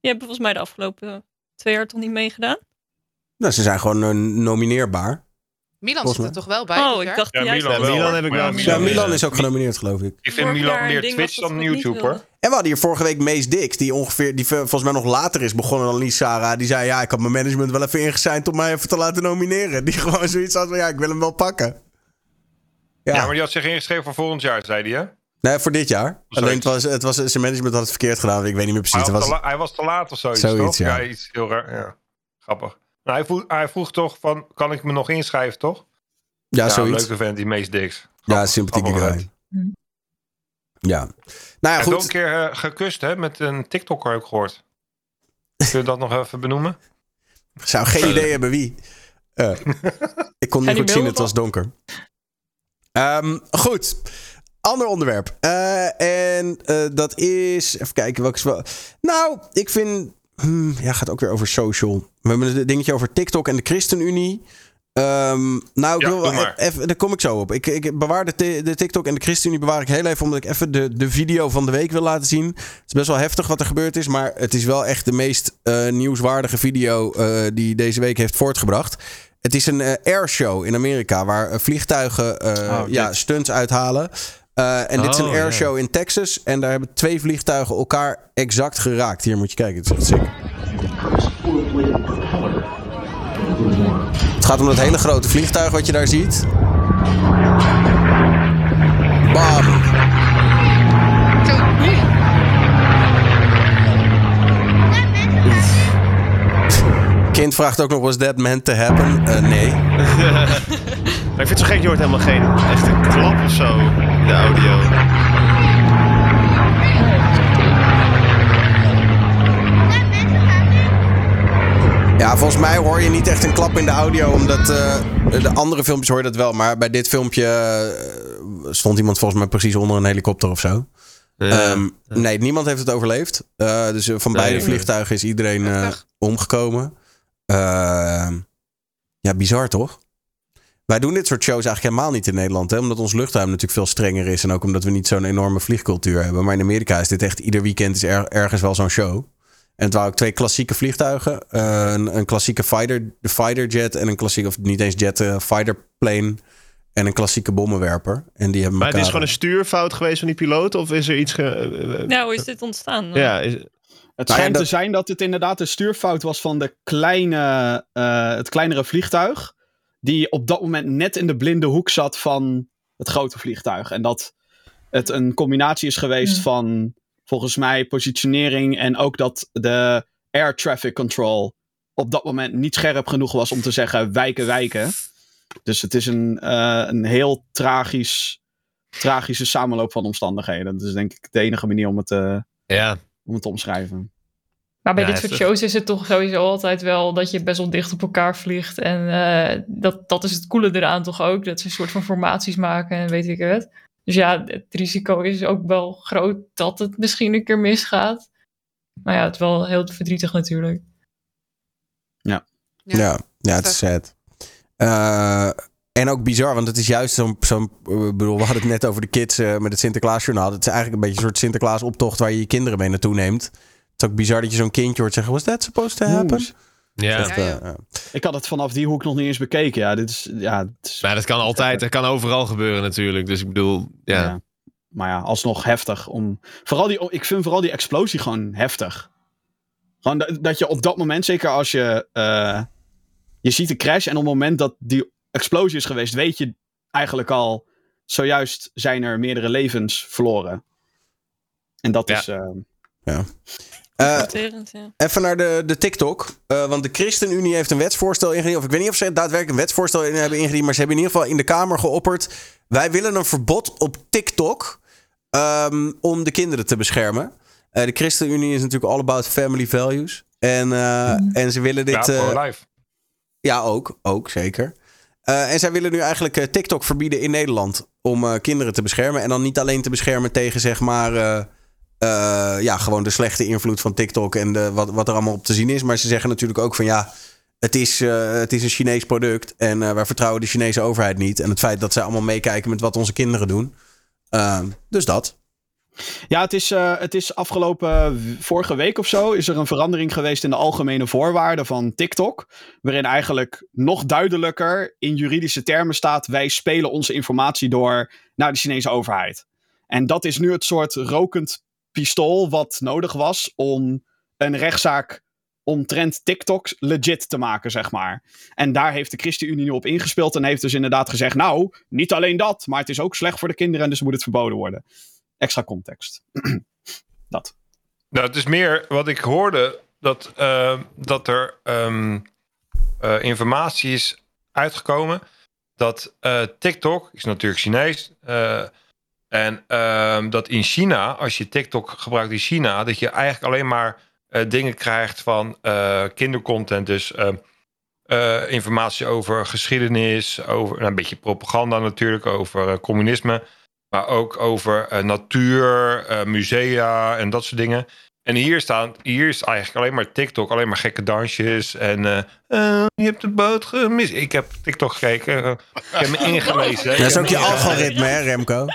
Die hebben volgens mij de afgelopen twee jaar toch niet meegedaan?
Nou, ze zijn gewoon nomineerbaar.
Milan
Volgens
zit er toch wel bij?
Oh, ik dacht
Ja, Milan
Ja. Milan heb ik wel
ja.
Ja,
Milan is-
ook genomineerd, geloof ik.
Ik vind Milan meer Twitch dan YouTube hoor.
En we hadden hier vorige week Mees Dix, die ongeveer, die volgens mij nog later is begonnen dan Lies Sarah. Die zei, ja, ik had mijn management wel even ingezeind om mij even te laten nomineren. Die gewoon zoiets had van, ja, ik wil hem wel pakken. Ja,
Ja. maar die had zich ingeschreven voor volgend jaar, zei hij hè?
nee, voor dit jaar.
Zoiets.
Alleen het was, het was, zijn management had het verkeerd gedaan. Ik weet niet meer precies.
Hij
Het
was,
was,
te la- hij was te laat of zoiets,
Zoiets,
toch?
ja.
iets heel raar. Ja. Grappig. Nou, hij, vroeg, hij vroeg toch van, kan ik me nog inschrijven, toch?
ja, zoiets.
leuke vent, die Mees Dix.
Ja, sympathieke guy. Ja. Nou ja,
heeft ook een
goed.
keer eh, gekust, hè? Met een TikToker heb ik gehoord. Kun je dat nog even benoemen?
Ik zou geen idee hebben wie. Eh, ik kon niet goed zien, het was donker. Ehm, goed. Ander onderwerp. Eh, en eh, dat is. Even kijken welke. Nou, ik vind. Hmm, ja, gaat ook weer over social. We hebben een dingetje over TikTok en de ChristenUnie. Ehm, nou, ik
Ja,
wil even, daar kom ik zo op. Ik, ik bewaar de, de TikTok en de ChristenUnie bewaar ik heel even omdat ik even de, de video van de week wil laten zien. Het is best wel heftig wat er gebeurd is, maar het is wel echt de meest eh, nieuwswaardige video eh, die deze week heeft voortgebracht. Het is een eh, airshow in Amerika waar vliegtuigen
Oh,
ja, stunts uithalen. Eh, en dit is een
Oh,
airshow in Texas en daar hebben twee vliegtuigen elkaar exact geraakt. Hier moet je kijken, het is echt sick. Het gaat om dat hele grote vliegtuig wat je daar ziet. Bam! Kind vraagt ook nog, was that meant to happen? Eh, nee.
Maar ik vind het zo gek, je hoort helemaal geen echte klap of zo in de audio.
Ja, volgens mij hoor je niet echt een klap in de audio, omdat eh, de andere filmpjes hoor je dat wel. Maar bij dit filmpje eh, stond iemand volgens mij precies onder een helikopter of zo.
Ja.
Ehm, nee, niemand heeft het overleefd. Eh, dus van
Nee.
beide vliegtuigen is iedereen eh, omgekomen. Ehm, ja, bizar toch? Wij doen dit soort shows eigenlijk helemaal niet in Nederland. Hè? Omdat ons luchtruim natuurlijk veel strenger is. En ook omdat we niet zo'n enorme vliegcultuur hebben. Maar in Amerika is dit echt ieder weekend is er, ergens wel zo'n show. En het waren ook twee klassieke vliegtuigen. Eh, een, een klassieke fighter, de fighter jet. En een klassieke, of niet eens jet, eh, fighter plane. En een klassieke bommenwerper. En die hebben
Maar het is gewoon een stuurfout geweest van die piloot? Of is er iets... Ge... eh,
hoe is dit ontstaan?
ja, is...
Het
Nou ja,
schijnt
dat-
te zijn dat het inderdaad een stuurfout was van de kleine, eh, het kleinere vliegtuig. Die op dat moment net in de blinde hoek zat van het grote vliegtuig. En dat het een combinatie is geweest
Hmm.
van volgens mij positionering. En ook dat de air traffic control op dat moment niet scherp genoeg was om te zeggen wijken, wijken. Dus het is een, eh, een heel tragisch, tragische samenloop van omstandigheden. Dat is denk ik de enige manier om het, eh,
ja.
om het te omschrijven.
Maar bij
Ja,
dit soort shows is het toch sowieso altijd wel dat je best wel dicht op elkaar vliegt. En eh, dat, dat is het coole eraan toch ook. Dat ze een soort van formaties maken en weet ik het. Dus ja, het risico is ook wel groot dat het misschien een keer misgaat. Maar ja, het is wel heel verdrietig natuurlijk.
Ja, ja, het is sad. Eh, en ook bizar, want het is juist zo'n... zo'n eh, ik bedoel, we hadden het net over de kids eh, met het Sinterklaasjournaal. Het is eigenlijk een beetje een soort Sinterklaas-optocht waar je je kinderen mee naartoe neemt. Het is ook bizar dat je zo'n kindje hoort zeggen... Was that supposed to happen?
Oeh.
Ja.
Echt,
Ja, ja.
eh, ja.
Ik had het vanaf die hoek nog niet eens bekeken. Ja, dit is. Ja, het is
Maar dat kan altijd, dat kan overal gebeuren natuurlijk. Dus ik bedoel, ja.
ja. Maar ja, alsnog heftig. Om, vooral die, ik vind vooral die explosie gewoon heftig. Gewoon dat, dat je op dat moment, zeker als je. eh, je ziet de crash en op het moment dat die explosie is geweest, weet je eigenlijk al. Zojuist zijn er meerdere levens verloren. En dat
Ja.
is. eh,
Eh,
Confronterend, ja.
Even naar de, de TikTok. Eh, want de ChristenUnie heeft een wetsvoorstel ingediend. Of ik weet niet of ze daadwerkelijk een wetsvoorstel in hebben ingediend. Maar ze hebben in ieder geval in de Kamer geopperd. Wij willen een verbod op TikTok. ehm, om de kinderen te beschermen. Eh, de ChristenUnie is natuurlijk all about family values. En, eh, en ze willen dit.
ja,
eh,
voor live.
ja, ook. Ook, zeker. Eh, en zij willen nu eigenlijk eh, TikTok verbieden in Nederland om eh, kinderen te beschermen. En dan niet alleen te beschermen tegen zeg maar eh, ja, gewoon de slechte invloed van TikTok en de, wat, wat er allemaal op te zien is. Maar ze zeggen natuurlijk ook van ja, het is, eh, het is een Chinees product en eh, wij vertrouwen de Chinese overheid niet. En het feit dat zij allemaal meekijken met wat onze kinderen doen. Eh, dus dat.
Ja, het is, het is afgelopen vorige week of zo is er een verandering geweest in de algemene voorwaarden van TikTok. Waarin eigenlijk nog duidelijker in juridische termen staat: wij spelen onze informatie door naar de Chinese overheid. En dat is nu het soort rokend pistool wat nodig was om een rechtszaak omtrent TikTok legit te maken, zeg maar. En daar heeft de ChristenUnie nu op ingespeeld en heeft dus inderdaad gezegd: nou, niet alleen dat, maar het is ook slecht voor de kinderen en dus moet het verboden worden extra context. dat.
Nou, het is meer wat ik hoorde dat, eh, dat er ehm, eh, informatie is uitgekomen dat eh, TikTok is natuurlijk Chinees. En ehm, dat in China, als je TikTok gebruikt in China, dat je eigenlijk alleen maar eh, dingen krijgt van eh, kindercontent. Dus ehm, eh, informatie over geschiedenis, over nou, een beetje propaganda natuurlijk, over eh, communisme. Maar ook over eh, natuur, eh, musea en dat soort dingen. En hier, staan, hier is eigenlijk alleen maar TikTok, alleen maar gekke dansjes. En eh, eh, je hebt de boot gemist. Ik heb TikTok gekeken. ik heb me ingelezen.
Dat is ook je algoritme, hè, Remco?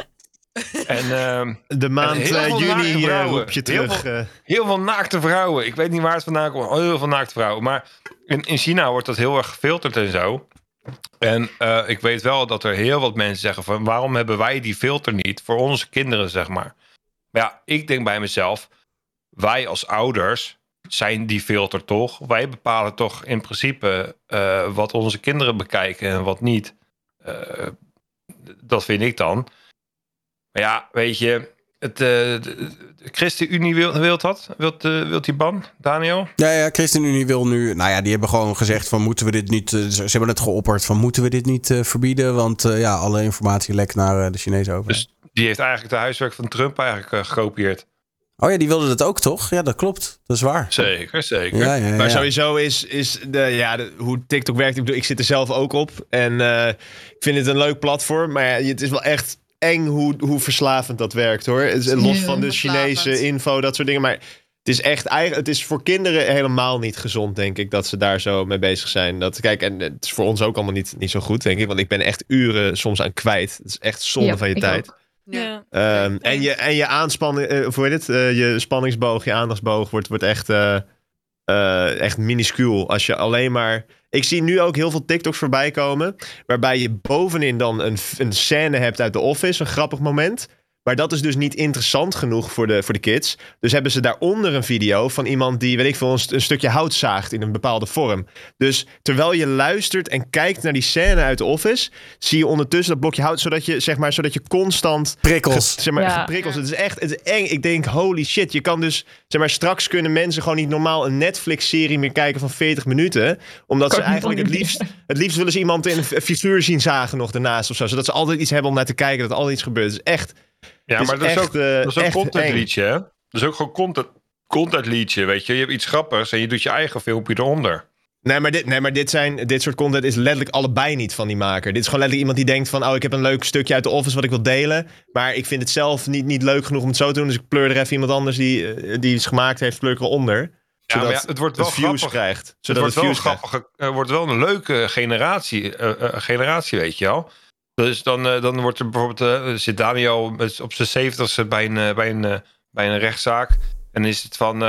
En, ehm,
De maand
heel
eh, juni eh, roep je
Heel
terug.
veel-
eh.
Heel veel naakte vrouwen. Ik weet niet waar het vandaan komt. Heel veel naakte vrouwen. Maar in, in China wordt dat heel erg gefilterd en zo. En eh, ik weet wel dat er heel wat mensen zeggen van... waarom hebben wij die filter niet voor onze kinderen, zeg maar. Maar ja, ik denk bij mezelf... wij als ouders zijn die filter toch. Wij bepalen toch in principe eh, wat onze kinderen bekijken en wat niet. Eh, dat vind ik dan. Maar ja, weet je, het, eh, de, ChristenUnie wil, wil dat? Wilt, eh, wilt die ban, Daniel?
Ja, ja, ChristenUnie wil nu... Nou ja, die hebben gewoon gezegd van moeten we dit niet... eh, ze hebben het geopperd van moeten we dit niet eh, verbieden? Want eh, ja, alle informatie lekt naar eh, de Chinese overheid.
Dus die heeft eigenlijk de huiswerk van Trump eigenlijk gekopieerd.
Oh ja, die wilde dat ook toch? Ja, dat klopt. Dat is waar.
Zeker, zeker.
Ja, ja, ja.
Maar sowieso is, is de, ja, de, hoe TikTok werkt. Ik bedoel, ik zit er zelf ook op. En eh, ik vind het een leuk platform. Maar ja, het is wel echt eng hoe, hoe verslavend dat werkt hoor. Het is
is
Los van de. Chinese info, dat soort dingen. Maar het is echt eigen, het is voor kinderen helemaal niet gezond, denk ik, dat ze daar zo mee bezig zijn. Dat, kijk, en het is voor ons ook allemaal niet, niet zo goed, denk ik. Want ik ben echt uren soms aan kwijt. Het is echt zonde
Ja,
van je tijd.
ook.
Ja.
Ehm, en, je, en je aanspanning, eh hoe heet het? Eh, je spanningsboog, je aandachtsboog wordt, wordt echt, eh, eh, echt minuscuul. Als je alleen maar. Ik zie nu ook heel veel TikToks voorbij komen. Waarbij je bovenin dan een, een scène hebt uit The Office, een grappig moment. Maar dat is dus niet interessant genoeg voor de, voor de kids. Dus hebben ze daaronder een video van iemand die, weet ik veel, een, st- een stukje hout zaagt in een bepaalde vorm. Dus terwijl je luistert en kijkt naar die scène uit The Office, zie je ondertussen dat blokje hout, zodat je, zeg maar, zodat je constant
Prikkels.
Ge- zeg maar,
Ja.
geprikkeld. Het is echt het is eng. Ik denk, holy shit. Je kan dus, zeg maar, straks kunnen mensen gewoon niet normaal een Netflix-serie meer kijken van 40 minuten. Omdat
Kan
ze eigenlijk het liefst, het liefst willen ze iemand in een figuur zien zagen nog daarnaast of zo. Zodat ze altijd iets hebben om naar te kijken, dat er altijd iets gebeurt. Het is echt,
Ja, maar dat is ook,
eh,
dat is ook
echt
content
eng.
liedje, hè? Dat is ook gewoon content, content liedje, weet je. Je hebt iets grappigs en je doet je eigen filmpje eronder.
Nee, maar, dit, nee, maar dit, zijn, dit soort content is letterlijk allebei niet van die maker. Dit is gewoon letterlijk iemand die denkt van... oh, ik heb een leuk stukje uit de office wat ik wil delen. Maar ik vind het zelf niet, niet leuk genoeg om het zo te doen. Dus ik pleur er even iemand anders die, eh, die iets gemaakt heeft... pleur ik eronder.
Ja,
Zodat
maar ja, het wordt wel
het views
grappig.
krijgt.
Het
Zodat
wordt
het,
wel,
views krijgt.
grappig, het wordt wel een leuke generatie, eh, eh, generatie weet je wel. Dus dan, eh, dan wordt er bijvoorbeeld, eh, zit Daniel op zijn zeventigste bij een, eh, bij, een, bij een rechtszaak. En is het van,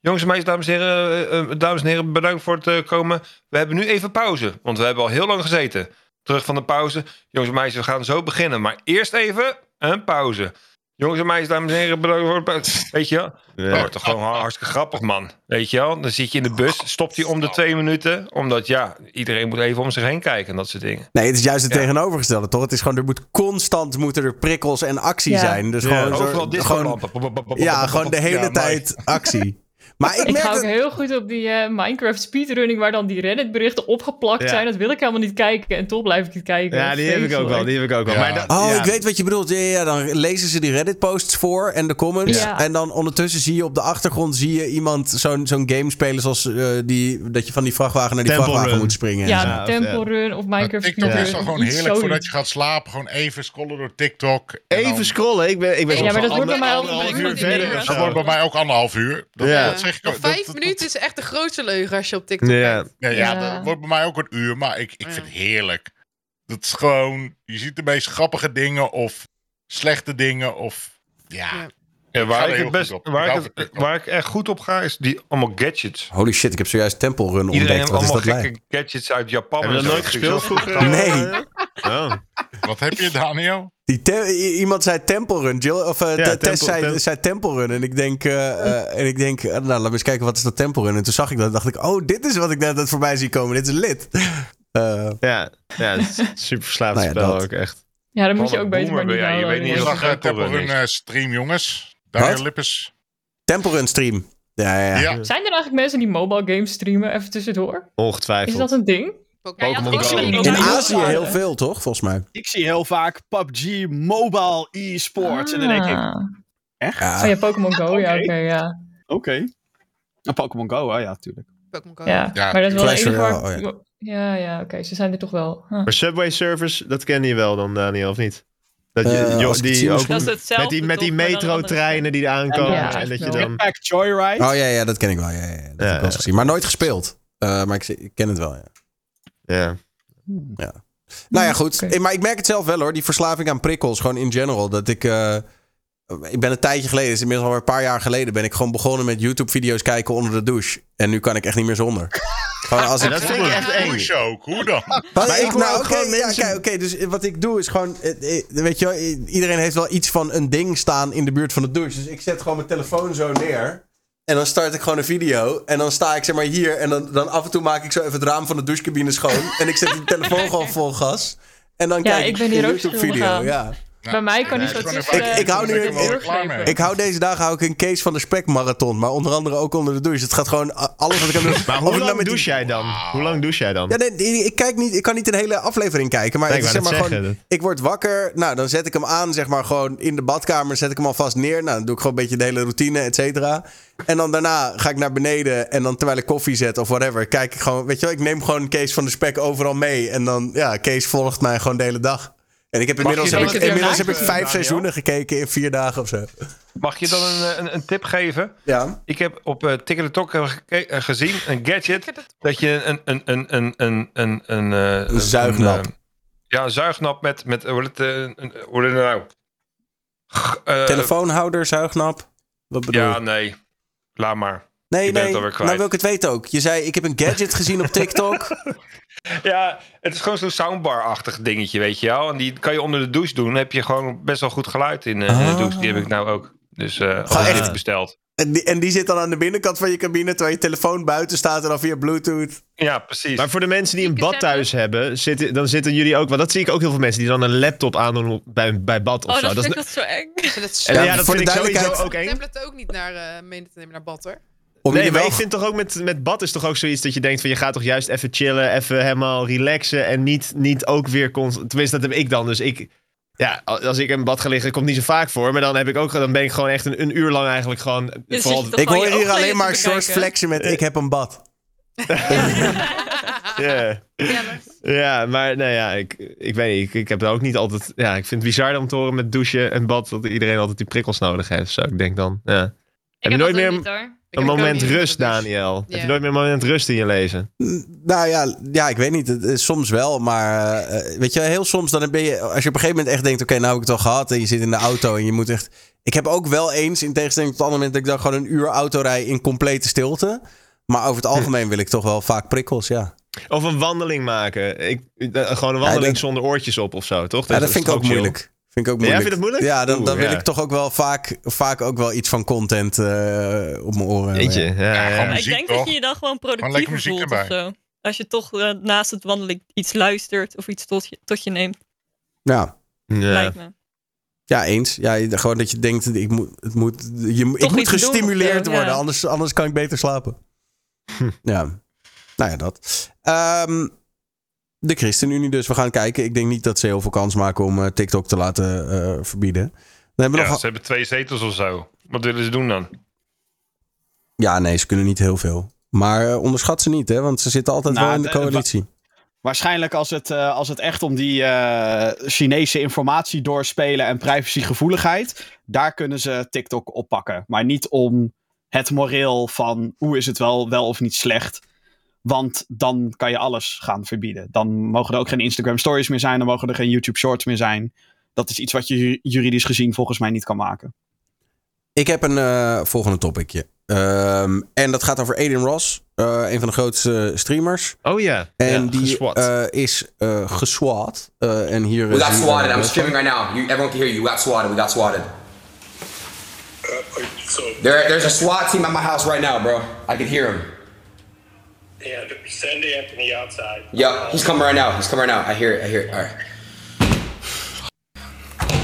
jongens en meisjes, dames en heren, dames en heren, bedankt voor het komen. We hebben nu even pauze, want we hebben al heel lang gezeten. Terug van de pauze. Jongens en meisjes, we gaan zo beginnen. Maar eerst even een pauze. Jongens en meisjes, dames en heren, bedankt voor het. Weet je wel? Dat wordt toch gewoon hartstikke grappig, man. Weet je wel? Dan zit je in de bus, stopt hij om de twee minuten. Omdat, ja, iedereen moet even om zich heen kijken en dat soort dingen.
Nee, het is juist het
Ja.
tegenovergestelde, toch? Het is gewoon, er moet constant moeten er prikkels en actie
Ja.
zijn. Dus
Ja.
gewoon, zo- gewoon, ja, gewoon de hele tijd actie. Maar ik
Ik
merk
ga ook
dat...
heel goed op die eh, Minecraft speedrunning waar dan die Reddit berichten opgeplakt
Ja.
zijn. Dat wil ik helemaal niet kijken en toch blijf ik het kijken.
Ja, die heb ik ook wel. Die heb ik ook wel.
Ja.
Maar dat-
Oh,
ja.
ik weet wat je bedoelt. Ja, ja, dan lezen ze die Reddit-posts voor en de comments.
Ja.
En dan ondertussen zie je op de achtergrond zie je iemand zo'n zo'n game spelen zoals eh, die, dat je van die vrachtwagen naar die
Temple
vrachtwagen
Run.
moet springen.
Ja, Temple Run of
Maar
Minecraft
TikTok is dan gewoon heerlijk voordat je gaat slapen. Gewoon even scrollen door TikTok. en
Even
dan-
scrollen. Ik ben, ik ben
Ja, maar dat wordt bij mij al
anderhalf
een
uur
Dat wordt bij mij ook anderhalf uur. Dat,
Nog.
Dat-
vijf
dat-
minuten is echt de grootste leugen als je op TikTok
Ja.
kijkt.
Ja, ja,
Ja.
dat wordt bij mij ook een uur, maar ik, ik
Ja.
vind het heerlijk. Dat is gewoon, je ziet de meest grappige dingen of slechte dingen of ja.
Waar, ik het best, waar,
Ik
het- waar ik echt goed op ga, is die allemaal gadgets.
Holy shit, ik heb zojuist Temple Run
Iedereen
ontdekt.
heeft
Wat is
allemaal
dat
gekke
lijp?
gadgets uit Japan.
Heb je dat nooit gespeeld vroeger?
Nee.
Oh.
Wat heb je, Daniel?
Die te- i- iemand zei Temple Run. Jill, of eh,
Ja,
Tess zei,
Tem-
zei Temple Run. En ik denk, eh, eh, en ik denk nou, laten we eens kijken wat is dat Temple Run. En toen zag ik dat en dacht ik, oh, dit is wat ik net voorbij zie komen. Dit is lid. Eh,
Ja, ja, het is een super verslaafd
Nou ja,
spel
dat.
ook echt.
Ja, dan moet je ook beter maar niet
jij, je weet niet
Ja.
wat
zag
Temple
Temple
Run
Run
is.
eh, stream, jongens.
Wat?
Lippes.
Temple Run stream. Ja, ja, ja.
Ja.
Zijn er eigenlijk mensen die mobile games streamen even tussendoor? Is
Ongetwijfeld.
dat een ding?
Pokémon
Ja,
Go. In
Azië heel veel, toch? Volgens mij.
Ik zie heel vaak PUBG Mobile e-sports. En dan denk ik,
Ah.
echt?
Ja.
Oh ja, Pokémon Go, ja,
Oké.
oké, ja.
Oké. Nou, Pokémon Go, hè? ja, tuurlijk.
Pokémon Go.
ja.
Ja,
maar dat is wel
Clash
een enige
Royale,
waar...
oh
Ja, ja, oké, ze zijn er toch wel. Huh.
Maar Subway Service, dat ken je wel dan, Daniel, of niet? Dat je,
Eh,
joh, die ook.
Dat
met die, met die metro-treinen die eraan komen.
Ja,
en dat je dan...
Joyride.
Oh ja, ja, dat ken ik wel. Ja, ja, ja. Dat heb ik wel eens gezien. Maar nooit gespeeld. Eh, maar ik, ik ken het wel, ja.
Ja.
Nou ja, goed. Maar ik merk het zelf wel hoor. Die verslaving aan prikkels, gewoon in general. Dat ik. eh, ik ben een tijdje geleden, is inmiddels al een paar jaar geleden, ben ik gewoon begonnen met YouTube-video's kijken onder de douche. En nu kan ik echt niet meer zonder. Gewoon als ik.
dat vind ik echt eng.
Is ook? Hoe dan?
Maar
Maar
ik, nou,
ook
oké,
gewoon
ja,
mensen-
kijk, oké, dus wat ik doe is gewoon, eh, eh, weet je wel, iedereen heeft wel iets van een ding staan in de buurt van de douche. Dus ik zet gewoon mijn telefoon zo neer. En dan start ik gewoon een video. En dan sta ik zeg maar hier. En dan, dan af en toe maak ik zo even het raam van de douchecabine schoon. en ik zet die telefoon gewoon vol gas. En dan
Ja,
kijk
ik ben hier
een YouTube-video.
schuldig Bij mij kan die zo tussen...
Ik- ik hou nu- ik- hou deze dagen hou ik een case van de spekmarathon. Maar onder andere ook onder de douche. Het gaat gewoon alles wat ik kan doen.
Maar hoe lang
die-
douche jij dan? Hoe lang douche jij dan?
Ja, nee, ik, kijk niet, ik kan niet een hele aflevering kijken. Maar,
Nee, ik
zeg maar gewoon, ik word wakker. Nou, dan zet ik hem aan, zeg maar gewoon in de badkamer. Zet ik hem alvast neer. Nou, dan doe ik gewoon een beetje de hele routine, et cetera. En dan daarna ga ik naar beneden. En dan terwijl ik koffie zet of whatever, kijk ik gewoon. Weet je wel, ik neem gewoon Kees van de Spek overal mee. En dan, ja, Kees volgt mij gewoon de hele dag. En ik heb inmiddels, heb ik, inmiddels heb ik vijf seizoenen gekeken in vier dagen of zo.
Mag je dan een, een, een tip geven?
Ja.
Ik heb op uh, TikTok eh, gezien een gadget dat je een een een een een een een, eh,
Een zuignap.
eh, ja, een zuignap met met hoe heet het, eh, een- hoe heet het nou? Eh,
Telefoonhouder, zuignap. Wat bedoel
Ja,
je?
nee. Laat maar.
Nee,
je
nee.
het.
Nou wil ik het weten ook. Je zei, ik heb een gadget gezien op TikTok.
Ja, het is gewoon zo'n soundbar-achtig dingetje, weet je wel. En die kan je onder de douche doen. Dan heb je gewoon best wel goed geluid in, eh, in de
Ah.
douche. Die heb ik nou ook. Dus eh al
echt?
besteld.
En die, en die zit dan aan de binnenkant van je cabine, terwijl je telefoon buiten staat en dan via Bluetooth.
Ja, precies.
Maar voor de mensen die een bad thuis hebben, zitten, dan zitten jullie ook... Want dat zie ik ook heel veel mensen die dan een laptop aandoen bij, bij bad of
Oh,
zo.
dat
Dat is,
ik dat zo eng.
Ik vind het
en ja, dat
voor
vind
de
ik sowieso ook eng.
tablet ook niet naar, eh te nemen naar bad hoor.
Om
Nee,
je
maar
wel-
ik vind toch ook met, met bad is toch ook zoiets dat je denkt van je gaat toch juist even chillen, even helemaal relaxen en niet, niet ook weer constant. Tenminste, dat heb ik dan. Dus ik, ja, als ik in bad ga liggen, komt niet zo vaak voor. Maar dan heb ik ook, dan ben ik gewoon echt een, een uur lang eigenlijk gewoon.
Dus
vooral,
Ik
Gewoon
hoor hier alleen maar
bekijken.
flexen met ik heb een bad.
ja. ja, maar nou ja, ik, ik weet niet. Ik, ik heb er ook niet altijd. Ja, ik vind het bizar om te horen met douchen en bad dat iedereen altijd die prikkels nodig heeft. Zo, ik denk dan. Ja.
Ik
je
heb
nooit meer-
niet, hoor.
Ik
Een moment rust. Daniel. Heb je nooit meer een moment rust in je leven?
Nou ja, ja, ik weet niet. Soms wel, maar eh, weet je, heel soms dan ben je, als je op een gegeven moment echt denkt, oké, nou heb ik het al gehad en je zit in de auto en je moet echt. Ik heb ook wel eens, in tegenstelling tot andere moment, dat ik dan gewoon een uur auto rij in complete stilte. Maar over het algemeen wil ik toch wel vaak prikkels, ja.
Of een wandeling maken. Ik, eh, gewoon een wandeling
dat-
zonder oortjes op of zo, toch?
Ja, dat vind ik ook
chill.
moeilijk. Vind ik ook
Ja,
moeilijk.
vind je dat moeilijk?
Ja, dan, dan
Oeh,
wil
ja.
ik toch ook wel vaak, vaak ook wel iets van content eh, op mijn oren. hebben,
Jeetje,
ja.
ja,
ik denk
toch?
dat je je dan gewoon productiever voelt
erbij.
of zo. Als je toch eh, naast het wandelen iets luistert of iets tot je, tot je neemt,
Ja.
Ja.
lijkt me.
Ja, eens. Ja, je- gewoon dat je denkt, ik moet, het moet, je, ik moet
doen
gestimuleerd worden,
ja.
anders, anders kan ik beter slapen. Ja, nou ja, dat. Ehm, de ChristenUnie dus. We gaan kijken. Ik denk niet dat ze heel veel kans maken om eh, TikTok te laten eh, verbieden. Dan hebben we
Ja,
nog...
ze hebben twee zetels of zo. Wat willen ze doen dan?
Ja, nee, ze kunnen niet heel veel. Maar eh, onderschat ze niet, hè? Want ze zitten altijd
Nou,
wel in de
de-
coalitie.
Waarschijnlijk als het, eh, als het echt om die eh, Chinese informatie doorspelen en privacygevoeligheid, daar kunnen ze TikTok oppakken. Maar niet om het moreel van hoe is het wel, wel of niet slecht. Want dan kan je alles gaan verbieden. Dan mogen er ook geen Instagram stories meer zijn, dan mogen er geen YouTube shorts meer zijn. Dat is iets wat je ju- juridisch gezien volgens mij niet kan maken.
Ik heb een eh, volgende topicje. Ehm, en dat gaat over Aiden Ross, eh, een van de grootste streamers.
Oh ja.
En die
geswat.
eh, is eh geswat. Eh, en hier
We got swatted. I'm streaming right now. You, everyone can hear you. We got swatted. We got swatted. There, there's a SWAT team at my house right now, bro. I can hear him.
Yeah, send Anthony outside.
Yep, he's coming right now. He's coming right now. I hear it. I hear it. All right.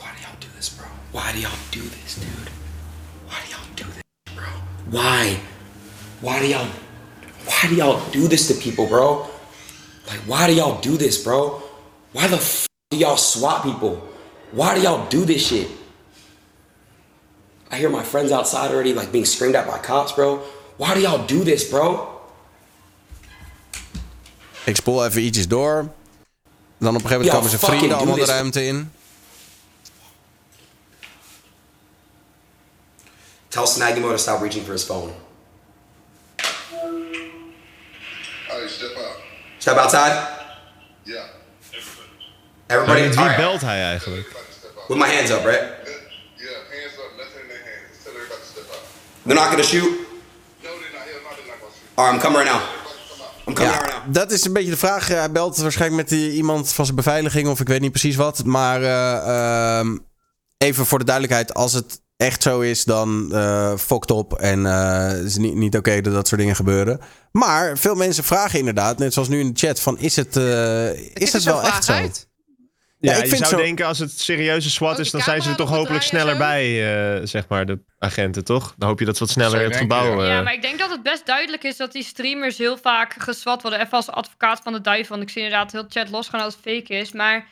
Why do y'all do this, bro? Why do y'all do this, dude? Why do y'all do this, bro? Why? Why do y'all? Why do y'all do this to people, bro? Like, why do y'all do this, bro? Why the f- do y'all swat people? Why do y'all do this shit? I hear my friends outside already, like being screamed at by cops, bro. Why do y'all do this, bro?
Ik spoel even ietsjes door. Dan op een gegeven moment
Ja,
komen zijn
fucking
vrienden
do
allemaal de ruimte in.
Tell Snaggy to stop reaching for his phone.
Hey, step out.
Step outside.
Yeah.
Everybody,
Met
all
wie
right.
belt hij eigenlijk?
With my hands up, right?
Yeah, hands up, nothing in their hands. Tell everybody to step out.
They're not gonna shoot. Right now. I'm coming
Ja,
right now.
dat is een beetje de vraag. Hij belt waarschijnlijk met die, iemand van zijn beveiliging of ik weet niet precies wat. Maar eh, ehm, even voor de duidelijkheid, als het echt zo is, dan eh fokt op. En eh, het is niet, niet oké dat dat soort dingen gebeuren. Maar veel mensen vragen inderdaad, net zoals nu in de chat, van is het, eh, is het wel echt zo?
Ja,
ik
je
vind
zou
zo-
denken als het serieuze SWAT
Oh,
is, dan zijn ze er toch hopelijk sneller bij, eh, zeg maar, de agenten, toch? Dan hoop je dat ze wat sneller
je
het gebouw...
ja.
eh,
Ja, maar ik denk dat het best duidelijk is dat die streamers heel vaak geswat worden. Even als advocaat van de duivel. Want ik zie inderdaad heel chat losgaan als het fake is. Maar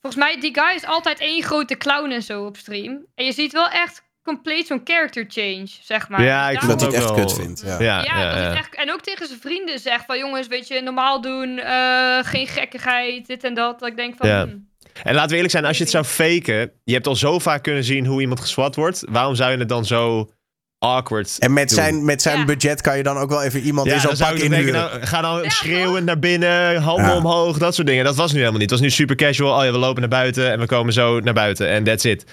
volgens mij, die guy is altijd één grote clown en zo op stream. En je ziet wel echt compleet zo'n character change, zeg maar.
Ja, ik
Daarom-
Dat hij het echt
wel-
kut vindt. Ja.
Ja,
Ja,
ja,
echt, en ook tegen zijn vrienden zegt van jongens, weet je, normaal doen, eh, geen gekkigheid, dit en dat. Dat ik denk van,
Ja.
hmm,
En laten we eerlijk zijn, als je het zou faken, je hebt al zo vaak kunnen zien hoe iemand geswat wordt. Waarom zou je het dan zo awkward
En met
doen?
zijn, met zijn
Ja.
budget kan je dan ook wel even iemand
Ja,
in zo'n
dan zou
pak
ik denken,
inhuren.
nou, ga dan
Ja,
schreeuwend naar binnen, handen
Ja.
omhoog, dat soort dingen. Dat was nu helemaal niet. Het was nu super casual. Oh ja, we lopen naar buiten en we komen zo naar buiten. En that's it.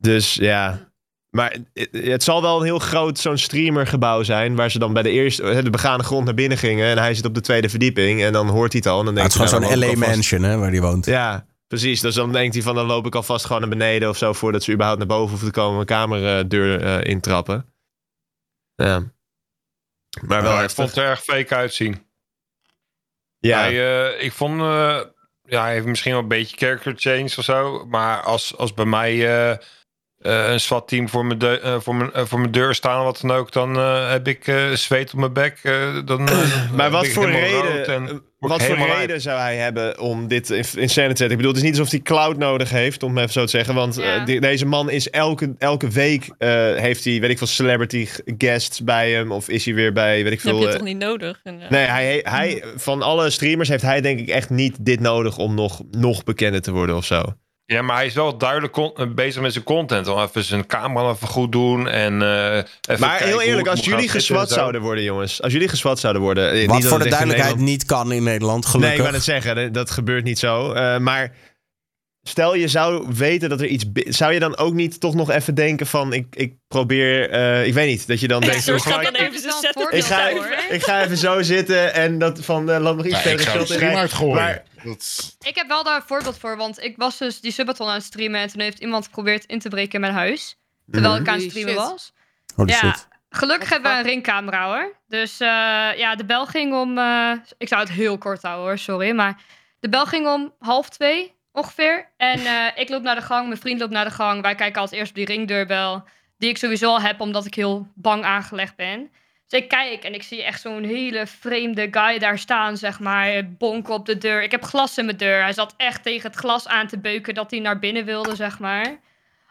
Dus ja. Maar het, zal wel een heel groot zo'n streamergebouw zijn. Waar ze dan bij de eerste, de begane grond naar binnen gingen. En hij zit op de tweede verdieping. En dan hoort hij het al. En dan denkt
het is gewoon
hij,
zo'n
nou, dan
LA
loop ik alvast-
mansion hè, waar hij woont.
Ja, precies. Dus dan denkt hij van dan loop ik alvast gewoon naar beneden of zo. Voordat ze überhaupt naar boven hoeven te komen. Mijn kamerdeur eh intrappen. Ja. Maar wel
Ja, ik vond het er erg fake uitzien.
Ja.
Hij, eh, ik vond, eh, ja, hij heeft misschien wel een beetje character change of zo. Maar als, als bij mij eh, een SWAT-team voor, mijn de- eh, voor, mijn, eh, voor mijn deur staan, wat dan ook, dan eh, heb ik eh, zweet op mijn bek. eh, dan,
Maar wat voor reden, wat voor reden zou hij hebben om dit in, in scène te zetten? Ik bedoel, het is niet alsof hij cloud nodig heeft, om het even zo te zeggen. Want
Ja.
die- deze man is elke, elke week, eh, heeft hij, weet ik veel, celebrity guests bij hem. Of is hij weer bij, weet ik
Dat heb
veel...
je toch niet nodig? En,
Nee, hij, hij, van alle streamers heeft hij denk ik echt niet dit nodig om nog, nog bekender te worden of zo.
Ja, maar hij is wel duidelijk eh, bezig met zijn content. Al even zijn camera even goed doen. En, eh, even
Maar heel eerlijk,
het
als jullie geswat
zo.
zouden worden, jongens. Als jullie geswat zouden worden. eh, niet
Wat voor de
het
duidelijkheid
Nederland-
niet kan in Nederland,
Nee,
gelukkig.
ik wou net zeggen, dat- gebeurt niet zo. Eh, maar stel je zou weten dat er iets... Zou je dan ook niet toch nog even denken van... Ik, ik probeer... eh, ik weet niet, dat je dan denkt...
Zo
ik, ga,
dan even
ik, ga, ik ga even zo zitten en dat van... laat nog iets
Ja, de uitgooien.
Maar-
Dat
Ik heb wel daar een voorbeeld voor, want ik was dus die subathon aan het streamen en toen heeft iemand geprobeerd in te breken in mijn huis. Terwijl ik aan het streamen
shit.
was.
Holy
ja,
shit.
gelukkig hebben we een ringcamera hoor. Dus eh, ja, de bel ging om, eh, ik zou het heel kort houden hoor, sorry. Maar de bel ging om half twee ongeveer. En eh, ik loop naar de gang, mijn vriend loopt naar de gang. Wij kijken als eerst op die ringdeurbel, die ik sowieso al heb, omdat ik heel bang aangelegd ben. Dus ik kijk en ik zie echt zo'n hele vreemde guy daar staan, zeg maar, bonken op de deur. Ik heb glas in mijn deur. Hij zat echt tegen het glas aan te beuken dat hij naar binnen wilde, zeg maar.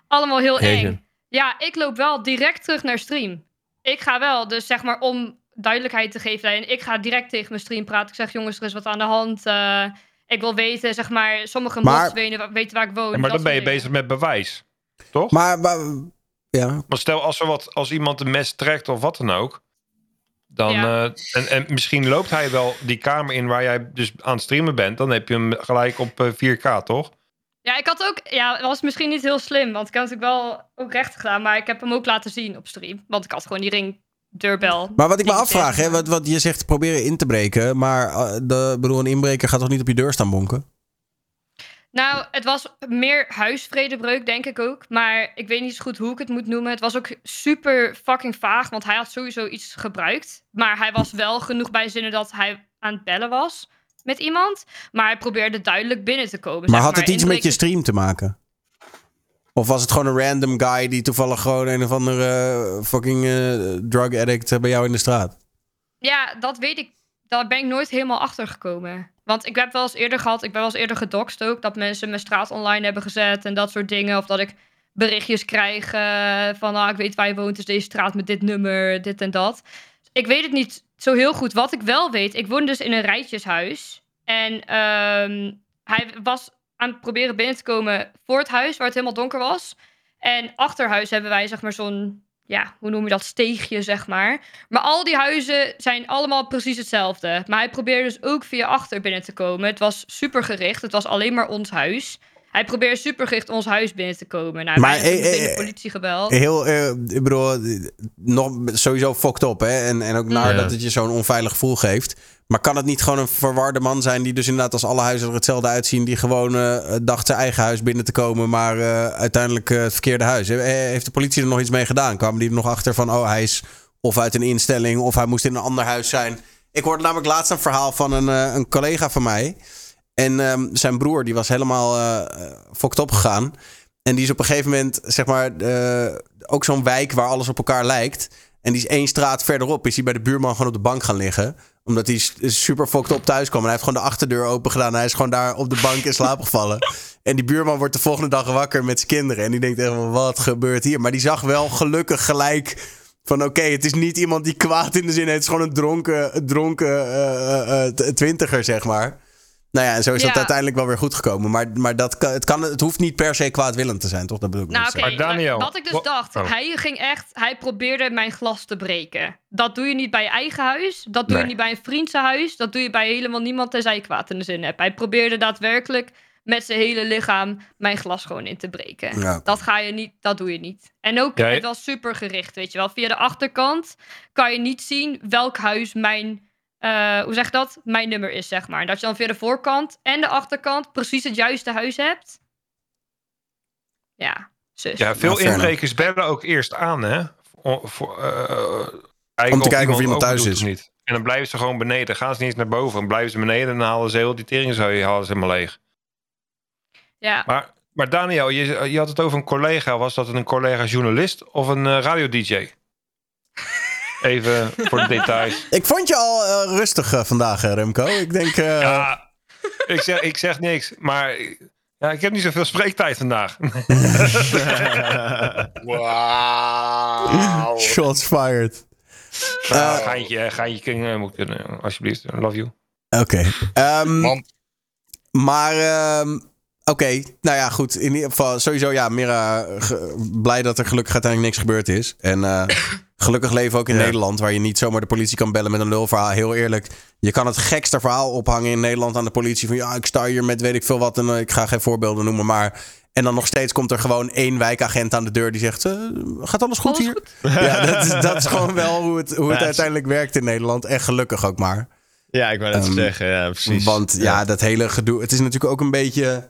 Allemaal heel
Jeetje.
eng. Ja, ik loop wel direct terug naar stream. Ik ga wel, dus zeg maar om duidelijkheid te geven. En ik ga direct tegen mijn stream praten. Ik zeg, jongens, er is wat aan de hand. Eh, ik wil weten, zeg maar, sommige
Maar-
mods weten, weten waar ik woon.
Ja, maar dan ben je
dingen.
bezig met bewijs. Toch?
Maar, maar ja.
Maar stel als, er wat, als iemand een mes trekt of wat dan ook. Dan,
Ja.
eh, en, en misschien loopt hij wel die kamer in waar jij dus aan het streamen bent. Dan heb je hem gelijk op eh, 4K, toch?
Ja, ik had ook, ja, dat was misschien niet heel slim, want ik had natuurlijk wel ook recht gedaan, maar ik heb hem ook laten zien op stream, want ik had gewoon die ring deurbel.
Maar wat ik me afvraag, hè, wat, wat je zegt proberen in te breken, maar eh, de, bedoel, een inbreker gaat toch niet op je deur staan bonken?
Nou, het was meer huisvredebreuk, denk ik ook. Maar ik weet niet zo goed hoe ik het moet noemen. Het was ook super fucking vaag, want hij had sowieso iets gebruikt. Maar hij was wel genoeg bij zinnen dat hij aan het bellen was met iemand. Maar hij probeerde duidelijk binnen te komen.
Maar
zeg
had het iets met je stream te maken? Of was het gewoon een random guy die toevallig gewoon een of andere fucking eh, drug addict eh, bij jou in de straat?
Ja, dat weet ik. Daar ben ik nooit helemaal achter gekomen. Want ik heb wel eens eerder gehad, ik ben wel eens eerder gedoxt ook, dat mensen mijn straat online hebben gezet en dat soort dingen. Of dat ik berichtjes krijg eh, van, ah, ik weet waar je woont, dus deze straat met dit nummer, dit en dat. Ik weet het niet zo heel goed. Wat ik wel weet, ik woon dus in een rijtjeshuis. En ehm, hij was aan het proberen binnen te komen voor het huis, waar het helemaal donker was. En achter huis hebben wij, zeg maar, zo'n, ja, hoe noem je dat, steegje, zeg maar. Maar al die huizen zijn allemaal precies hetzelfde. Maar hij probeerde dus ook via achter binnen te komen. Het was super gericht. Het was alleen maar ons huis. Hij probeerde super gericht ons huis binnen te komen. Nou,
Maar, eh, eh,
de politie gebeld.
Heel, eh, ik bedoel, nog sowieso fucked op, hè? En, en ook naar
Ja.
dat het je zo'n onveilig gevoel geeft. Maar kan het niet gewoon een verwarde man zijn die dus inderdaad als alle huizen er hetzelfde uitzien, die gewoon eh, dacht zijn eigen huis binnen te komen, maar eh, uiteindelijk eh, het verkeerde huis? Heeft de politie er nog iets mee gedaan? Kwamen die er nog achter van, oh, hij is of uit een instelling of hij moest in een ander huis zijn? Ik hoorde namelijk laatst een verhaal van een, een collega van mij. En ehm, zijn broer, die was helemaal fokt opgegaan. En die is op een gegeven moment, zeg maar, ook zo'n wijk waar alles op elkaar lijkt. En die is één straat verderop, is hij bij de buurman gewoon op de bank gaan liggen. Omdat hij super fokt op thuis kwam. En hij heeft gewoon de achterdeur open gedaan. Hij is gewoon daar op de bank in slaap gevallen. En die buurman wordt de volgende dag wakker met zijn kinderen. En die denkt echt van, wat gebeurt hier? Maar die zag wel gelukkig gelijk van, oké, het is niet iemand die kwaad in de zin heeft. Het is gewoon een dronken, dronken eh, eh, eh, twintiger, zeg maar. Nou ja, en zo is dat
Ja.
uiteindelijk wel weer goed gekomen. Maar, maar dat kan, het, kan, het hoeft niet per se kwaadwillend te zijn, toch? Dat bedoel ik
Nou,
Daniel,
Wat ik dus dacht,
oh.
hij ging echt, hij probeerde mijn glas te breken. Dat doe je niet bij je eigen huis. Dat doe je niet bij een vriend zijn huis. Dat doe je bij helemaal niemand tenzij je kwaad in de zin hebt. Hij probeerde daadwerkelijk met zijn hele lichaam mijn glas gewoon in te breken.
Ja.
Dat ga je niet, dat doe je niet. En ook,
Jij-
het was super gericht, weet je wel. Via de achterkant kan je niet zien welk huis mijn, eh, hoe zeg je dat? Mijn nummer is, zeg maar. En dat je dan via de voorkant en de achterkant precies het juiste huis hebt. Ja, zus.
Ja, veel inbrekers bellen ook eerst aan, hè? Voor, voor, eh,
Om te kijken of iemand thuis is.
of Niet. En dan blijven ze gewoon beneden. Gaan ze niet eens naar boven. Dan blijven ze beneden en dan halen ze heel die teringzooi halen ze helemaal leeg.
Ja.
Maar, maar Daniel, je, je had het over een collega. Was dat een collega journalist of een eh, radio-dj? Even voor de details.
Ik vond je al eh, rustig eh, vandaag, eh, Remco. Ik denk... eh,
Ja, ik zeg, ik zeg niks, maar ja, ik heb niet zoveel spreektijd vandaag.
Wauw.
Shots fired.
Uh,
Eh,
geintje, hè, geintje King, eh, moet kunnen, alsjeblieft. Love you.
Oké. Ehm,
Man,
maar, ehm, oké. Nou ja, goed. In ieder geval, sowieso, ja, Mira, ge- blij dat er gelukkig uiteindelijk niks gebeurd is. En eh, gelukkig leven we ook in
Ja.
Nederland, waar je niet zomaar de politie kan bellen met een lulverhaal. Heel eerlijk, je kan het gekste verhaal ophangen in Nederland aan de politie. Van ja, ik sta hier met weet ik veel wat. En eh, ik ga geen voorbeelden noemen, maar... En dan nog steeds komt er gewoon één wijkagent aan de deur die zegt... eh, gaat alles goed
Alles
hier? Ja, dat is, dat is gewoon wel hoe het, hoe het
Ja,
uiteindelijk werkt in Nederland. En gelukkig ook maar.
Ja, ik wou net
Ehm,
zeggen. Ja, precies.
Want ja. dat hele gedoe. Het is natuurlijk ook een beetje.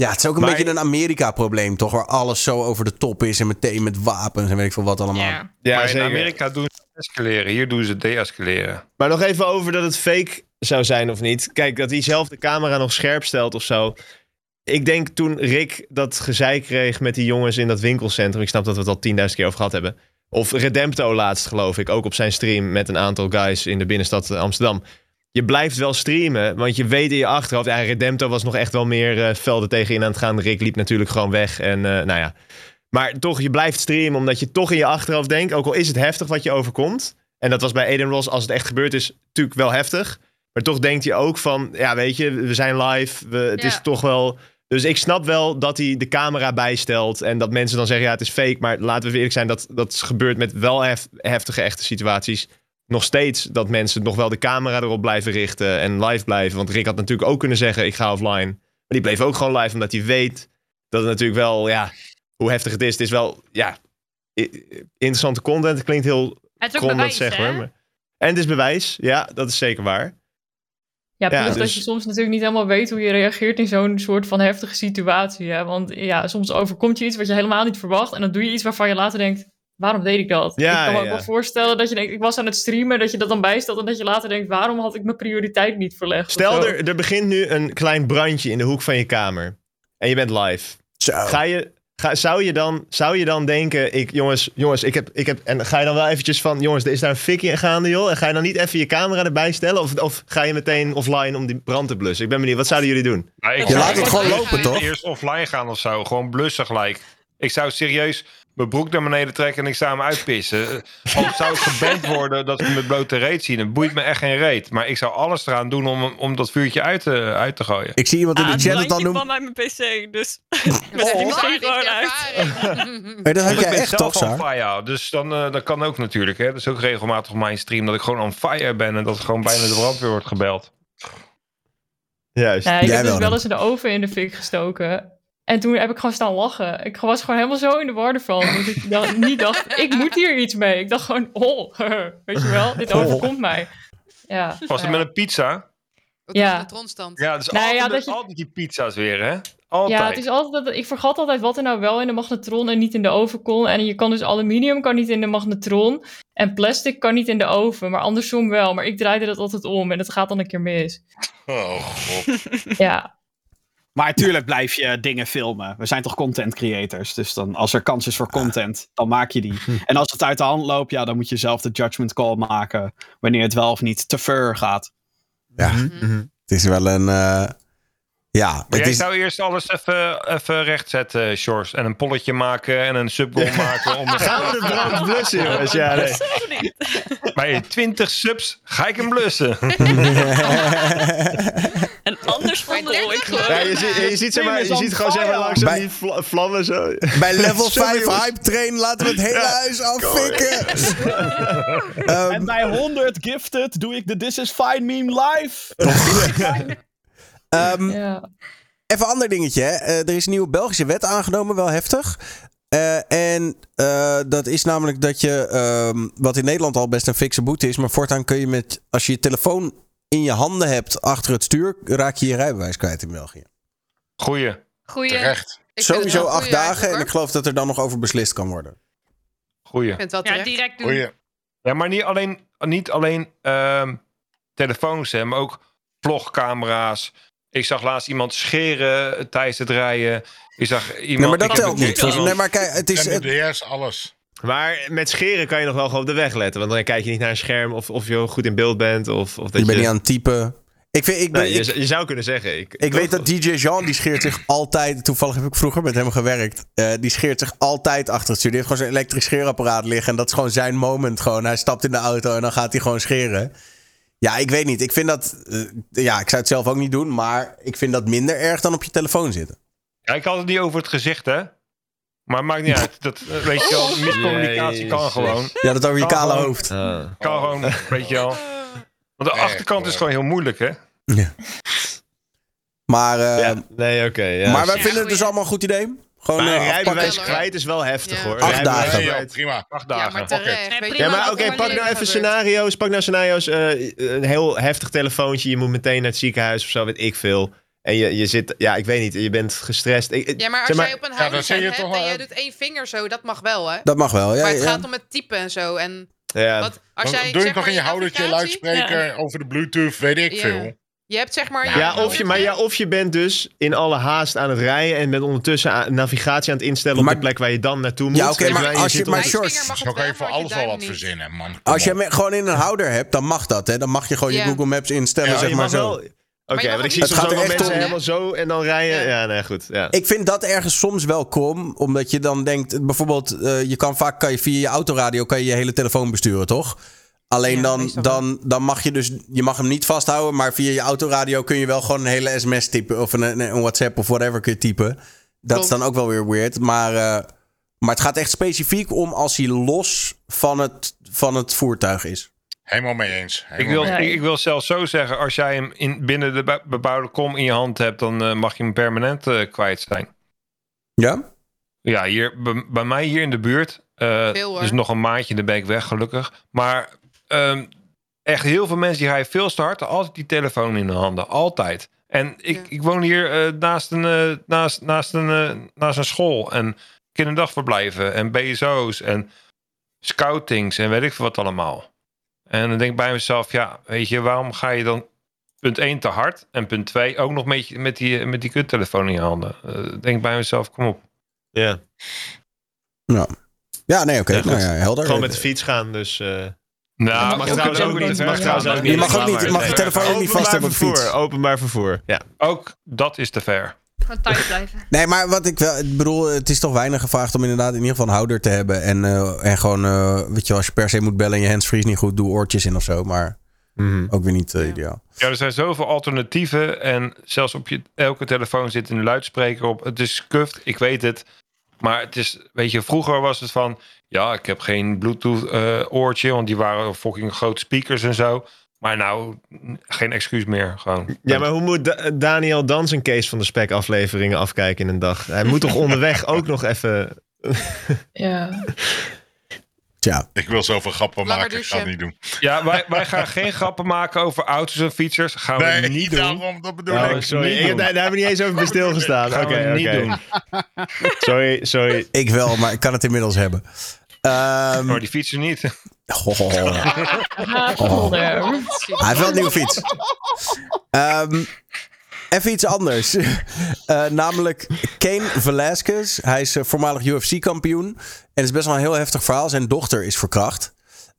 Ja, het is ook een
Maar-
beetje een Amerika-probleem, toch? Waar alles zo over de top is en meteen met wapens en weet ik veel wat allemaal.
Ja.
Ja,
maar in
zeker.
Amerika doen ze escaleren. Hier doen ze deescaleren.
Maar nog even over dat het fake zou zijn of niet. Kijk, dat hij zelf de camera nog scherp stelt of zo. ik denk toen Rick dat gezeik kreeg met die jongens in dat winkelcentrum. Ik snap dat we het al 10.000 keer over gehad hebben. Of Redempto laatst, geloof ik. Ook op zijn stream met een aantal guys in de binnenstad Amsterdam. Je blijft wel streamen, want je weet in je achterhoofd... Ja, Redempto was nog echt wel meer eh, velden tegenin aan het gaan. Rick liep natuurlijk gewoon weg. En eh, nou ja. Maar toch, je blijft streamen omdat je toch in je achterhoofd denkt... ook al is het heftig wat je overkomt... en dat was bij Eden Ross, als het echt gebeurd is, natuurlijk wel heftig... maar toch denkt je ook van... ja, weet je, we zijn live, we, het is toch wel... Dus ik snap wel dat hij de camera bijstelt... en dat mensen dan zeggen, ja, het is fake... maar laten we eerlijk zijn, dat, dat gebeurt met wel hef- heftige, echte situaties nog steeds dat mensen nog wel de camera erop blijven richten en live blijven. Want Rick had natuurlijk ook kunnen zeggen, ik ga offline. Maar die bleef ook gewoon live, omdat hij weet dat het natuurlijk wel, ja, hoe heftig het is. Het is wel, ja, interessante content. Het klinkt heel
Het is ook
krom dat
bewijs,
zeggen En het is bewijs, ja, dat is zeker waar.
Ja, plus
Ja,
dat
dus-
je soms natuurlijk niet helemaal weet hoe je reageert in zo'n soort van heftige situatie. Hè? Want ja, soms overkomt je iets wat je helemaal niet verwacht. En dan doe je iets waarvan je later denkt, waarom deed ik dat?
Ja,
ik kan me ook wel voorstellen dat je denkt, ik was aan het streamen, dat je dat dan bijstelt. En dat je later denkt, waarom had ik mijn prioriteit niet verlegd?
Stel,
zo.
er, er begint nu een klein brandje in de hoek van je kamer. En je bent live. Ga je, ga, zou, je dan, zou je dan denken, ik, jongens, jongens, ik heb, ik heb... En ga je dan wel eventjes van, jongens, er is daar een fikje gaande, joh. En ga je dan niet even je camera erbij stellen? Of, of ga je meteen offline om die brand te blussen? Ik ben benieuwd, wat zouden jullie doen?
Nou, ik
Je laat het gewoon lopen, toch?
Eerst offline gaan of zo. Gewoon blussen gelijk. Ik zou serieus mijn broek naar beneden trekken en ik zou hem uitpissen. Eh, Of zou ik geband worden dat ze met blote reet zien. Het boeit me echt geen reet. Maar ik zou alles eraan doen om, om dat vuurtje uit te, uit te gooien.
Ik zie iemand in
Ah,
de
het
chat het dan noemen.
kwam uit mijn pc, dus
Oh,
met die misschien
heeft
gewoon uit.
Hey, dat
ik
jij echt
zelf
toch,
on fire, dus dan, eh, dat kan ook natuurlijk. Hè. Dat is ook regelmatig op mijn stream dat ik gewoon on fire ben en dat gewoon bijna de brandweer wordt gebeld.
Juist.
Ja, ik
Jij
heb dus
wel dan.
eens in de oven in de fik gestoken. En toen heb ik gewoon staan lachen. Ik was gewoon helemaal zo in de war ervan. Dat ik dan niet dacht, ik moet hier iets mee. Ik dacht gewoon, oh, weet je wel, dit
Oh.
overkomt mij. Ja,
Was het
ja.
met een pizza?
Wat
Ja.
is de tronstand?
Ja, dus
Nou ja,
altijd,
dat je-
altijd die pizza's weer, hè? Altijd.
Ja, het is altijd dat ik vergat altijd wat er nou wel in de magnetron en niet in de oven kon. En je kan dus aluminium kan niet in de magnetron en plastic kan niet in de oven, maar andersom wel. Maar ik draaide dat altijd om en het gaat dan een keer mis.
Oh, god.
Ja,
Maar tuurlijk blijf je dingen filmen. We zijn toch content creators. Dus dan, als er kans is voor content, dan maak je die. En als het uit de hand loopt, ja, dan moet je zelf de judgment call maken. Wanneer het wel of niet te ver gaat.
Ja,
Mhm.
het is wel een... eh, ja,
Maar jij
is...
zou eerst alles even, even rechtzetten, Shores. En een polletje maken en een subgoal maken. Om
Gaan we de brand blussen, jongens? Ja, nee.
Bij 20 subs ga ik hem blussen.
Anders.
Ja, je, ziet, je ziet, zeg maar, je ziet
on
gewoon zeg maar,
Bij-
die vla- vlammen zo.
Bij level
Sorry,
5
jongens.
hype train laten we het hele huis affikken. Ehm,
En bij 100 gifted doe ik de This is Fine meme live.
ehm,
ja.
Even een ander dingetje. Hè. Eh, er is een nieuwe Belgische wet aangenomen, wel heftig. Eh, en eh, dat is namelijk dat je, ehm, wat in Nederland al best een fikse boete is, maar voortaan kun je met, als je je telefoon in je handen hebt achter het stuur, raak je je rijbewijs kwijt in België.
Goeie.
Goeie.
Terecht.
Ik
Sowieso acht
goeie
dagen en ik geloof dat er dan nog over beslist kan worden.
Goeie.
Ik vind het wel
Ja, direct doen.
Goeie.
Ja, maar niet alleen, niet alleen ehm, telefoons, hè, maar ook vlogcamera's. Ik zag laatst iemand scheren tijdens het rijden. Ik zag iemand...
Nee, maar dat telt niet. Nee, maar kijk, het is...
En de DS, alles.
Maar met scheren kan je nog wel gewoon op de weg letten. Want dan kijk je niet naar een scherm of, of je goed in beeld bent. Of, of dat
je
je...
bent niet aan het typen. Ik, vind, ik, ben,
je,
ik,
z- je zou kunnen zeggen. Ik,
ik weet dat DJ Jean, die scheert zich altijd... Toevallig heb ik vroeger met hem gewerkt. eh, die scheert zich altijd achter het stuur. Die heeft gewoon zo'n elektrisch scheerapparaat liggen. En dat is gewoon zijn moment. Gewoon. Hij stapt in de auto en dan gaat hij gewoon scheren. Ja, ik weet niet. Ik vind dat... eh, ja, ik zou het zelf ook niet doen. Maar ik vind dat minder erg dan op je telefoon zitten.
Ja, ik had het niet over het gezicht, hè. Maar maakt niet uit. Dat, eh, weet je wel, miscommunicatie kan gewoon.
Ja, dat over je
Kan
kale
gewoon.
hoofd.
Kan gewoon, weet je wel. Want de
Echt,
achterkant is gewoon heel moeilijk, hè.
Maar, eh,
Ja, nee, oké. ja.
maar wij
Ja,
vinden het dus allemaal een goed idee. Gewoon
Maar
eh,
een rijbewijs kwijt is wel heftig
Ja.
hoor.
Acht dagen.
Nee, joh,
kwijt.
prima.
Acht
Ja,
dagen.
maar je
prima,
Ja, maar oké,
maar
pak nou even
gebeurt?
scenario's. Pak nou scenario's. eh, een heel heftig telefoontje. Je moet meteen naar het ziekenhuis of zo, weet ik veel. En je, je zit, ja, ik weet niet, je bent gestrest. Ik,
Ja, maar als
zeg maar-
jij op een
Ja,
hebt
toch
en jij doet één vinger zo, dat mag wel, hè?
Dat mag wel. Ja,
maar het
ja.
gaat om het typen en zo. En
ja.
wat, als
Dan
jij,
doe je toch in je houdertje luidspreker over de Bluetooth, weet ik
Ja.
veel.
Je hebt zeg maar...
Ja, of je, maar ja, of je bent dus in alle haast aan het rijden en bent ondertussen aan- navigatie aan het instellen op de plek waar je dan naartoe moet.
Ja, oké, maar als je- maar
op-
George-
Zo kan je voor alles wel wat verzinnen, man. Kom
Als je gewoon in een houder hebt, dan mag dat. Hè? Dan mag je gewoon
Ja.
je Google Maps instellen,
Ja,
zeg maar zo.
wel- Oké, want ik zie soms
Het
ook
gaat
wel
echt
mensen
om-
helemaal zo en dan rijden.
Ja.
Ja, nee, goed. Ja.
Ik vind dat ergens soms wel krom, omdat je dan denkt, bijvoorbeeld, eh, je kan vaak kan je via je autoradio kan je je hele telefoon besturen, toch? Alleen
Ja,
dan, dan, dan mag je dus, je mag hem niet vasthouden, maar via je autoradio kun je wel gewoon een hele sms typen of een, een, WhatsApp of whatever kun je typen. Dat is dan ook wel weer weird, maar, eh, maar het gaat echt specifiek om als hij los van het, van het voertuig is.
Helemaal mee eens.
Ik wil,
mee
ik, ik wil zelfs zo zeggen, als jij hem in, binnen de be- bebouwde kom in je hand hebt, dan eh, mag je hem permanent eh, kwijt zijn.
Ja?
Ja, hier, bij, bij mij hier in de buurt, eh
Veel, hoor.
dus nog een maandje, dan ben ik weg gelukkig. Maar ehm, echt heel veel mensen die rijden veel te hard, altijd die telefoon in de handen, altijd. En ik,
Ja.
ik woon hier eh, naast, een, eh, naast, naast, een, naast een school en kinderdagverblijven en BSO's en scoutings en weet ik veel wat allemaal. En dan denk ik bij mezelf, ja, weet je, waarom ga je dan punt 1 te hard en punt 2 ook nog met, je- met die, met die kuttelefoon in je handen? Eh, denk bij mezelf, kom op.
Ja.
Ja. Ja, nee, oké.
Ja,
nou ja, helder.
Gewoon met de fiets gaan, dus... eh,
Nou,
mag trouwens
ook niet
Mag trouwens ook
Je
niet.
mag ook niet- je mag je telefoon ook niet vast
Openbaar
hebben op de
vervoer,
fiets.
Openbaar vervoer, ja.
Ook dat is te ver.
Gewoon thuis blijven.
Nee, maar wat ik wel. Ik bedoel, het is toch weinig gevraagd om inderdaad in ieder geval een houder te hebben. En, eh, en gewoon, eh, weet je, wel, als je per se moet bellen en je handsfree is niet goed, doe oortjes in of zo. Maar
Mhm.
ook weer niet eh, ideaal.
Ja, er zijn zoveel alternatieven. En zelfs op je elke telefoon zit een luidspreker op. Het is scuffed, ik weet het. Maar het is, weet je, vroeger was het van... Ja, ik heb geen Bluetooth eh, oortje, want die waren fucking grote speakers en zo. Maar nou, geen excuus meer. Gewoon.
Ja, maar hoe moet Da- Daniel dan zijn case van de spec afleveringen afkijken in een dag? Hij moet toch onderweg ook nog even...
Ja.
Tja.
Ik wil zoveel grappen
Langer
maken, ik ga het niet doen.
Ja, wij, wij gaan geen grappen maken over auto's en fietsers. Gaan we
Nee,
niet doen.
daarom, dat bedoel
Oh,
ik.
sorry,
niet
ik,
doen.
daar, daar hebben we niet eens over bij stilgestaan. Oké,
niet doen.
Sorry, sorry.
Ik wel, maar ik kan het inmiddels hebben. Ehm,
Maar die fietsen niet.
Ah, Volder.
Hij heeft wel een nieuwe fiets. Ehm, even iets anders. Eh, namelijk Kane Velasquez. Hij is eh, voormalig UFC-kampioen. En het is best wel een heel heftig verhaal. Zijn dochter is verkracht.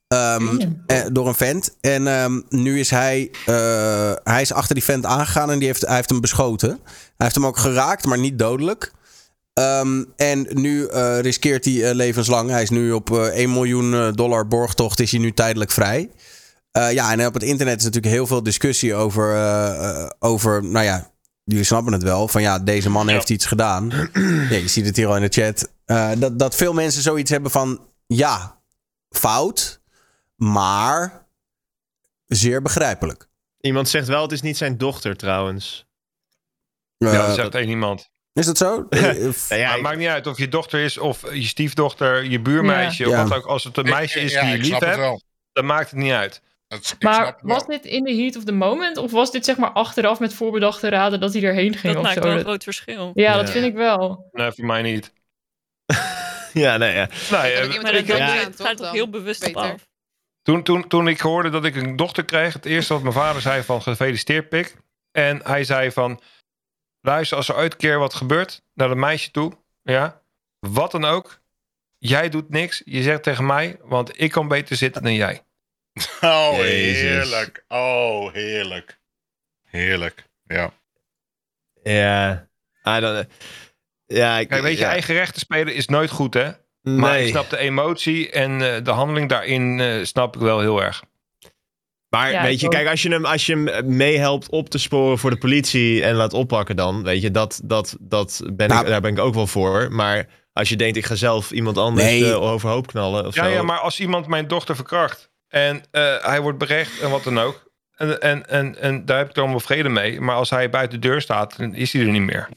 Ehm, eh, door een vent. En ehm, nu is hij, hij is achter die vent aangegaan en die heeft, hij heeft hem beschoten. Hij heeft hem ook geraakt, maar niet dodelijk. Ehm, en nu eh, riskeert hij eh, levenslang. Hij is nu op eh 1 miljoen eh, dollar borgtocht. Is hij nu tijdelijk vrij. Eh, ja, en op het internet is natuurlijk heel veel discussie over, over, nou ja, jullie snappen het wel, van ja, deze man heeft iets gedaan. ja, je ziet het hier al in de chat. Eh, dat, dat veel mensen zoiets hebben van, ja, fout, maar zeer begrijpelijk.
Iemand zegt wel, het is niet zijn dochter trouwens.
Ja, dat zegt één iemand.
Is dat zo? Eh,
ja,
Maar het
ik-
maakt niet uit of je dochter is of je stiefdochter, je buurmeisje.
Ja.
Of wat ook. Als het een meisje is
ja,
die je
ik
lief hebt, dan maakt het niet uit.
Ik
Maar was dit in de heat of the moment? Of was dit zeg maar achteraf met voorbedachte raden dat hij erheen ging
Dat
of
maakt
zo?
wel een groot verschil.
Ja, dat vind ik wel.
Nee, voor mij niet.
ja, nee, ja.
Eh,
Maar
Ja.
ja,
ja, het gaat toch heel bewust op
beter.
af.
Toen, toen, toen ik hoorde dat ik een dochter kreeg, het eerste wat mijn vader zei van gefeliciteerd pik. En hij zei van, luister, als er ooit een keer wat gebeurt naar dat meisje toe, ja, wat dan ook, jij doet niks, je zegt tegen mij, want ik kan beter zitten dan jij.
Oh,
Jezus.
heerlijk. Oh, heerlijk. Heerlijk. Ja.
Ja. Ah, dan, ja, ik,
Kijk, weet je, eigen rechten spelen is nooit goed, hè? Maar
Nee.
ik snap de emotie en eh, de handeling daarin eh, snap ik wel heel erg.
Maar
Ja,
weet je, kijk, als je hem, als je hem meehelpt op te sporen voor de politie en laat oppakken dan, weet je, dat, dat, dat ben
Nou.
ik, daar ben ik ook wel voor. Maar als je denkt, ik ga zelf iemand anders
Nee.
eh, overhoop knallen of
Ja,
zo.
ja, maar als iemand mijn dochter verkracht en eh, hij wordt berecht en wat dan ook. En, en, en, en daar heb ik dan wel vrede mee. Maar als hij buiten de deur staat, dan is hij er niet meer.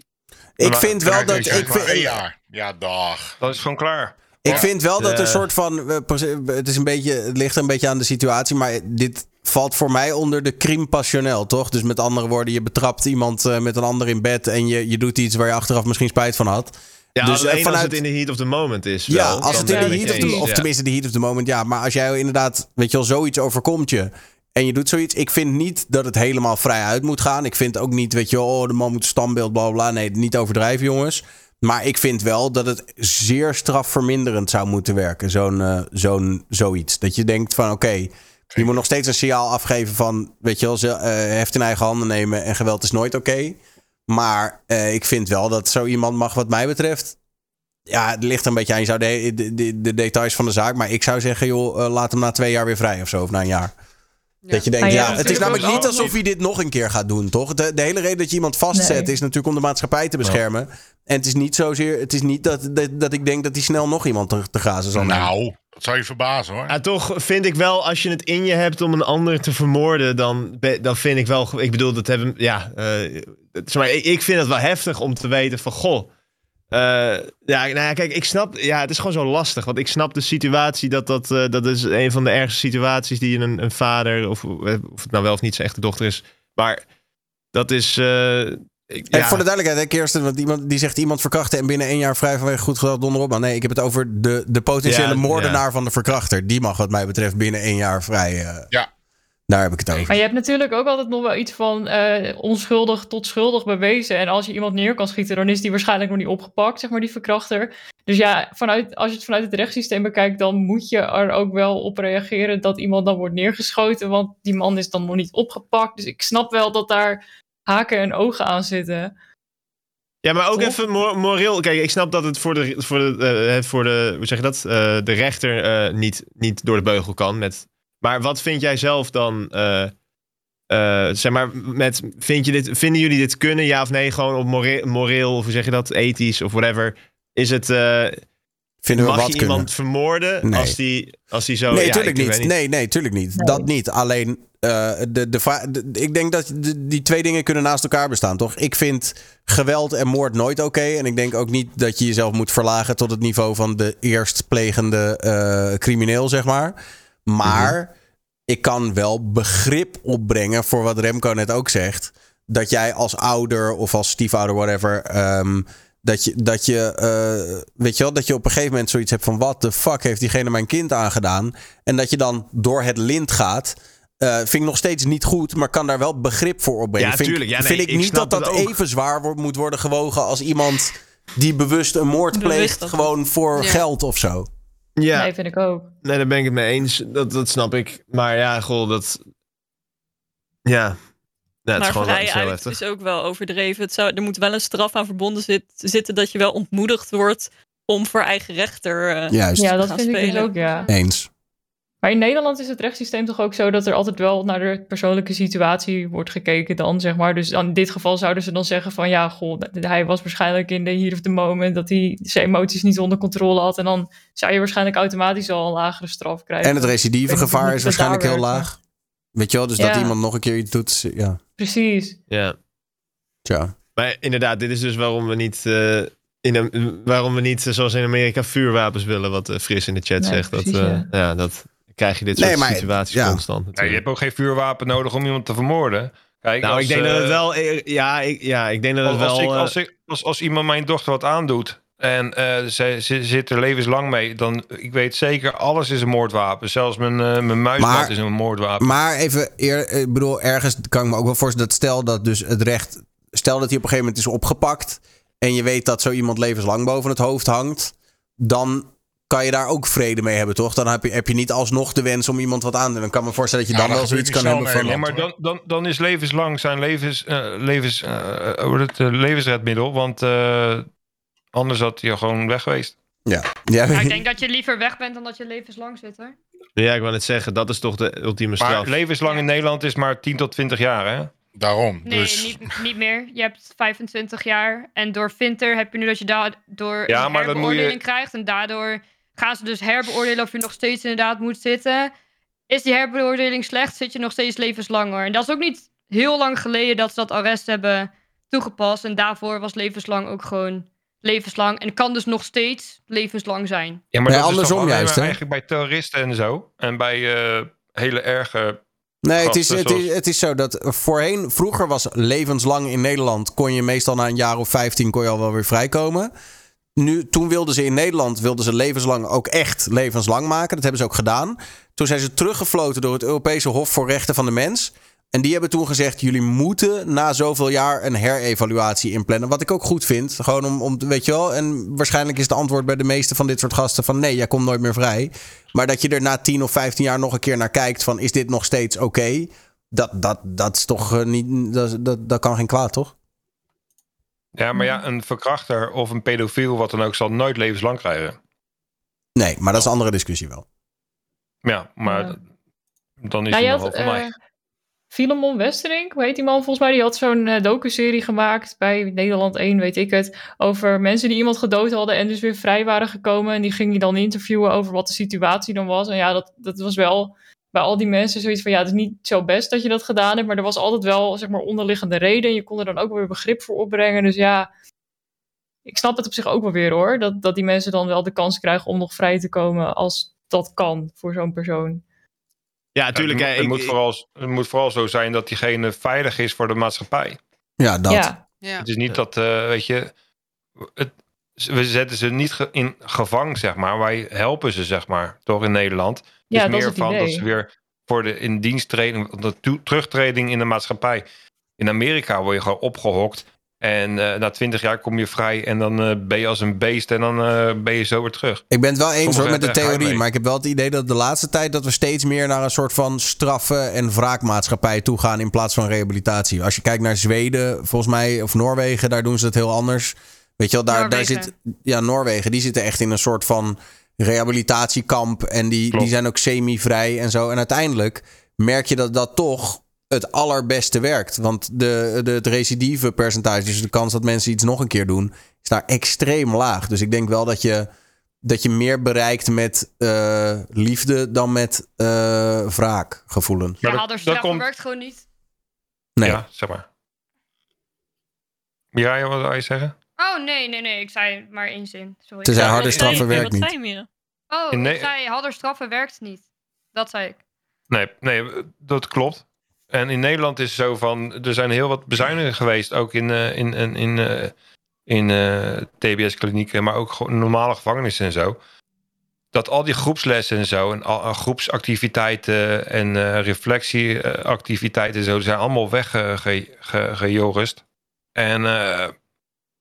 Ik
Maar-
vind wel dat... Ik vind,
jaar. Ja, dag.
Dat is gewoon klaar.
Ik
Ja.
vind wel dat een soort van. eh, Het, is een beetje, het ligt een beetje aan de situatie. Maar dit valt voor mij onder de crime passionnel, toch? Dus met andere woorden, je betrapt iemand eh, met een ander in bed. En je, je doet iets waar je achteraf misschien spijt van had.
Ja,
Dus,
alleen
eh,
als
vanuit-
het in de heat of the moment is.
Ja,
wel.
als
Dan
het in de heat of the, Of
Ja.
tenminste, de heat of the moment. Ja, maar als jij inderdaad, weet je wel, zoiets overkomt je. En je doet zoiets. Ik vind niet dat het helemaal vrij uit moet gaan. Ik vind ook niet, weet je, wel, oh, de man moet standbeeld, bla bla. bla. Nee, niet overdrijven, jongens. Maar ik vind wel dat het zeer strafverminderend zou moeten werken. Zo'n, eh, zo'n, zoiets. Dat je denkt van, oké, je moet nog steeds een signaal afgeven van, weet je wel, ze, eh, heft in eigen handen nemen en geweld is nooit oké. Maar eh, ik vind wel dat zo iemand mag, wat mij betreft. Ja, het ligt een beetje aan. Je zou de, de, de, de details van de zaak. Maar ik zou zeggen, joh, eh, laat hem na twee jaar weer vrij of zo. Of na een jaar. Dat je denkt, ja,
ja,
het is namelijk niet alsof hij dit nog een keer gaat doen, toch? De, de hele reden dat je iemand vastzet
Nee.
is natuurlijk om de maatschappij te beschermen. En het is niet zozeer, het is niet dat, dat, dat ik denk dat hij snel nog iemand te, te grazen zal nemen.
Nou, dat zou je verbazen hoor.
Ja, toch vind ik wel, als je het in je hebt om een ander te vermoorden, dan, dan vind ik wel. Ik bedoel, dat hebben. Ja, eh, is maar, ik, ik vind het wel heftig om te weten van. Goh. Eh, ja, nou ja, kijk, ik snap. Ja, het is gewoon zo lastig. Want ik snap de situatie dat dat. eh, dat is een van de ergste situaties die een, een vader. Of, of het nou wel of niet zijn echte dochter is. Maar dat is. eh, ik,
En
ja.
voor de duidelijkheid, hè, Kirsten, want iemand, die zegt iemand verkrachten en binnen één jaar vrij vanwege goed geweld donderop. Maar nee, ik heb het over de, de potentiële
Ja,
moordenaar
ja.
van de verkrachter. Die mag wat mij betreft binnen één jaar vrij. eh,
Ja.
Daar heb ik het over.
Maar je hebt natuurlijk ook altijd nog wel iets van eh, onschuldig tot schuldig bewezen. En als je iemand neer kan schieten, dan is die waarschijnlijk nog niet opgepakt, zeg maar, die verkrachter. Dus ja, vanuit, als je het vanuit het rechtssysteem bekijkt, dan moet je er ook wel op reageren dat iemand dan wordt neergeschoten. Want die man is dan nog niet opgepakt. Dus ik snap wel dat daar haken en ogen aan zitten.
Ja, maar ook
Toch?
even mo- moreel. Kijk, ik snap dat het voor de, voor de, eh, voor de hoe zeg je dat? Eh, de rechter eh, niet, niet door de beugel kan. Met, maar wat vind jij zelf dan? eh, eh, zeg maar, met, vind je dit, vinden jullie dit kunnen, ja of nee? Gewoon op moreel, moreel of hoe zeg je dat? Ethisch of whatever. Is het. eh,
Vinden we
mag
wat
je
kunnen?
iemand vermoorden
Nee.
als die, als die zo.
nee,
ja,
tuurlijk
ik weet
niet. Nee, nee, tuurlijk niet.
Nee.
Dat niet. Alleen, eh, de, de, ik denk dat de- die twee dingen kunnen naast elkaar bestaan, toch? Ik vind geweld en moord nooit oké. En ik denk ook niet dat je jezelf moet verlagen tot het niveau van de eerstplegende eh crimineel, zeg maar. Maar
Mhm.
ik kan wel begrip opbrengen voor wat Remco net ook zegt. Dat jij als ouder of als stiefouder, whatever. ehm, dat je, dat je, eh, weet je wel, dat je op een gegeven moment zoiets hebt van: wat de fuck heeft diegene mijn kind aangedaan? En dat je dan door het lint gaat. eh, vind ik nog steeds niet goed, maar kan daar wel begrip voor opbrengen.
Ja,
vind,
tuurlijk. Ja, nee,
vind ik,
ik
niet dat dat
ook.
even zwaar wordt, moet worden gewogen als iemand die bewust een moord pleegt, gewoon voor
Ja.
geld of zo.
Ja,
Nee, vind ik ook.
nee, daar ben ik het mee eens. Dat, dat snap ik. Maar ja, goh, dat. Ja. ja het is
maar
gewoon
vrij is ook wel overdreven. Het zou, er moet wel een straf aan verbonden zit, zitten dat je wel ontmoedigd wordt om voor eigen rechter eh,
Juist,
Ja, dat vind ik dus ook, ja.
eens.
Maar in Nederland is het rechtssysteem toch ook zo dat er altijd wel naar de persoonlijke situatie wordt gekeken dan, zeg maar. Dus in dit geval zouden ze dan zeggen van, ja, goh, hij was waarschijnlijk in de hier of the moment dat hij zijn emoties niet onder controle had. En dan zou je waarschijnlijk automatisch al een lagere straf krijgen.
En het recidivegevaar
hoe
is
dat
waarschijnlijk heel laag. Weet je wel, dus dat iemand nog een keer iets doet. Ja,
Precies.
Ja.
tja.
Maar inderdaad, dit is dus waarom we niet, eh, in waarom we niet eh, zoals in Amerika vuurwapens willen, wat eh, Fris in de chat
Nee,
zegt. Dat,
precies,
eh,
ja.
ja. dat krijg je dit
Nee,
soort
maar-
situaties
ja.
constant.
Ja, je hebt ook geen vuurwapen nodig om iemand te vermoorden. Kijk,
nou,
als,
ik denk dat het
eh,
wel, eh, ja, ik, ja, ik denk dat het
Als, als,
wel.
ik,
eh,
als, ik, als, als iemand mijn dochter wat aandoet en eh, ze, ze zit er levenslang mee, dan ik weet zeker, alles is een moordwapen. Zelfs mijn, eh mijn muismat is een moordwapen.
Maar even, eer, ik bedoel, ergens kan ik me ook wel voorstellen dat stel dat dus het recht, stel dat hij op een gegeven moment is opgepakt en je weet dat zo iemand levenslang boven het hoofd hangt, dan kan je daar ook vrede mee hebben, toch? Dan heb je, heb je niet alsnog de wens om iemand wat aan te doen. Dan kan me voorstellen dat je
Ja,
dan wel zoiets kan hebben van...
Nee, maar dan, dan, dan is levenslang zijn levens, eh, levens, eh, heet het, eh, levensredmiddel. Want eh, anders had hij gewoon weg geweest.
Ja, ja,
Maar ik denk dat je liever weg bent dan dat je levenslang zit hoor.
ja, ik wou net zeggen, dat is toch de ultieme
Maar
straf.
levenslang in Nederland is maar 10 tot 20 jaar, hè?
Daarom.
Nee,
dus
niet, niet meer. Je hebt 25 jaar. En door Vinter heb je nu dat je daardoor
Ja,
een
maar dan moet je-
krijgt. En daardoor gaan ze dus herbeoordelen of je nog steeds inderdaad moet zitten. Is die herbeoordeling slecht, zit je nog steeds levenslang hoor. En dat is ook niet heel lang geleden dat ze dat arrest hebben toegepast. En daarvoor was levenslang ook gewoon levenslang. En kan dus nog steeds levenslang zijn.
Ja, maar
Nee,
dat is
andersom juist, hè?
eigenlijk bij terroristen en zo. En bij eh, hele erge...
Nee, het is, het, is, het is zo dat voorheen, vroeger was levenslang in Nederland, kon je meestal na een jaar of 15 kon je al wel weer vrijkomen. Nu, toen wilden ze in Nederland wilden ze levenslang ook echt levenslang maken. Dat hebben ze ook gedaan. Toen zijn ze teruggefloten door het Europese Hof voor Rechten van de Mens. En die hebben toen gezegd: jullie moeten na zoveel jaar een herevaluatie inplannen. Wat ik ook goed vind. Gewoon om, om weet je wel. En waarschijnlijk is het antwoord bij de meeste van dit soort gasten: van nee, jij komt nooit meer vrij. Maar dat je er na 10 of 15 jaar nog een keer naar kijkt: van is dit nog steeds oké? Dat, dat, dat is toch eh, niet. Dat, dat, dat kan geen kwaad, toch?
Ja, maar ja, een verkrachter of een pedofiel, wat dan ook, zal nooit levenslang krijgen.
Nee, maar dat is een andere discussie wel.
Ja, maar
Ja.
dan is
Nou,
het nog wel voor mij.
eh, Filemon Westerink, hoe heet die man volgens mij? Die had zo'n eh docu-serie gemaakt bij Nederland 1, weet ik het. Over mensen die iemand gedood hadden en dus weer vrij waren gekomen. En die ging hij dan interviewen over wat de situatie dan was. En ja, dat, dat was wel bij al die mensen zoiets van... Ja, het is niet zo best dat je dat gedaan hebt. Maar er was altijd wel, zeg maar, onderliggende reden. En je kon er dan ook weer begrip voor opbrengen. Dus ja, ik snap het op zich ook wel weer hoor. Dat, dat die mensen dan wel de kans krijgen om nog vrij te komen als dat kan voor zo'n persoon.
Ja, natuurlijk.
het, moet- het, moet vooral, het moet vooral zo zijn dat diegene veilig is voor de maatschappij.
Ja, dat.
Ja.
Ja.
Het is niet dat, eh, weet je, het, we zetten ze niet ge- in gevang, zeg maar. Wij helpen ze, zeg maar, toch in Nederland. Het
Ja,
is
dat is
meer
het
van dat ze weer voor de in dienst treden, de terugtreding in de maatschappij. In Amerika word je gewoon opgehokt. En eh, na twintig jaar kom je vrij en dan eh, ben je als een beest en dan eh, ben je zo weer terug.
Ik ben het wel eens hoor met de theorie. Maar ik heb wel het idee dat de laatste tijd dat we steeds meer naar een soort van straffen en wraakmaatschappij toe gaan in plaats van rehabilitatie. Als je kijkt naar Zweden, volgens mij, of Noorwegen, daar doen ze het heel anders. Weet je wel, daar, daar zit. Ja, Noorwegen, die zitten echt in een soort van rehabilitatiekamp. En die, die zijn ook semi-vrij en zo. En uiteindelijk merk je dat dat toch het allerbeste werkt. Want de, de, het recidive percentage, dus de kans dat mensen iets nog een keer doen, is daar extreem laag. Dus ik denk wel dat je, dat je meer bereikt met eh, liefde dan met eh wraakgevoelens.
Maar
Ja,
komt-
werkt gewoon niet.
Nee.
Ja, zeg maar. Ja, wat wil je zeggen?
Oh, nee, nee, nee. Ik zei maar één zin. Sorry.
Ze zei harde straffen
nee,
werkt
Wat
niet.
zei je, Mira?
Oh, ik zei harder straffen werkt niet. Dat zei ik.
Nee, nee, dat klopt. En in Nederland is het zo van, er zijn heel wat bezuinigingen geweest, ook in, eh, in, in, in, eh, in eh, TBS-klinieken, maar ook gewoon normale gevangenissen en zo. Dat al die groepslessen en zo, en al, groepsactiviteiten en eh, reflectieactiviteiten en zo, die zijn allemaal weggejorust. en eh,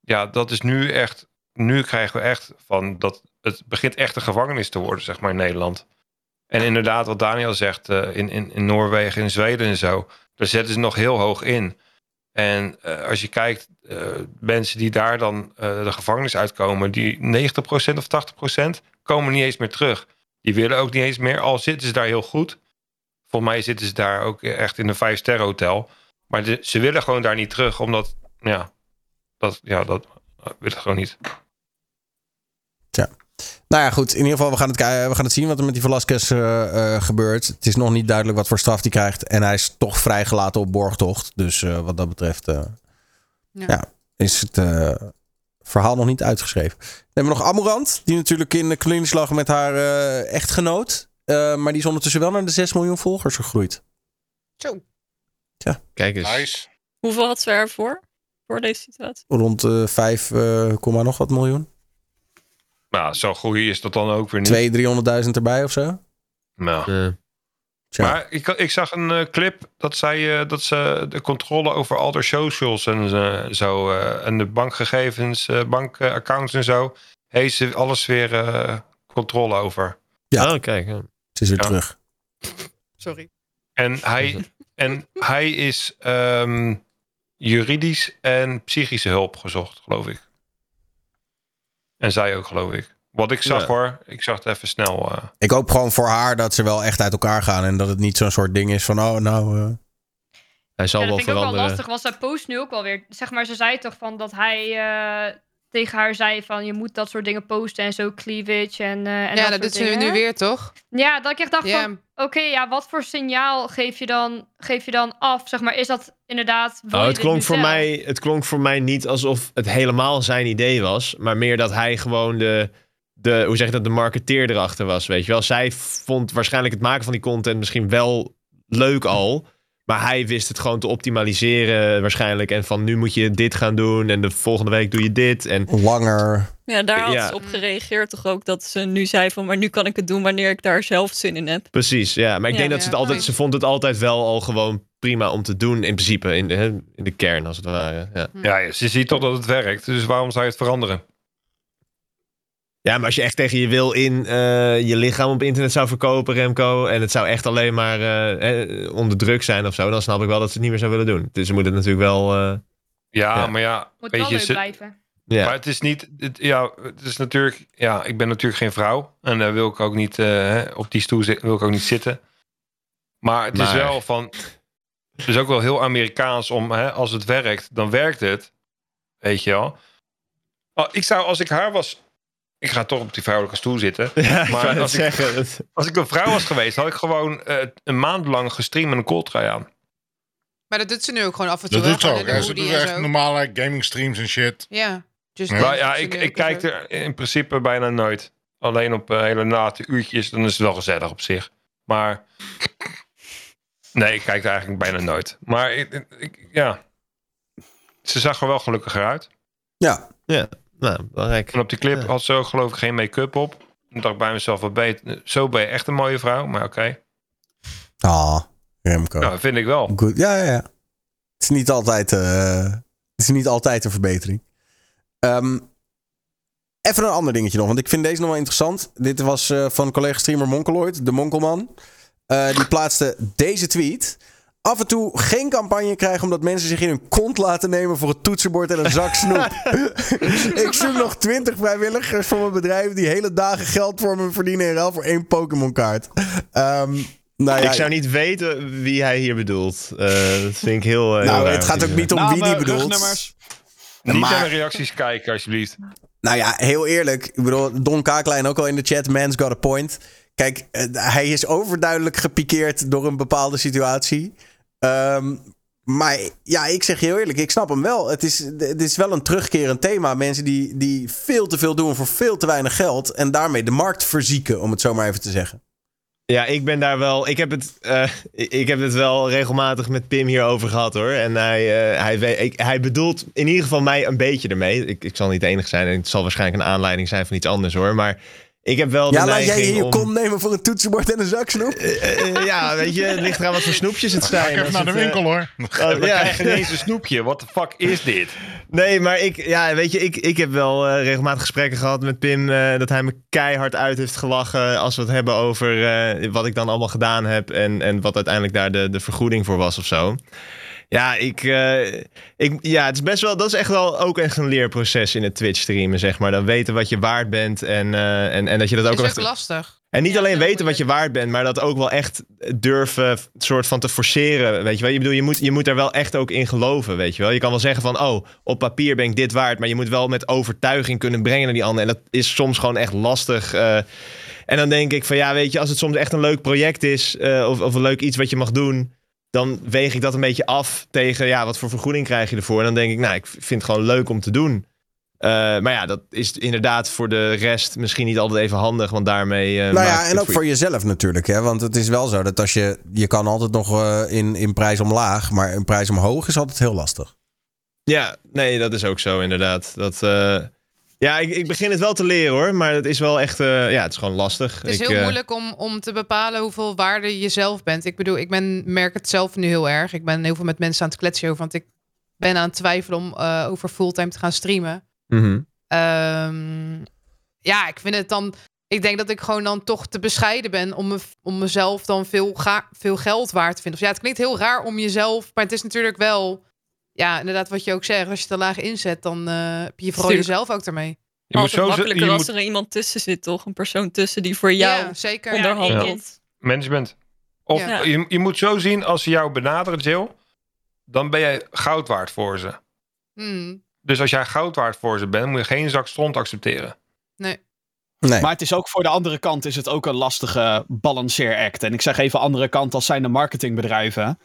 ja, dat is nu echt, nu krijgen we echt van, dat het begint echt een gevangenis te worden, zeg maar, in Nederland. En inderdaad, wat Daniel zegt, eh, in, in, in Noorwegen, in Zweden en zo, daar zetten ze nog heel hoog in. En eh, als je kijkt, eh, mensen die daar dan de gevangenis uitkomen, die 90% of 80% komen niet eens meer terug. Die willen ook niet eens meer, al zitten ze daar heel goed. Volgens mij zitten ze daar ook echt in een vijf-sterren hotel. Maar ze willen gewoon daar niet terug, omdat, ja, dat, ja, dat uh, willen gewoon niet.
Nou ja, goed. In ieder geval, we gaan het, we gaan het zien wat er met die Velasquez eh, eh, gebeurt. Het is nog niet duidelijk wat voor straf hij krijgt. En hij is toch vrijgelaten op borgtocht. Dus eh, wat dat betreft eh,
Ja.
ja. is het eh, verhaal nog niet uitgeschreven. Dan hebben we nog Amorant. Die natuurlijk in de klinisch lag met haar eh, echtgenoot. Eh, maar die is ondertussen wel naar de 6 miljoen volgers gegroeid.
Zo.
Kijk eens.
Nice.
Hoeveel had ze ervoor? Voor deze situatie?
Rond eh 5, eh, komma nog wat miljoen.
Maar zo groeien is dat dan ook weer niet.
200.000, 300.000 erbij of zo.
Nou.
Eh,
Tja.
Maar ik, ik zag een eh, clip dat zij eh, dat ze de controle over al haar socials en eh, zo eh, en de bankgegevens, eh, bankaccounts en zo, heeft ze alles weer eh, controle over.
Ja.
Oh, kijk. ja.
Het is weer
Ja.
terug.
Sorry.
En hij, en hij is ehm, juridisch en psychische hulp gezocht, geloof ik. En zij ook, geloof ik. Wat ik zag
Ja.
hoor, ik zag het even snel. eh.
Ik hoop gewoon voor haar dat ze wel echt uit elkaar gaan. En dat het niet zo'n soort ding is van, oh nou... eh,
Hij zal
Ja, dat
wel
vind ik ook wel lastig, want zij post nu ook wel weer. Zeg maar, ze zei toch van dat hij eh, tegen haar zei van je moet dat soort dingen posten en zo cleavage en, eh en
ja,
dat
dat
soort
doet ze
dingen.
nu weer, toch?
Ja, dat ik echt dacht van, oké, ja, wat voor signaal geef je dan, geef je dan af? Zeg maar, is dat inderdaad...
Nou,
je
het, klonk voor
zelf?
mij, het klonk voor mij niet alsof het helemaal zijn idee was. Maar meer dat hij gewoon de, de, hoe zeg je dat, de marketeer erachter was. Weet je wel. Zij vond waarschijnlijk het maken van die content misschien wel leuk al. Maar hij wist het gewoon te optimaliseren waarschijnlijk. En van nu moet je dit gaan doen. En de volgende week doe je dit. En
Langer.
Ja, daar had
Ja.
ze op gereageerd toch ook dat ze nu zei van, maar nu kan ik het doen wanneer ik daar zelf zin in heb.
Precies, ja. Maar ik
Ja,
denk dat ze het altijd... Ze vond het altijd wel al gewoon prima om te doen. In principe, in de, in de kern als het ware. Ja.
Ja, ja, ze ziet toch dat het werkt. Dus waarom zou je het veranderen?
Ja, maar als je echt tegen je wil in eh, je lichaam op internet zou verkopen, Remco, en het zou echt alleen maar eh, eh, onder druk zijn of zo, dan snap ik wel dat ze het niet meer zou willen doen. Dus ze moeten het natuurlijk wel. eh,
Ja,
Ja.
maar ja.
Moet
weet
wel
je,
leuk
ze-
blijven.
ja.
Maar het is niet. Het, ja, het is natuurlijk. Ja, ik ben natuurlijk geen vrouw. En daar wil ik ook niet. eh, hè, op die stoel zi- wil ik ook niet zitten. Maar het is wel van. Het is ook wel heel Amerikaans om. Hè, als het werkt, dan werkt het. Weet je wel. Oh, ik zou, als ik haar was. Ik ga toch op die vrouwelijke stoel zitten.
Ja,
Maar als ik-
zeggen.
Als ik een vrouw was geweest, had ik gewoon eh, een maand lang gestreamd met een kooltrui aan.
Maar dat doet ze nu ook gewoon af en toe.
Dat
wel,
doet ze
gewoon
ook. Ze doet echt
zo.
normale gaming streams en shit.
Ja. Dus
Ja.
ja, ik, ik kijk er in principe bijna nooit. Alleen op eh, hele late uurtjes, dan is het wel gezellig op zich. Maar nee, ik kijk er eigenlijk bijna nooit. Maar ik, ik- ik- ja, ze zag er wel gelukkiger uit.
Ja.
Ja, nou, belangrijk.
En op die clip had ze ook geloof ik geen make-up op. Toen dacht ik bij mezelf, wat ben je, zo ben je echt een mooie vrouw. Maar oké,
Ah, Remco.
nou, vind ik wel.
Goed. Ja, ja, ja. Het is niet altijd, eh, het is niet altijd een verbetering. Ehm, even een ander dingetje nog, want ik vind deze nog wel interessant. Dit was eh, van collega-streamer Monkeloid, de Monkelman. Eh, die plaatste deze tweet. Af en toe geen campagne krijgen omdat mensen zich in hun kont laten nemen voor het toetsenbord en een zak snoep. ik zoek nog 20 vrijwilligers voor mijn bedrijf die hele dagen geld voor me verdienen in ruil voor één Pokémon kaart. Ehm, nou ja,
ik zou niet weten wie hij hier bedoelt. Eh, dat vind ik heel. eh, heel
Nou,
raar
het gaat ook niet om
Namen,
wie die bedoelt.
Niet
Maar-
naar de reacties kijken, alsjeblieft.
Nou ja, heel eerlijk. Ik bedoel, Don Kaaklijn ook al in de chat. Man's got a point. Kijk, eh, hij is overduidelijk gepikeerd door een bepaalde situatie. Ehm, maar ja, ik zeg je heel eerlijk, ik snap hem wel. Het is, het is wel een terugkerend thema. Mensen die, die veel te veel doen voor veel te weinig geld. En daarmee de markt verzieken, om het zo maar even te zeggen.
Ja, ik ben daar wel. Ik heb het, eh, ik heb het wel regelmatig met Pim hierover gehad hoor. En hij, eh, hij, ik, hij bedoelt in ieder geval mij een beetje ermee. Ik, ik zal niet de enige zijn en het zal waarschijnlijk een aanleiding zijn van iets anders hoor. Maar ik heb wel de
Ja, laat jij je
om-
kont nemen voor een toetsenbord en een zak snoep?
Eh, eh, ja, weet je, het ligt eraan wat voor snoepjes het
Ga
zijn.
ik even naar de
eh,
winkel hoor.
oh,
We
ja.
krijgen ineens een snoepje. Wat de fuck is dit?
Nee, maar ik, ja, weet je, ik, ik heb wel eh, regelmatig gesprekken gehad met Pim. eh, dat hij me keihard uit heeft gelachen. Als we het hebben over eh, wat ik dan allemaal gedaan heb. En, en wat uiteindelijk daar de, de vergoeding voor was of zo. Ja, ik, eh, ik, ja, het is best wel, dat is echt wel ook echt een leerproces in het Twitch streamen, zeg maar. Dan weten wat je waard bent en, eh, en, en dat je dat ook
is ook
echt
lastig.
en niet
Ja,
alleen weten wat je waard bent, maar dat ook wel echt durven soort van te forceren. Weet je wel? Je, bedoel, je, moet, je moet er wel echt ook in geloven, weet je wel. Je kan wel zeggen van, oh, op papier ben ik dit waard. Maar je moet wel met overtuiging kunnen brengen naar die ander. En dat is soms gewoon echt lastig. eh. en dan denk ik van, ja, weet je, als het soms echt een leuk project is... of, of een leuk iets wat je mag doen... dan weeg ik dat een beetje af tegen, ja, wat voor vergoeding krijg je ervoor? En dan denk ik, nou, ik vind het gewoon leuk om te doen. Eh, maar ja, dat is inderdaad voor de rest misschien niet altijd even handig, want daarmee. eh,
Nou ja, en ook voor jezelf natuurlijk. Hè? Want het is wel zo dat als je... Je kan altijd nog eh, in, in prijs omlaag, maar in prijs omhoog is altijd heel lastig.
Ja, nee, dat is ook zo inderdaad. Dat, ja, ik, ik begin het wel te leren hoor, maar het is wel echt, eh, ja, het is gewoon lastig.
Het is
Ik,
heel
eh,
moeilijk om, om te bepalen hoeveel waarde je zelf bent. Ik bedoel, ik ben, merk het zelf nu heel erg. Ik ben heel veel met mensen aan het kletsen over, want ik ben aan het twijfelen om eh, over fulltime te gaan streamen.
mhm.
Ehm, ja, ik vind het dan. Ik denk dat ik gewoon dan toch te bescheiden ben om, me, om mezelf dan veel, ga, veel geld waard te vinden. Of ja, het klinkt heel raar om jezelf, maar het is natuurlijk wel. Ja, inderdaad, wat je ook zegt. Als je te laag inzet, dan eh, heb je vooral
Tuurlijk.
jezelf ook ermee.
Je moet zo
makkelijker
je
als
moet
er iemand tussen zit, toch? Een persoon tussen die voor jou
ja, zeker.
onderhandelt.
management. Of
Ja.
je, je moet zo zien, als ze jou benaderen, Jill, dan ben jij goud waard voor ze.
Hmm,
Dus als jij goud waard voor ze bent, moet je geen zak stront accepteren.
nee.
Nee.
Maar het is ook voor de andere kant is het ook een lastige balanceeract. En ik zeg even andere kant als zijn de marketingbedrijven.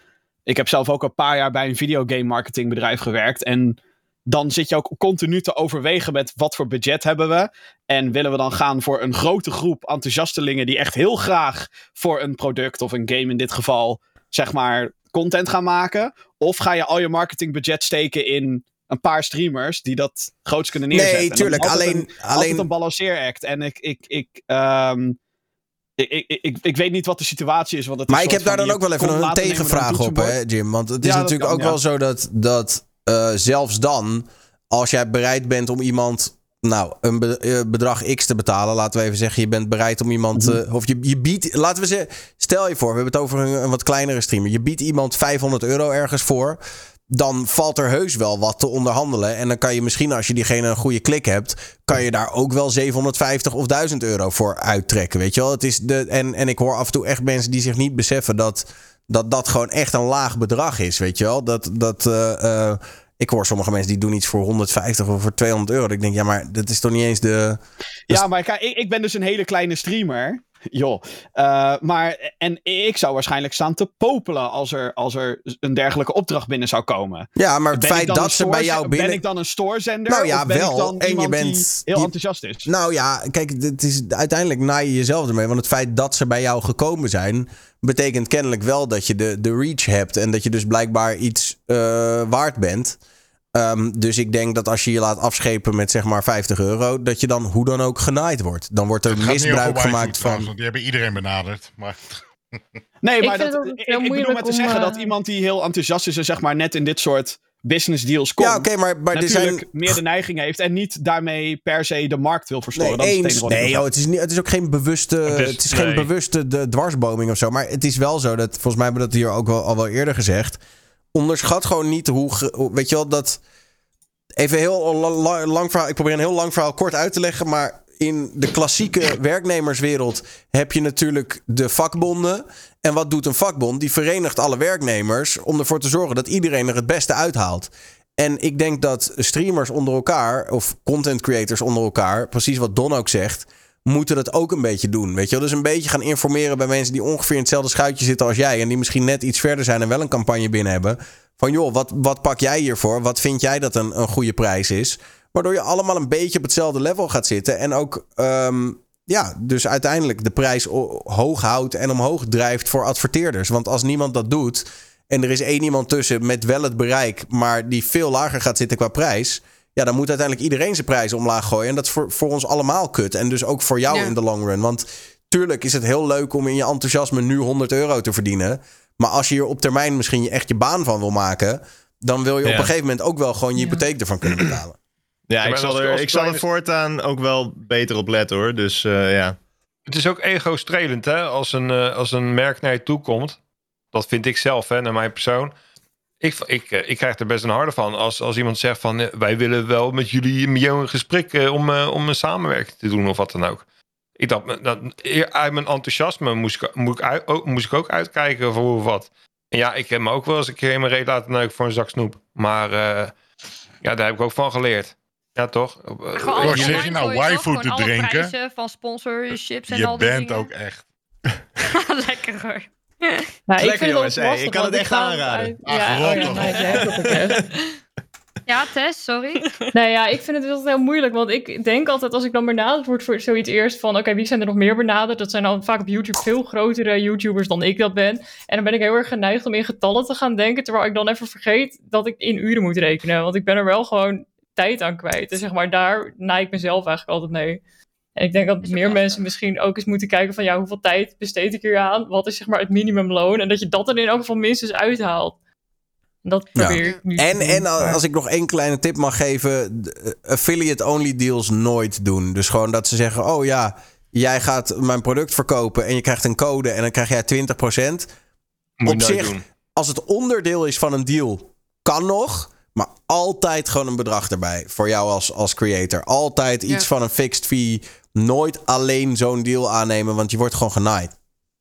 Ik heb zelf ook een paar jaar bij een videogame marketingbedrijf gewerkt. En dan zit je ook continu te overwegen met wat voor budget hebben we. En willen we dan gaan voor een grote groep enthousiastelingen die echt heel graag voor een product of een game in dit geval, zeg maar, content gaan maken? Of ga je al je marketingbudget steken in een paar streamers die dat groots kunnen
Nee,
neerzetten? Is
tuurlijk, alleen-
een,
alleen-
een balanceeract. En ik, ik, ik, ehm, ik, ik, ik, ik weet niet wat de situatie is. Want het is
Maar ik heb daar dan ook wel even een tegenvraag op, hè. Jim. Want het is
Ja,
natuurlijk
kan,
ook
ja.
wel zo dat, dat eh, zelfs dan, als jij bereid bent om iemand. Nou, een be- eh, bedrag X te betalen. Laten we even zeggen, je bent bereid om iemand.
Mhm.
eh, of je, je biedt. Laten we zeggen. Stel je voor, we hebben het over een, een wat kleinere streamer. Je biedt iemand 500 euro ergens voor. Dan valt er heus wel wat te onderhandelen. En dan kan je misschien, als je diegene een goede klik hebt. kan je daar ook wel 750 of 1000 euro voor uittrekken. Weet je wel? Het is de, en, en ik hoor af en toe echt mensen die zich niet beseffen dat dat, dat gewoon echt een laag bedrag is. Weet je wel? Dat. dat eh, eh, ik hoor sommige mensen die doen iets voor 150 of voor 200 euro. Ik denk, ja, maar dat is toch niet eens de.
Ja, maar kijk, ik, ik ben dus een hele kleine streamer. Joh. Eh, maar, en ik zou waarschijnlijk staan te popelen als er, als er een dergelijke opdracht binnen zou komen.
Ja, maar het
Ben
feit dat ze bij jou binnen.
Ben ik dan een stoorzender?
Nou ja,
of ben
wel.
Ik dan
En je bent-
die heel
die-
enthousiast is.
Nou ja, kijk, het is, uiteindelijk naai je jezelf ermee. Want het feit dat ze bij jou gekomen zijn, betekent kennelijk wel dat je de, de reach hebt. En dat je dus blijkbaar iets eh, waard bent. Ehm, dus ik denk dat als je je laat afschepen met zeg maar 50 euro, dat je dan hoe dan ook genaaid wordt. Dan wordt er misbruik gemaakt
trouwens,
van.
want die hebben iedereen benaderd. Maar
Nee,
Ik
maar
vind
dat,
het
ik, ik bedoel maar te
om,
zeggen
eh,
dat iemand die heel enthousiast is en zeg maar net in dit soort business deals komt.
Ja, oké, maar, maar
natuurlijk
zijn.
meer de neiging heeft en niet daarmee per se de markt wil verstoren.
Nee,
dat is het ik
Nee, joh, het, is niet, het is ook geen bewuste.
Het is-
Het is geen
nee.
bewuste de dwarsboming of zo. Maar het is wel zo dat. Volgens mij hebben we dat hier ook wel, al wel eerder gezegd. Onderschat gewoon niet hoe. Weet je wel, dat. Even heel la- la- lang verhaal. Ik probeer een heel lang verhaal kort uit te leggen. Maar in de klassieke werknemerswereld heb je natuurlijk de vakbonden. En wat doet een vakbond? Die verenigt alle werknemers om ervoor te zorgen dat iedereen er het beste uithaalt. En ik denk dat streamers onder elkaar, of content creators onder elkaar, precies wat Don ook zegt, moeten dat ook een beetje doen. Weet je wel? Dus een beetje gaan informeren bij mensen die ongeveer in hetzelfde schuitje zitten als jij. En die misschien net iets verder zijn en wel een campagne binnen hebben. Van joh, wat, wat pak jij hiervoor? Wat vind jij dat een, een goede prijs is? Waardoor je allemaal een beetje op hetzelfde level gaat zitten. En ook, ehm, ja, dus uiteindelijk de prijs hoog houdt en omhoog drijft voor adverteerders. Want als niemand dat doet en er is één iemand tussen met wel het bereik, maar die veel lager gaat zitten qua prijs. Ja, dan moet uiteindelijk iedereen zijn prijzen omlaag gooien. En dat is voor, voor ons allemaal kut. En dus ook voor jou
Ja.
in de long run. Want tuurlijk is het heel leuk om in je enthousiasme nu 100 euro te verdienen. Maar als je hier op termijn misschien je echt je baan van wil maken. dan wil je
Ja.
op een gegeven moment ook wel gewoon je hypotheek ervan kunnen betalen.
Ja, ik zal er, ik zal er voortaan ook wel beter op letten hoor. Dus eh, ja.
Het is ook ego-strelend, hè? Als een, eh, als een merk naar je toe komt. Dat vind ik zelf, hè, naar mijn persoon. Ik, ik, eh, ik krijg er best een harde van. Als, als iemand zegt van... eh, wij willen wel met jullie met jou in gesprek... eh, om, eh, om een samenwerking te doen of wat dan ook. Ik dacht, dat, uit mijn enthousiasme moest ik, moet ik, uit- ook, moest ik ook uitkijken voor hoe of wat. En ja, ik heb me ook wel eens een keer in mijn reet laten neuken voor een zak snoep. Maar eh, ja, daar heb ik ook van geleerd. Ja, toch?
Gewoon
George,
je-
je nou waifu
Gewoon
te drinken?
van sponsorships en al
je
die
bent
dingen.
ook echt.
Lekker hoor.
Nou, ik
Lekker,
vind
jongens.
lastig,
ik kan het echt aanraden.
uit-
Ach,
ja, oh ja.
Ja, Tess, sorry.
Nee, ja, ik vind het altijd heel moeilijk. Want ik denk altijd als ik dan benaderd word voor zoiets eerst van... Oké, wie zijn er nog meer benaderd? Dat zijn dan vaak op YouTube veel grotere YouTubers dan ik dat ben. En dan ben ik heel erg geneigd om in getallen te gaan denken. Terwijl ik dan even vergeet dat ik in uren moet rekenen. Want ik ben er wel gewoon tijd aan kwijt. En zeg maar, daar naai ik mezelf eigenlijk altijd mee. En ik denk dat meer
lastig.
mensen misschien ook eens moeten kijken van... Ja, hoeveel tijd besteed ik hier aan? Wat is zeg maar het minimumloon? En dat je dat er in elk geval minstens uithaalt. Dat
Ja.
probeer ik nu te
En,
doen,
en als ik nog één kleine tip mag geven: de- affiliate-only deals nooit doen. Dus gewoon dat ze zeggen: Oh ja, jij gaat mijn product verkopen en je krijgt een code en dan krijg jij 20%.
moet je
op zich-
doen.
Als het onderdeel is van een deal, kan nog. Maar altijd gewoon een bedrag erbij voor jou als, als creator. Altijd iets
Ja.
van een fixed fee. Nooit alleen zo'n deal aannemen, want je wordt gewoon genaaid.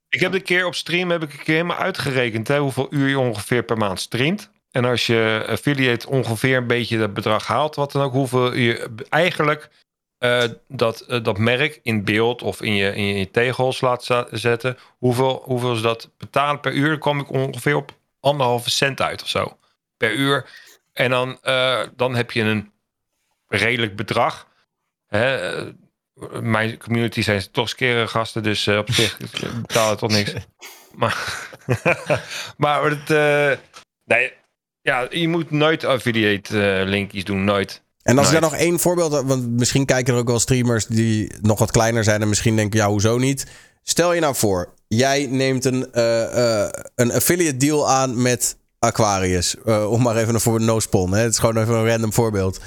Ik heb een keer op stream heb ik een keer helemaal uitgerekend hè, hoeveel uur je ongeveer per maand streamt. En als je affiliate ongeveer een beetje dat bedrag haalt, wat dan ook, hoeveel je eigenlijk eh, dat, eh, dat merk in beeld of in je, in je tegels laat zetten, hoeveel, hoeveel ze dat betalen per uur, kwam ik ongeveer op anderhalve cent uit of zo per uur. En dan, eh, dan heb je een redelijk bedrag. Hè, mijn community zijn toch skere gasten, dus eh, op zich betaal het toch niks. Maar, maar het, eh, nee, ja, je moet nooit affiliate eh, linkjes doen, nooit.
En als ik daar nog één voorbeeld, want misschien kijken er ook wel streamers die nog wat kleiner zijn en misschien denken, ja, hoezo niet? Stel je nou voor, jij neemt een, eh, eh, een affiliate deal aan met Aquarius. Eh, om maar even een voor no spon. Hè? Het is gewoon even een random voorbeeld.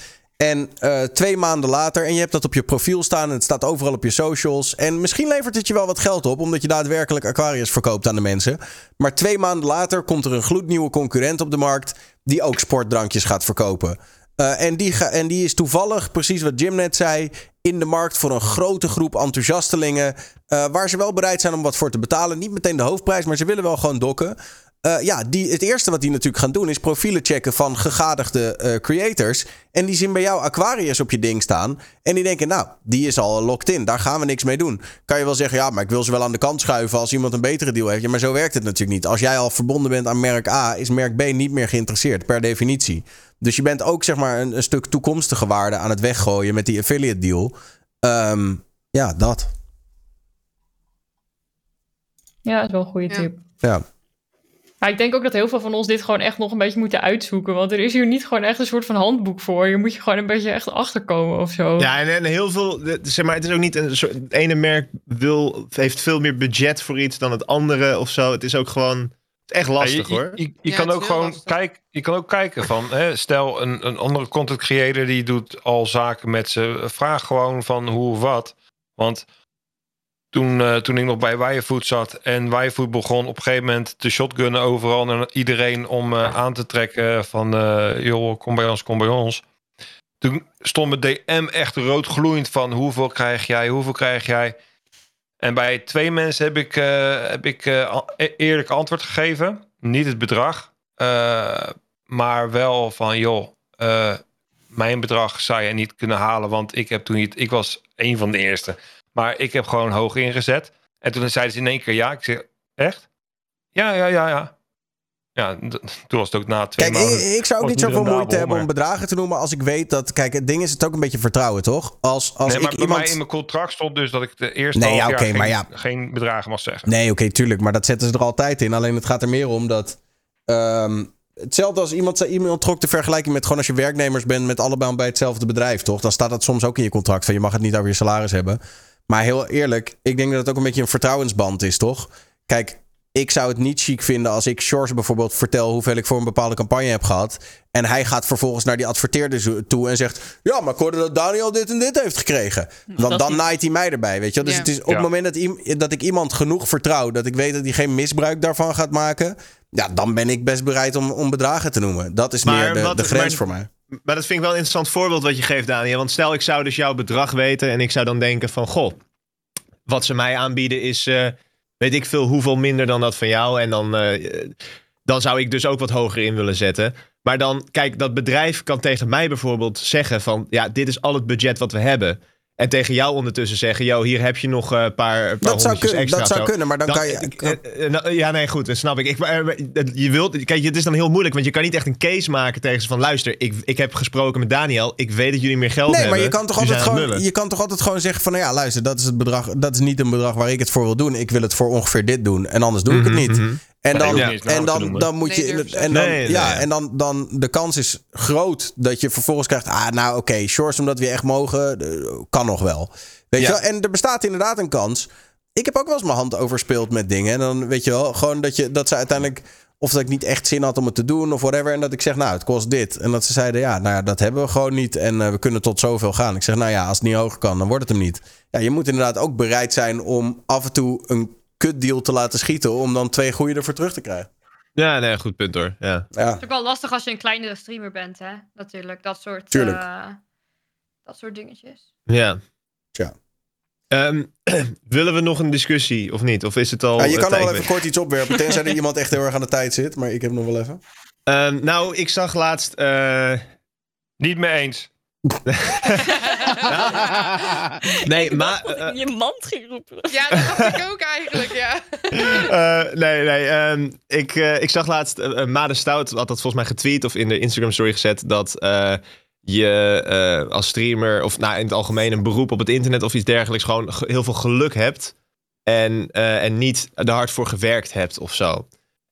En eh, twee maanden later, en je hebt dat op je profiel staan en het staat overal op je socials. En misschien levert het je wel wat geld op, omdat je daadwerkelijk Aquarius verkoopt aan de mensen. Maar twee maanden later komt er een gloednieuwe concurrent op de markt die ook sportdrankjes gaat verkopen. Eh, en, die ga, en die is toevallig, precies wat Jim net zei, in de markt voor een grote groep enthousiastelingen. eh, waar ze wel bereid zijn om wat voor te betalen. Niet meteen de hoofdprijs, maar ze willen wel gewoon dokken. Eh, ja, die, het eerste wat die natuurlijk gaan doen is profielen checken van gegadigde eh, creators. En die zien bij jou Aquarius op je ding staan. En die denken, nou, die is al locked in. Daar gaan we niks mee doen. Kan je wel zeggen, ja, maar ik wil ze wel aan de kant schuiven als iemand een betere deal heeft. Ja, maar zo werkt het natuurlijk niet. Als jij al verbonden bent aan merk A, is merk B niet meer geïnteresseerd, per definitie. Dus je bent ook, zeg maar, een, een stuk toekomstige waarde aan het weggooien met die affiliate deal. Ehm, ja, dat.
Ja, dat is wel een goede
Ja.
tip.
Ja.
Maar ik denk ook dat heel veel van ons dit gewoon echt nog een beetje moeten uitzoeken. Want er is hier niet gewoon echt een soort van handboek voor. Je moet je gewoon een beetje echt achterkomen of zo.
Ja, en, en heel veel, zeg maar, het is ook niet een soort, het ene merk wil, heeft veel meer budget voor iets dan het andere of zo. Het is ook gewoon, echt lastig
Ja, je,
hoor.
Je, je, je
Ja,
kan ook gewoon kijken, je kan ook kijken van, hè, stel een, een andere content creator die doet al zaken met ze, vraag gewoon van hoe of wat. Want toen, eh, toen ik nog bij Wirefood zat en Wirefood begon op een gegeven moment te shotgunnen overal naar iedereen om eh, aan te trekken van, eh joh, kom bij ons, kom bij ons. Toen stond mijn DM echt roodgloeiend van hoeveel krijg jij, hoeveel krijg jij. En bij twee mensen heb ik, heb ik e- eerlijk antwoord gegeven. Niet het bedrag, maar wel van joh, mijn bedrag zou je niet kunnen halen, want ik heb toen niet, ik was een van de eerste, maar ik heb gewoon hoog ingezet. En toen zeiden ze in één keer ja. Ik zeg echt? Ja, ja, ja, ja. Ja, toen was het ook na twee
Kijk, ik,
maanden.
ik zou ook niet zoveel moeite hebben om bedragen te noemen als ik weet dat... Kijk, het ding is het ook een beetje vertrouwen, toch? Als, als
nee, maar
ik
bij
iemand...
mij in mijn contract stond dus dat ik de eerste
Nee, ja,
geen,
maar ja.
geen bedragen mag zeggen.
Nee, oké, tuurlijk. Maar dat zetten ze er altijd in. Alleen het gaat er meer om dat... ehm, hetzelfde als iemand, zei- iemand trok de vergelijking met gewoon als je werknemers bent met allebei bij hetzelfde bedrijf, toch? Dan staat dat soms ook in je contract van je mag het niet over je salaris hebben. Maar heel eerlijk, ik denk dat het ook een beetje een vertrouwensband is, toch? Kijk, ik zou het niet chic vinden als ik Shores bijvoorbeeld vertel hoeveel ik voor een bepaalde campagne heb gehad. En hij gaat vervolgens naar die adverteerder toe en zegt: Ja, maar ik hoorde dat Daniel dit en dit heeft gekregen. Want
dat
dan naait hij mij erbij, weet je? Dus
Ja.
het is op het moment dat, ik iemand genoeg vertrouw, dat ik weet dat hij geen misbruik daarvan gaat maken. Ja, dan ben ik best bereid om, om bedragen te noemen. Dat is
Maar
meer de, de grens
maar-
voor mij.
Maar dat vind ik wel een interessant voorbeeld wat je geeft, Daniel. Want stel, ik zou dus jouw bedrag weten en ik zou dan denken van... Goh, wat ze mij aanbieden is, eh, weet ik veel, hoeveel minder dan dat van jou. En dan, eh, dan zou ik dus ook wat hoger in willen zetten. Maar dan, kijk, dat bedrijf kan tegen mij bijvoorbeeld zeggen van... Ja, dit is al het budget wat we hebben. En tegen jou ondertussen zeggen, yo, hier heb je nog eh, een paar, paar
Dat zou,
honderdjes
kun-
extra.
dat zou
zo.
kunnen, maar dan, kan je.
eh, eh, nou, ja, nee, goed, dat snap ik. ik je wilt, kijk, het is dan heel moeilijk, want je kan niet echt een case maken tegen ze van... luister, ik, ik heb gesproken met Daniel, ik weet dat jullie meer geld
Nee,
hebben.
maar je kan, toch altijd gewoon, je kan toch altijd gewoon zeggen van... Nou ja, luister, dat is het bedrag. Dat is niet een bedrag waar ik het voor wil doen. Ik wil het voor ongeveer dit doen. En anders doe ik het
Mhm,
niet.
mhm.
En dan, en dan, dan moet
Nee,
je. en dan.
Nee,
ja,
nee.
en dan, dan de kans is groot dat je vervolgens krijgt. Ah, nou oké, shorts omdat we echt mogen. kan nog wel. Weet
Ja.
je wel? En er bestaat inderdaad een kans. Ik heb ook wel eens mijn hand overspeeld met dingen. En dan weet je wel, gewoon dat, je, dat ze uiteindelijk. Of dat ik niet echt zin had om het te doen of whatever. En dat ik zeg, nou, het kost dit. En dat ze zeiden, ja, nou ja, dat hebben we gewoon niet. En eh, we kunnen tot zoveel gaan. Ik zeg, nou ja, als het niet hoger kan, dan wordt het hem niet. Ja, je moet inderdaad ook bereid zijn om af en toe een kutdeal te laten schieten. Om dan twee goede ervoor terug te krijgen.
Ja, nee, goed punt hoor. Ja.
Ja.
Het is ook wel lastig als je een kleinere streamer bent, hè? Natuurlijk, dat soort, eh, dat soort dingetjes.
ja.
Tja.
Ehm, willen we nog een discussie of niet? Of is het al...
Ja, je kan wel even kort iets opwerpen. Tenzij er iemand echt heel erg aan de tijd zit. Maar ik heb nog wel even.
Ehm, nou, ik zag laatst... eh,
Niet mee eens.
nee, maar... Eh,
je mand ging roepen.
Ja, dat dacht ik ook eigenlijk, ja.
Eh, nee, nee. ehm, ik, eh, ik zag laatst, uh, Made Stout had dat volgens mij getweet of in de Instagram story gezet, dat eh, je eh, als streamer, of nou, in het algemeen een beroep op het internet of iets dergelijks, gewoon ge- heel veel geluk hebt. en, eh, en niet er hard voor gewerkt hebt of zo.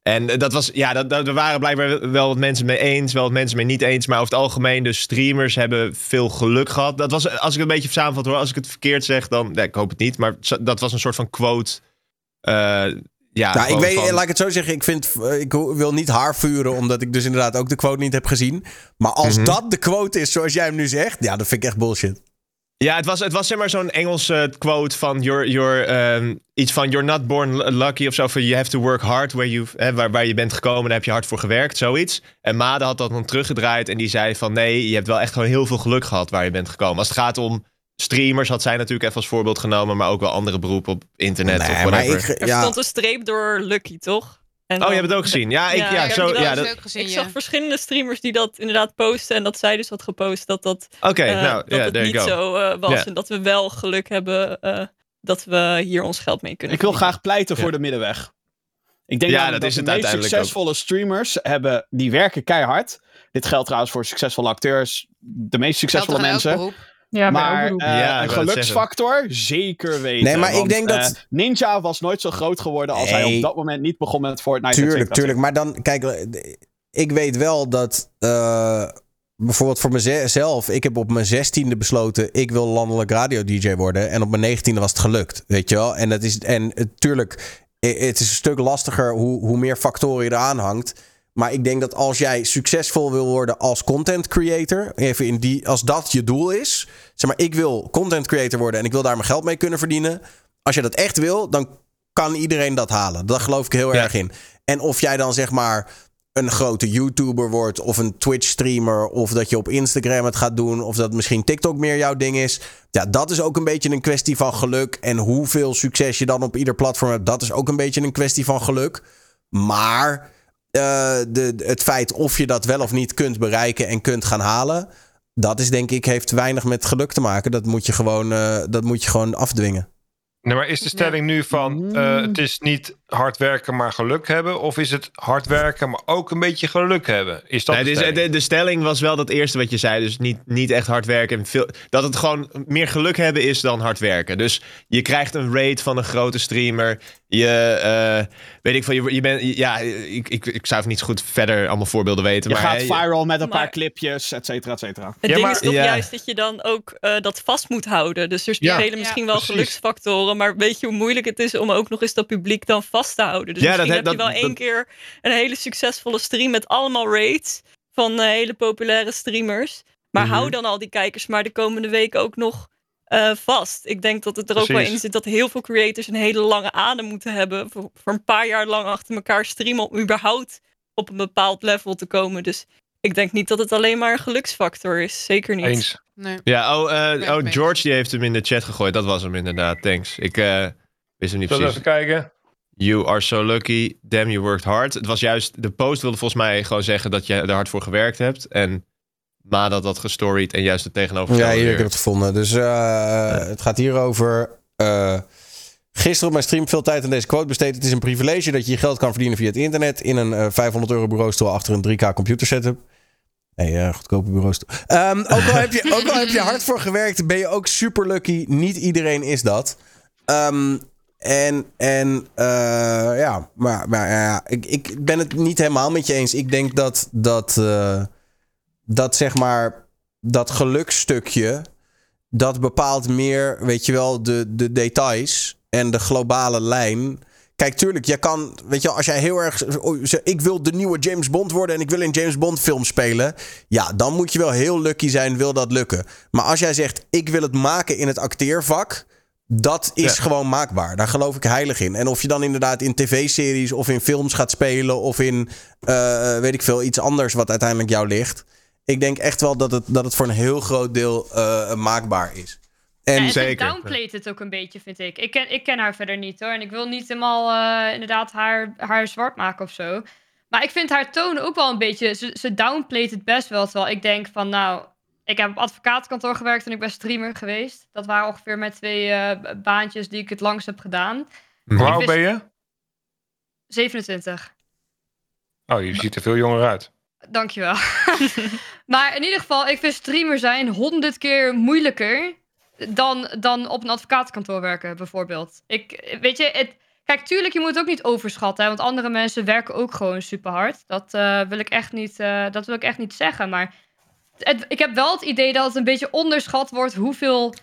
En eh, dat was, ja, dat, dat, er waren blijkbaar wel wat mensen mee eens, wel wat mensen mee niet eens. Maar over het algemeen, de streamers hebben veel geluk gehad. Dat was, als ik het een beetje samenvat hoor, als ik het verkeerd zeg, dan, nee, ik hoop het niet. Maar dat was een soort van quote. eh, ja,
Nou, ik weet,
van-
laat ik het zo zeggen. Ik, vind, eh, ik wil niet haar vuren, omdat ik dus inderdaad ook de quote niet heb gezien. Maar als
Mhm.
dat de quote is zoals jij hem nu zegt, ja, dat vind ik echt bullshit.
Ja, het was, het was zeg maar zo'n Engelse quote van you're, you're, ehm, iets van you're not born lucky of zo. Van you have to work hard where you, hè, waar, waar je bent gekomen. Daar heb je hard voor gewerkt, zoiets. En Made had dat dan teruggedraaid en die zei van nee, je hebt wel echt gewoon heel veel geluk gehad waar je bent gekomen. Als het gaat om streamers had zij natuurlijk even als voorbeeld genomen, maar ook wel andere beroepen op internet
Nee,
of
maar
whatever.
ik-
Er stond een streep door Lucky, toch? En
Oh, je hebt het ook gezien. Ja, ik, ja,
Ja, ik
zo, ja, dat-
gezien,
ik
ja.
zag verschillende streamers die dat inderdaad posten. En dat zij dus had gepost dat dat,
Oké,
eh,
nou,
dat het niet
go.
zo eh, was. En dat we wel geluk hebben eh, dat we hier ons geld mee kunnen
Ik wil graag pleiten voor de middenweg. Ik denk
dat is
de
het
meest
ook.
succesvolle streamers hebben, die werken keihard. Dit geldt trouwens voor succesvolle acteurs, de meest succesvolle mensen.
Ja,
Maar eh,
Ja,
een geluksfactor, zeker weten.
Nee, maar ik denk dat-
eh, Ninja was nooit zo groot geworden als hij op dat moment niet begon met Fortnite.
Tuurlijk, tuurlijk. Maar dan, kijk, eh, ik weet wel dat. eh, bijvoorbeeld voor mezelf, ik heb op mijn zestiende besloten, ik wil landelijk radio-dj worden. En op mijn negentiende was het gelukt, weet je wel. En, dat is, en tuurlijk, het is een stuk lastiger hoe, hoe meer factoren je eraan hangt. Maar ik denk dat als jij succesvol wil worden als content creator, even in die, als dat je doel is, zeg maar, ik wil content creator worden en ik wil daar mijn geld mee kunnen verdienen. Als je dat echt wil, dan kan iedereen dat halen. Daar geloof ik heel
Ja.
erg in. En of jij dan zeg maar een grote YouTuber wordt of een Twitch-streamer of dat je op Instagram het gaat doen of dat misschien TikTok meer jouw ding is. Ja, dat is ook een beetje een kwestie van geluk. En hoeveel succes je dan op ieder platform hebt, dat is ook een beetje een kwestie van geluk. Maar eh, de, het feit of je dat wel of niet kunt bereiken en kunt gaan halen, dat is denk ik heeft weinig met geluk te maken. Dat moet je gewoon, eh, dat moet je gewoon afdwingen.
Nee, maar is de stelling nu van eh, het is niet hard werken maar geluk hebben? Of is het hard werken maar ook een beetje geluk hebben? Is dat
Nee,
de stelling?
de, de stelling was wel dat eerste wat je zei. Dus niet, niet echt hard werken. En veel, dat het gewoon meer geluk hebben is dan hard werken. Dus je krijgt een rate van een grote streamer. Je, eh, weet ik veel, je, je bent, ja, ik, ik, ik zou even niet goed verder allemaal voorbeelden weten.
Je
maar
gaat
hè,
viral met een
Maar-
paar clipjes, et cetera, et cetera.
Het
Ja,
ding
maar-
is toch
ja.
juist dat je dan ook eh, dat vast moet houden. Dus er
Ja,
spelen misschien wel
precies.
Maar weet je hoe moeilijk het is om ook nog eens dat publiek dan vast te houden? Dus
Ja,
misschien
dat
heb je wel
dat-
één keer een hele succesvolle stream met allemaal rates van eh, hele populaire streamers. Maar
Mhm.
hou dan al die kijkers maar de komende weken ook nog eh, vast. Ik denk dat het er ook wel in zit dat heel veel creators een hele lange adem moeten hebben. Voor, voor een paar jaar lang achter elkaar streamen om überhaupt op een bepaald level te komen. Dus ik denk niet dat het alleen maar een geluksfactor is. Zeker niet.
Eens.
Nee.
Ja, oh, eh,
Ja,
oh. George die heeft hem in de chat gegooid. Dat was hem inderdaad, thanks. Ik eh, wist hem niet
Zullen we
precies.
even kijken?
You are so lucky. Damn, you worked hard. Het was juist, de post wilde volgens mij gewoon zeggen dat je er hard voor gewerkt hebt. En Ma dat dat gestoried en juist het
Ja,
tegenovergestelde.
hier heb ik het gevonden. Dus eh, het gaat hier over. eh, gisteren op mijn stream veel tijd aan deze quote besteed. Het is een privilege dat je je geld kan verdienen via het internet. In een eh, 500 euro bureaustoel achter een 3K computer setup. Nee, eh, goedkope bureaustoel. Ehm, ook, al heb je, ook al heb je hard voor gewerkt, ben je ook super lucky. Niet iedereen is dat. Ehm, en en eh, ja, maar, maar ja, ik, ik ben het niet helemaal met je eens. Ik denk dat dat, eh, dat zeg maar dat gelukstukje, dat bepaalt meer, weet je wel, de, de details en de globale lijn. Kijk, tuurlijk, je kan, weet je als jij heel erg, ik wil de nieuwe James Bond worden en ik wil in James Bond film spelen, ja, dan moet je wel heel lucky zijn, wil dat lukken. Maar als jij zegt, ik wil het maken in het acteervak, dat is
Ja.
gewoon maakbaar. Daar geloof ik heilig in. En of je dan inderdaad in tv-series of in films gaat spelen of in, eh, weet ik veel, iets anders wat uiteindelijk jou ligt. Ik denk echt wel dat het, dat het voor een heel groot deel eh, maakbaar is. En
Ja, ze
zeker.
downplayt het ook een beetje, vind ik. Ik ken, ik ken haar verder niet hoor. En ik wil niet helemaal eh, inderdaad haar, haar zwart maken of zo. Maar ik vind haar toon ook wel een beetje. Ze, ze downplayt het best wel. Terwijl ik denk van nou. Ik heb op advocatenkantoor gewerkt en ik ben streamer geweest. Dat waren ongeveer mijn twee eh, baantjes die ik het langst heb gedaan.
Hoe oud ben je?
27.
Oh, je ziet er veel jonger uit.
Dankjewel. maar in ieder geval, ik vind streamer zijn honderd keer moeilijker dan, dan op een advocatenkantoor werken, bijvoorbeeld. Ik, weet je, het, kijk, tuurlijk, je moet het ook niet overschatten. Want andere mensen werken ook gewoon super hard. Dat, eh, wil ik echt niet, eh, dat wil ik echt niet zeggen. Maar het, ik heb wel het idee dat het een beetje onderschat wordt hoeveel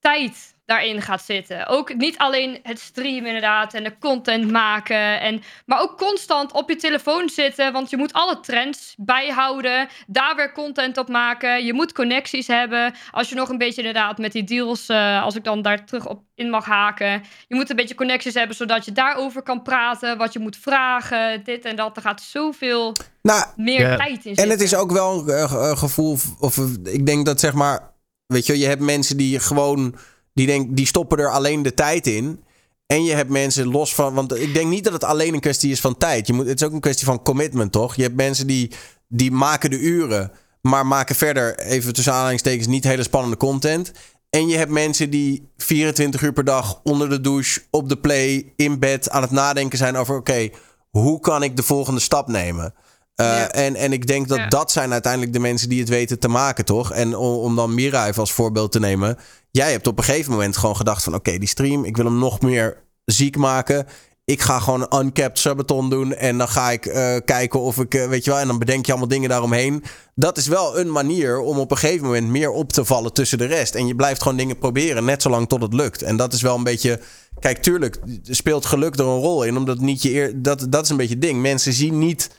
tijd daarin gaat zitten. Ook niet alleen het streamen inderdaad en de content maken. En, maar ook constant op je telefoon zitten. Want je moet alle trends bijhouden. Daar weer content op maken. Je moet connecties hebben. Als je nog een beetje inderdaad met die deals... eh, als ik dan daar terug op in mag haken. Je moet een beetje connecties hebben zodat je daarover kan praten. Wat je moet vragen. Dit en dat. Er gaat zoveel
Nou,
meer tijd in zitten.
En het is ook wel een eh, gevoel, of ik denk dat zeg maar, weet je, wel, je hebt mensen die gewoon, die, denk, die stoppen er alleen de tijd in. En je hebt mensen los van, want ik denk niet dat het alleen een kwestie is van tijd. Je moet, het is ook een kwestie van commitment, toch? Je hebt mensen die, die maken de uren, maar maken verder, even tussen aanhalingstekens, niet hele spannende content. En je hebt mensen die 24 uur per dag onder de douche, op de play, in bed aan het nadenken zijn over: oké, hoe kan ik de volgende stap nemen? Uh, en, en ik denk dat
Ja.
dat zijn uiteindelijk de mensen die het weten te maken, toch? En om, om dan Mira even als voorbeeld te nemen. Jij hebt op een gegeven moment gewoon gedacht van... oké, die stream, ik wil hem nog meer ziek maken. Ik ga gewoon een uncapped subathon doen. En dan ga ik eh, kijken of ik, eh, weet je wel... en dan bedenk je allemaal dingen daaromheen. Dat is wel een manier om op een gegeven moment meer op te vallen tussen de rest. En je blijft gewoon dingen proberen, net zolang tot het lukt. En dat is wel een beetje... Kijk, tuurlijk speelt geluk er een rol in. Omdat niet je eer, dat, dat is een beetje het ding. Mensen zien niet...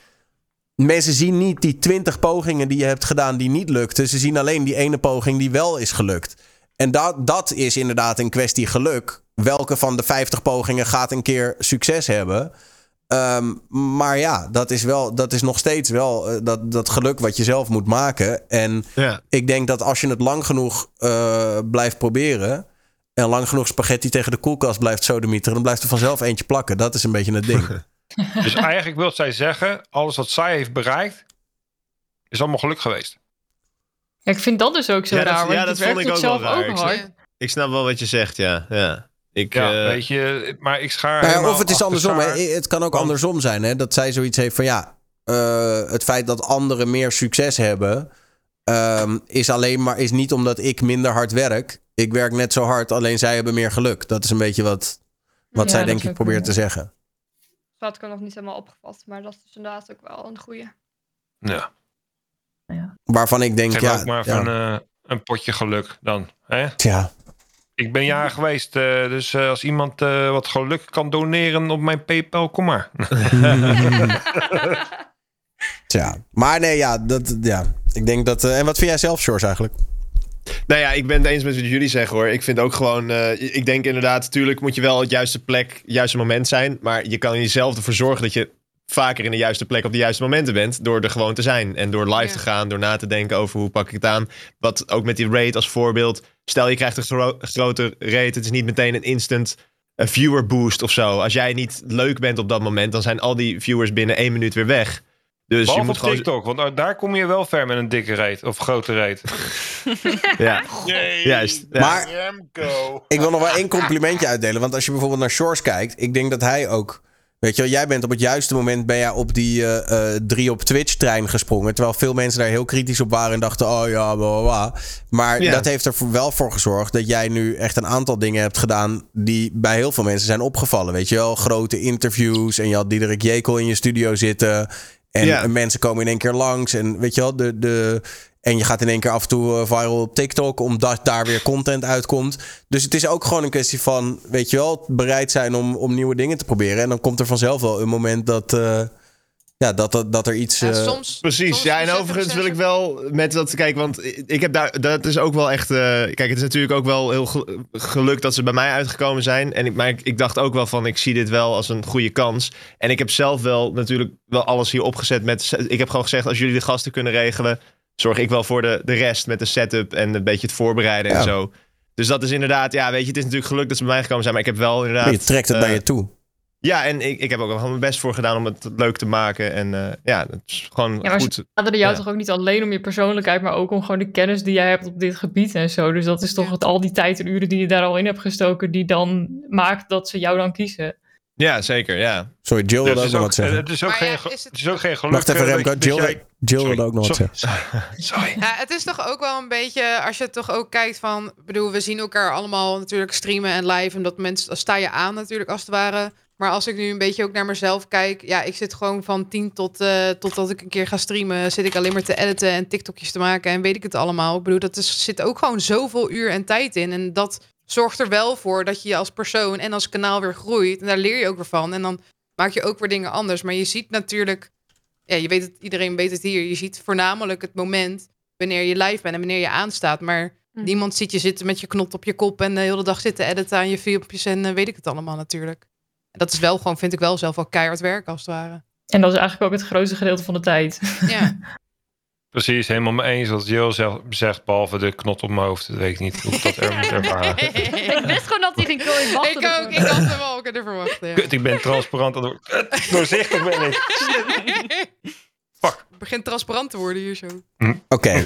Mensen zien niet die 20 pogingen die je hebt gedaan die niet lukten. Ze zien alleen die ene poging die wel is gelukt. En dat, dat is inderdaad een kwestie geluk. Welke van de 50 pogingen gaat een keer succes hebben? Ehm, maar ja, dat is, wel, dat is nog steeds wel eh, dat, dat geluk wat je zelf moet maken. En ik denk dat als je het lang genoeg eh, blijft proberen. en lang genoeg spaghetti tegen de koelkast blijft sodemieteren. dan blijft er vanzelf eentje plakken. Dat is een beetje het ding.
Dus eigenlijk wil zij zeggen, alles wat zij heeft bereikt, is allemaal geluk geweest.
Ja, ik vind dat dus ook zo
ja,
raar.
dat,
want
ja,
je
dat
werkt
vond ik ook wel
zelf
raar.
ook
Ik
hard.
snap, ik snap wel wat je zegt, ja. ja. Ik,
Ja,
eh,
weet je, maar ik schaar
Nou ja, of het is andersom. Hè. Het kan ook andersom zijn. Hè? Dat zij zoiets heeft van ja. eh, het feit dat anderen meer succes hebben. ehm, is alleen maar is niet omdat ik minder hard werk. Ik werk net zo hard, alleen zij hebben meer geluk. Dat is een beetje wat, wat
Ja,
zij denk ik probeert te zeggen.
Dat had ik er nog niet helemaal opgevat. Maar dat is dus inderdaad ook wel een goeie.
Ja.
Waarvan ik denk, ja,
ook maar
ja.
een, eh, een potje geluk dan. Hè?
Tja.
Ik ben jarig geweest, eh, dus eh, als iemand eh, wat geluk kan doneren op mijn PayPal, kom maar.
Tja. Maar nee, ja, dat, ja. Ik denk dat. eh, en wat vind jij zelf, Shores, eigenlijk?
Nou ja, ik ben het eens met wat jullie zeggen hoor. Ik vind ook gewoon, eh, ik denk inderdaad, natuurlijk moet je wel het juiste plek, het juiste moment zijn. Maar je kan jezelf ervoor zorgen dat je vaker in de juiste plek op de juiste momenten bent. Door er gewoon te zijn. En door live te gaan, door na te denken over hoe pak ik het aan. Wat ook met die rate als voorbeeld. Stel je krijgt een gro- grote rate, het is niet meteen een instant eh, viewer boost of zo. Als jij niet leuk bent op dat moment, dan zijn al die viewers binnen één minuut weer weg. Dus
Behalve
je moet
op
gewoon...
TikTok, want daar kom je wel ver met een dikke reet of grote reet.
Ja, juist. Ja.
Maar ik wil nog wel één complimentje uitdelen. Want als je bijvoorbeeld naar Shores kijkt, ik denk dat hij ook. Weet je wel, jij bent op het juiste moment ben jij op die eh, eh, drie op Twitch trein gesprongen. Terwijl veel mensen daar heel kritisch op waren en dachten, oh ja, bla. Maar
Ja.
dat heeft er wel voor gezorgd dat jij nu echt een aantal dingen hebt gedaan die bij heel veel mensen zijn opgevallen. Weet je wel, grote interviews en je had Diederik Jekel in je studio zitten. En
Ja.
mensen komen in één keer langs en weet je wel, de... de en je gaat in één keer af en toe eh, viral op TikTok, omdat daar weer content uitkomt. Dus het is ook gewoon een kwestie van, weet je wel, bereid zijn om, om nieuwe dingen te proberen. En dan komt er vanzelf wel een moment dat, eh, ja, dat, dat, dat er iets. eh,
Precies, ja, en overigens wil ik wel met dat, kijk, want ik heb daar, dat is ook wel echt, eh, kijk, het is natuurlijk ook wel heel gel- geluk dat ze bij mij uitgekomen zijn. En ik, maar ik, ik dacht ook wel van, ik zie dit wel als een goede kans. En ik heb zelf wel natuurlijk wel alles hier opgezet met, ik heb gewoon gezegd, als jullie de gasten kunnen regelen, zorg ik wel voor de, de rest met de setup en een beetje het voorbereiden en
Ja.
zo. Dus dat is inderdaad, ja, weet je, het is natuurlijk geluk dat ze bij mij gekomen zijn, maar ik heb wel inderdaad...
je trekt het
eh,
naar je toe.
Ja, en ik, ik heb ook wel mijn best voor gedaan om het leuk te maken. En eh, ja, het is gewoon
Ja, maar
goed.
ze hadden jou
Ja.
toch ook niet alleen om je persoonlijkheid, maar ook om gewoon de kennis die jij hebt op dit gebied en zo. Dus dat is toch het, al die tijd en uren die je daar al in hebt gestoken, die dan maakt dat ze jou dan kiezen.
Ja, zeker, ja.
Sorry, Jill
Dus
wilde ook nog wat zeggen.
het, is ook
Maar
geen,
ja,
ge-
is het-
het is ook geen geluk.
Wacht even, Remco. Jill,
jij-
Jill wilde ook nog wat
Sorry.
zeggen.
Sorry.
Ja, het is toch ook wel een beetje, als je toch ook kijkt van, ik bedoel, we zien elkaar allemaal natuurlijk streamen en live en dat mensen, dan sta je aan natuurlijk als het ware. Maar als ik nu een beetje ook naar mezelf kijk, ja, ik zit gewoon van tien tot, eh totdat ik een keer ga streamen, zit ik alleen maar te editen en TikTokjes te maken en weet ik het allemaal. Ik bedoel, dat is, zit ook gewoon zoveel uur en tijd in en dat zorgt er wel voor dat je je als persoon en als kanaal weer groeit en daar leer je ook weer van en dan maak je ook weer dingen anders. Maar je ziet natuurlijk ja, je weet het, iedereen weet het hier. Je ziet voornamelijk het moment wanneer je live bent en wanneer je aanstaat. Maar
Mhm.
niemand ziet je zitten met je knot op je kop en de hele dag zitten editen aan je filmpjes en eh, weet ik het allemaal natuurlijk. Dat is wel gewoon, vind ik wel zelf wel keihard werk als het ware.
En dat is eigenlijk ook het grootste gedeelte van de tijd.
Ja,
Precies, helemaal mee eens wat Jill zegt, zegt, behalve de knot op mijn hoofd. Dat weet ik niet hoe ik dat er moet ervaren.
Ik wist gewoon dat hij ging komen. wachten
ik ook. Ik had hem wel kunnen verwachten. Ja.
Kut, ik ben transparant. door- Kut, Doorzichtig ben ik.
Het begint transparant te worden hier zo.
Oké.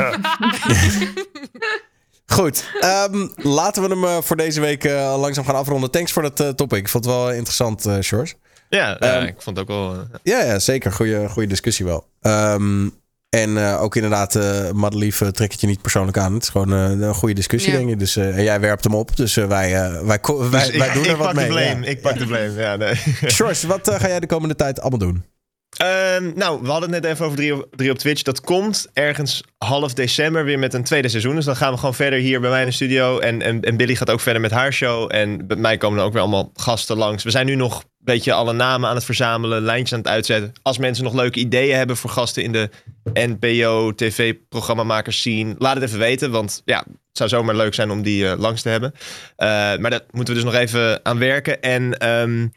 Goed. ehm, laten we hem eh, voor deze week eh, langzaam gaan afronden. Thanks voor dat eh, topic. Ik vond het wel interessant, eh Sjors.
Ja, ja,
Ehm,
ik vond het ook wel...
Ja, ja zeker. Goeie, goede discussie wel. Ehm, en eh, ook inderdaad, eh Madelief, trek het je niet persoonlijk aan. Het is gewoon eh, een goede discussie,
Ja.
denk ik. Dus eh, en jij werpt hem op. Dus wij, eh, wij, wij,
dus
wij
ik,
doen er
ik
wat
pak
mee.
de blame. Ik pak de blame, ja, nee.
Wat eh, ga jij de komende tijd allemaal doen?
Ehm, nou, we hadden het net even over 3 op, 3 op Twitch. Dat komt ergens half december weer met een tweede seizoen. Dus dan gaan we gewoon verder hier bij mij in de studio. En, en, en Billy gaat ook verder met haar show. En bij mij komen er ook weer allemaal gasten langs. We zijn nu nog een beetje alle namen aan het verzamelen, lijntjes aan het uitzetten. Als mensen nog leuke ideeën hebben voor gasten in de NPO, TV-programmamakers scene, laat het even weten. Want ja, het zou zomaar leuk zijn om die eh, langs te hebben. Eh, maar daar moeten we dus nog even aan werken. En... ehm,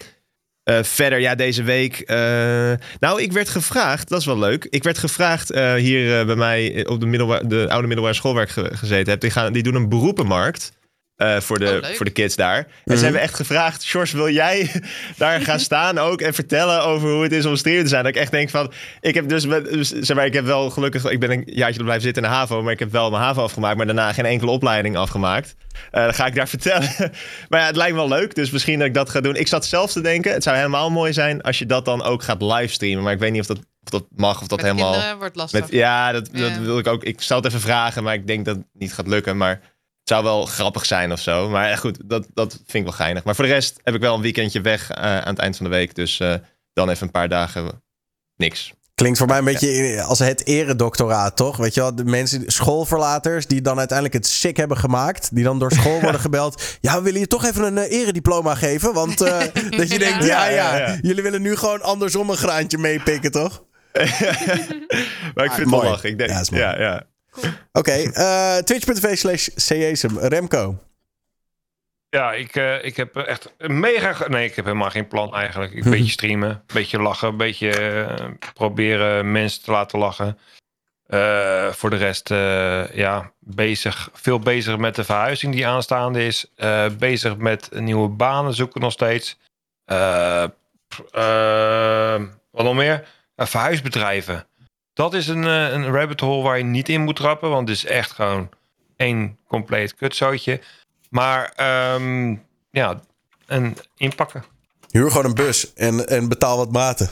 eh, verder, ja, deze week. eh, nou, ik werd gevraagd, dat is wel leuk. Ik werd gevraagd eh, hier bij mij op de, middelbaar, de oude middelbare school waar gezeten heb. Die, gaan, die doen een beroepenmarkt. Eh, voor, de,
Oh,
voor de kids daar. En
Mhm.
ze hebben echt gevraagd: Sjors, wil jij daar gaan staan ook en vertellen over hoe het is om streamer te zijn? Dat ik echt denk van: ik heb dus, dus zeg maar, ik heb wel gelukkig, ik ben een jaartje blijven zitten in de HAVO, maar ik heb wel mijn HAVO afgemaakt, maar daarna geen enkele opleiding afgemaakt. Eh, dan ga ik daar vertellen. maar ja, het lijkt me wel leuk, dus misschien dat ik dat ga doen. Ik zat zelf te denken: het zou helemaal mooi zijn als je dat dan ook gaat livestreamen, maar ik weet niet of dat, of dat mag of dat
Met
helemaal.
kinderen wordt lastig.
Met, ja, dat, dat wil ik ook. Ik zou het even vragen, maar ik denk dat het niet gaat lukken. Maar zou wel grappig zijn of zo. Maar goed, dat, dat vind ik wel geinig. Maar voor de rest heb ik wel een weekendje weg eh, aan het eind van de week. Dus eh, dan even een paar dagen niks.
Klinkt voor mij een beetje als het eredoctoraat, toch? Weet je wel, de mensen, schoolverlaters die dan uiteindelijk het sick hebben gemaakt. Die dan door school worden gebeld. Ja, we willen je toch even een eh, erediploma geven. Want eh, dat je denkt, ja,
Ja,
ja,
ja, ja.
jullie willen nu gewoon andersom een graantje meepikken, toch?
maar ik
Ah,
vind het wel lachen. Ik denk,
Ja,
ja,
Oké, eh, twitch.tv slash. Remco.
Ja, ik, eh, ik heb echt mega... Nee, ik heb helemaal geen plan eigenlijk. Een beetje streamen, een beetje lachen, een beetje eh, proberen mensen te laten lachen. Voor de rest, ja, bezig, veel bezig met de verhuizing die aanstaande is. Bezig met nieuwe banen zoeken nog steeds. Wat nog meer? Verhuisbedrijven. Dat is een, eh, een rabbit hole waar je niet in moet trappen, want het is echt gewoon één compleet kutzootje. Maar ehm, ja, en inpakken.
Huur gewoon een bus en, en betaal wat maten.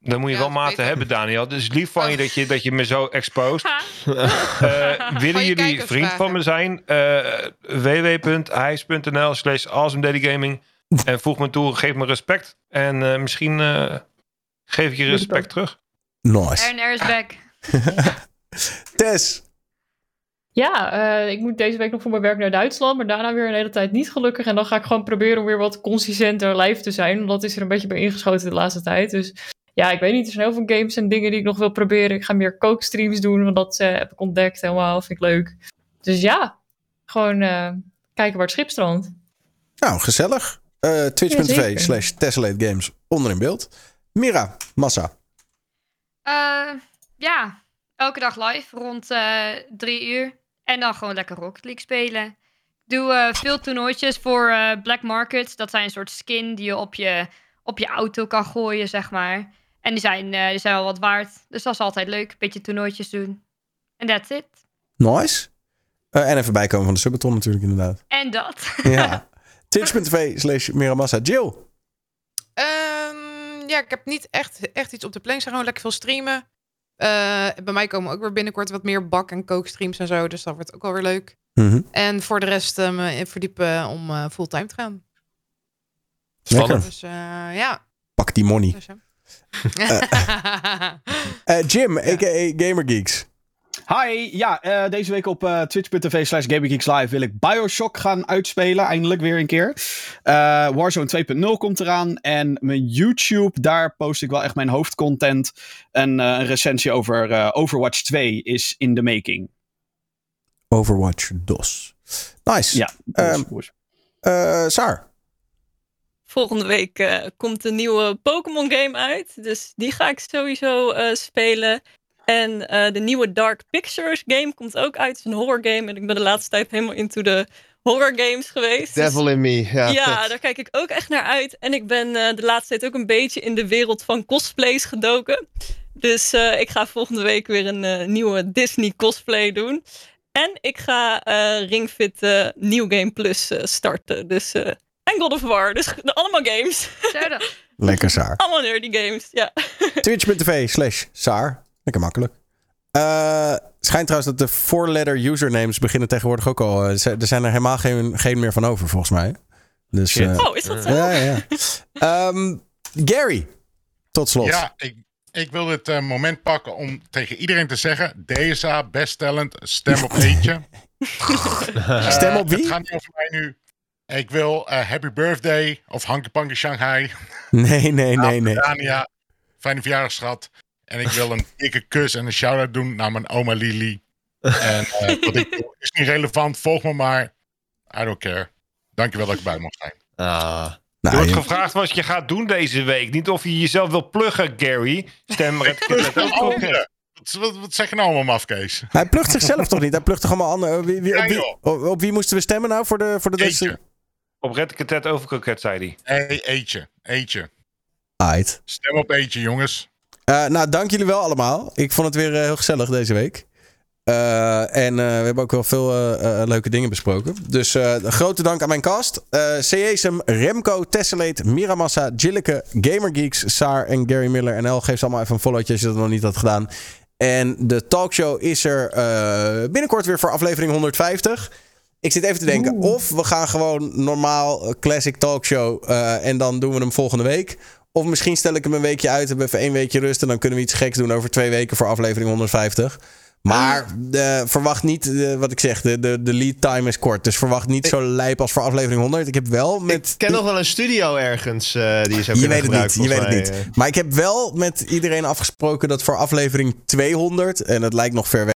Dan moet je
Ja,
wel maten
beter.
hebben, Daniel. Dus lief van je dat je, dat je me zo exposed. Eh, willen
je
jullie vriend
vragen.
van me zijn? Uh, www.hijs.nl slash awesomedadygaming. En voeg me toe, geef me respect. En eh, misschien eh, geef ik je respect terug.
Nice.
En er is back.
Tess.
Ja, eh, ik moet deze week nog voor mijn werk naar Duitsland, maar daarna weer een hele tijd niet gelukkig. En dan ga ik gewoon proberen om weer wat consistenter live te zijn, want dat is er een beetje bij ingeschoten de laatste tijd. Dus ja, ik weet niet, er zijn heel veel games en dingen die ik nog wil proberen. Ik ga meer kookstreams doen, want dat eh, heb ik ontdekt helemaal, vind ik leuk. Dus ja, gewoon eh, kijken waar het schip strandt.
Nou, gezellig. Eh Twitch.tv slash Tessellate Games onder in beeld. Mira, Massa.
Eh, ja, elke dag live rond eh, drie uur. En dan gewoon lekker Rocket League spelen. Ik doe eh, veel toernooitjes voor eh, Black Market. Dat zijn een soort skin die je op je, op je auto kan gooien, zeg maar. En die zijn, eh, die zijn wel wat waard. Dus dat is altijd leuk. Beetje toernooitjes doen. En that's it.
Nice. Eh, en even bijkomen van de Subathon natuurlijk inderdaad.
En dat.
Ja. Twitch.tv slash Miramassa. Jill.
Ehm, ja, ik heb niet echt, echt iets op de planning. Gewoon lekker veel streamen. Eh, bij mij komen ook weer binnenkort wat meer bak- en kookstreams en zo. Dus dat wordt ook wel weer leuk.
Mhm.
En voor de rest eh, me in verdiepen om eh, fulltime te gaan.
Lekker.
Dus eh, ja.
Pak die money.
Dus, ja.
Eh, Jim, a.k.a. GamerGeeks.
Hi, ja, eh, deze week op eh, twitch.tv slash Live wil ik Bioshock gaan uitspelen, eindelijk weer een keer. Eh, Warzone 2.0 komt eraan en mijn YouTube, daar post ik wel echt mijn hoofdcontent. En eh, een recensie over eh, Overwatch 2 is in the making.
Overwatch DOS. Nice.
Ja,
Ehm, eh, Saar.
Volgende week eh, komt een nieuwe Pokémon game uit. Dus die ga ik sowieso eh, spelen. En eh, de nieuwe Dark Pictures game komt ook uit. Het is een horror game. En ik ben de laatste tijd helemaal into de horror games geweest. Dus-
Devil in me. Ja,
ja,
vet.
daar kijk ik ook echt naar uit. En ik ben eh, de laatste tijd ook een beetje in de wereld van cosplays gedoken. Dus eh, ik ga volgende week weer een eh, nieuwe Disney cosplay doen. En ik ga eh Ring Fit eh, New Game Plus eh, starten. Dus, eh, en God of War. Dus de- allemaal games.
Lekker Saar.
allemaal nerdy games, ja.
Twitch.tv slash Saar. Lekker makkelijk. Eh, schijnt trouwens dat de four-letter usernames beginnen tegenwoordig ook al. eh, er zijn er helemaal geen, geen meer van over, volgens mij. Dus, eh,
Oh, is dat zo?
Ja, ja, ja. Ehm, Gary, tot slot.
Ja, ik, ik wil dit eh, moment pakken om tegen iedereen te zeggen: DSA, best talent, stem op eentje.
Stem op wie?
Het gaat niet over mij nu. Ik wil eh, Happy Birthday of Hanky Panky Shanghai.
Nee, nee, nee, nee.
Dania, fijne verjaardag, schat. En ik wil een dikke kus en een shout-out doen naar mijn oma Lily. En eh, wat ik doe is niet relevant. Volg me maar. I don't care. Dankjewel dat ik bij mag zijn.
Ah.
Er
Nou,
wordt
je-
gevraagd wat je gaat doen deze week. Niet of je jezelf wil pluggen, Gary. Stem.
Wat, wat, wat zeg je nou allemaal, mafkees?
Hij plucht zichzelf toch niet? Hij plucht toch allemaal anderen? Wie, wie, op, wie,
joh.
op, op wie moesten we stemmen nou voor de, voor de
Eetje.
Op Red Katet over zei hij.
Hey, eetje. Eetje.
Aight.
Stem op eetje, jongens.
Eh, nou, dank jullie wel allemaal. Ik vond het weer eh, heel gezellig deze week. Eh, en we hebben ook wel veel leuke dingen besproken. Dus grote dank aan mijn cast. Ceesem, Remco, Tessellate, Miramassa, Jilleke, GamerGeeks, Saar en Gary Miller. NL, geef ze allemaal even een followtje als je dat nog niet had gedaan. En de talkshow is er binnenkort weer voor aflevering 150. Ik zit even te denken, of we gaan gewoon normaal classic talkshow en dan doen we hem volgende week. Of misschien stel ik hem een weekje uit, hebben we even één weekje rust en dan kunnen we iets geks doen over twee weken voor aflevering 150. Maar eh, verwacht niet, wat ik zeg, de, de, de lead time is kort. Dus verwacht niet zo lijp als voor aflevering 100. Ik heb wel met...
Ik ken nog wel een studio ergens eh, die zou
je weet het niet, je weet het niet.
eh.
Maar ik heb wel met iedereen afgesproken dat voor aflevering 200, en het lijkt nog ver weg.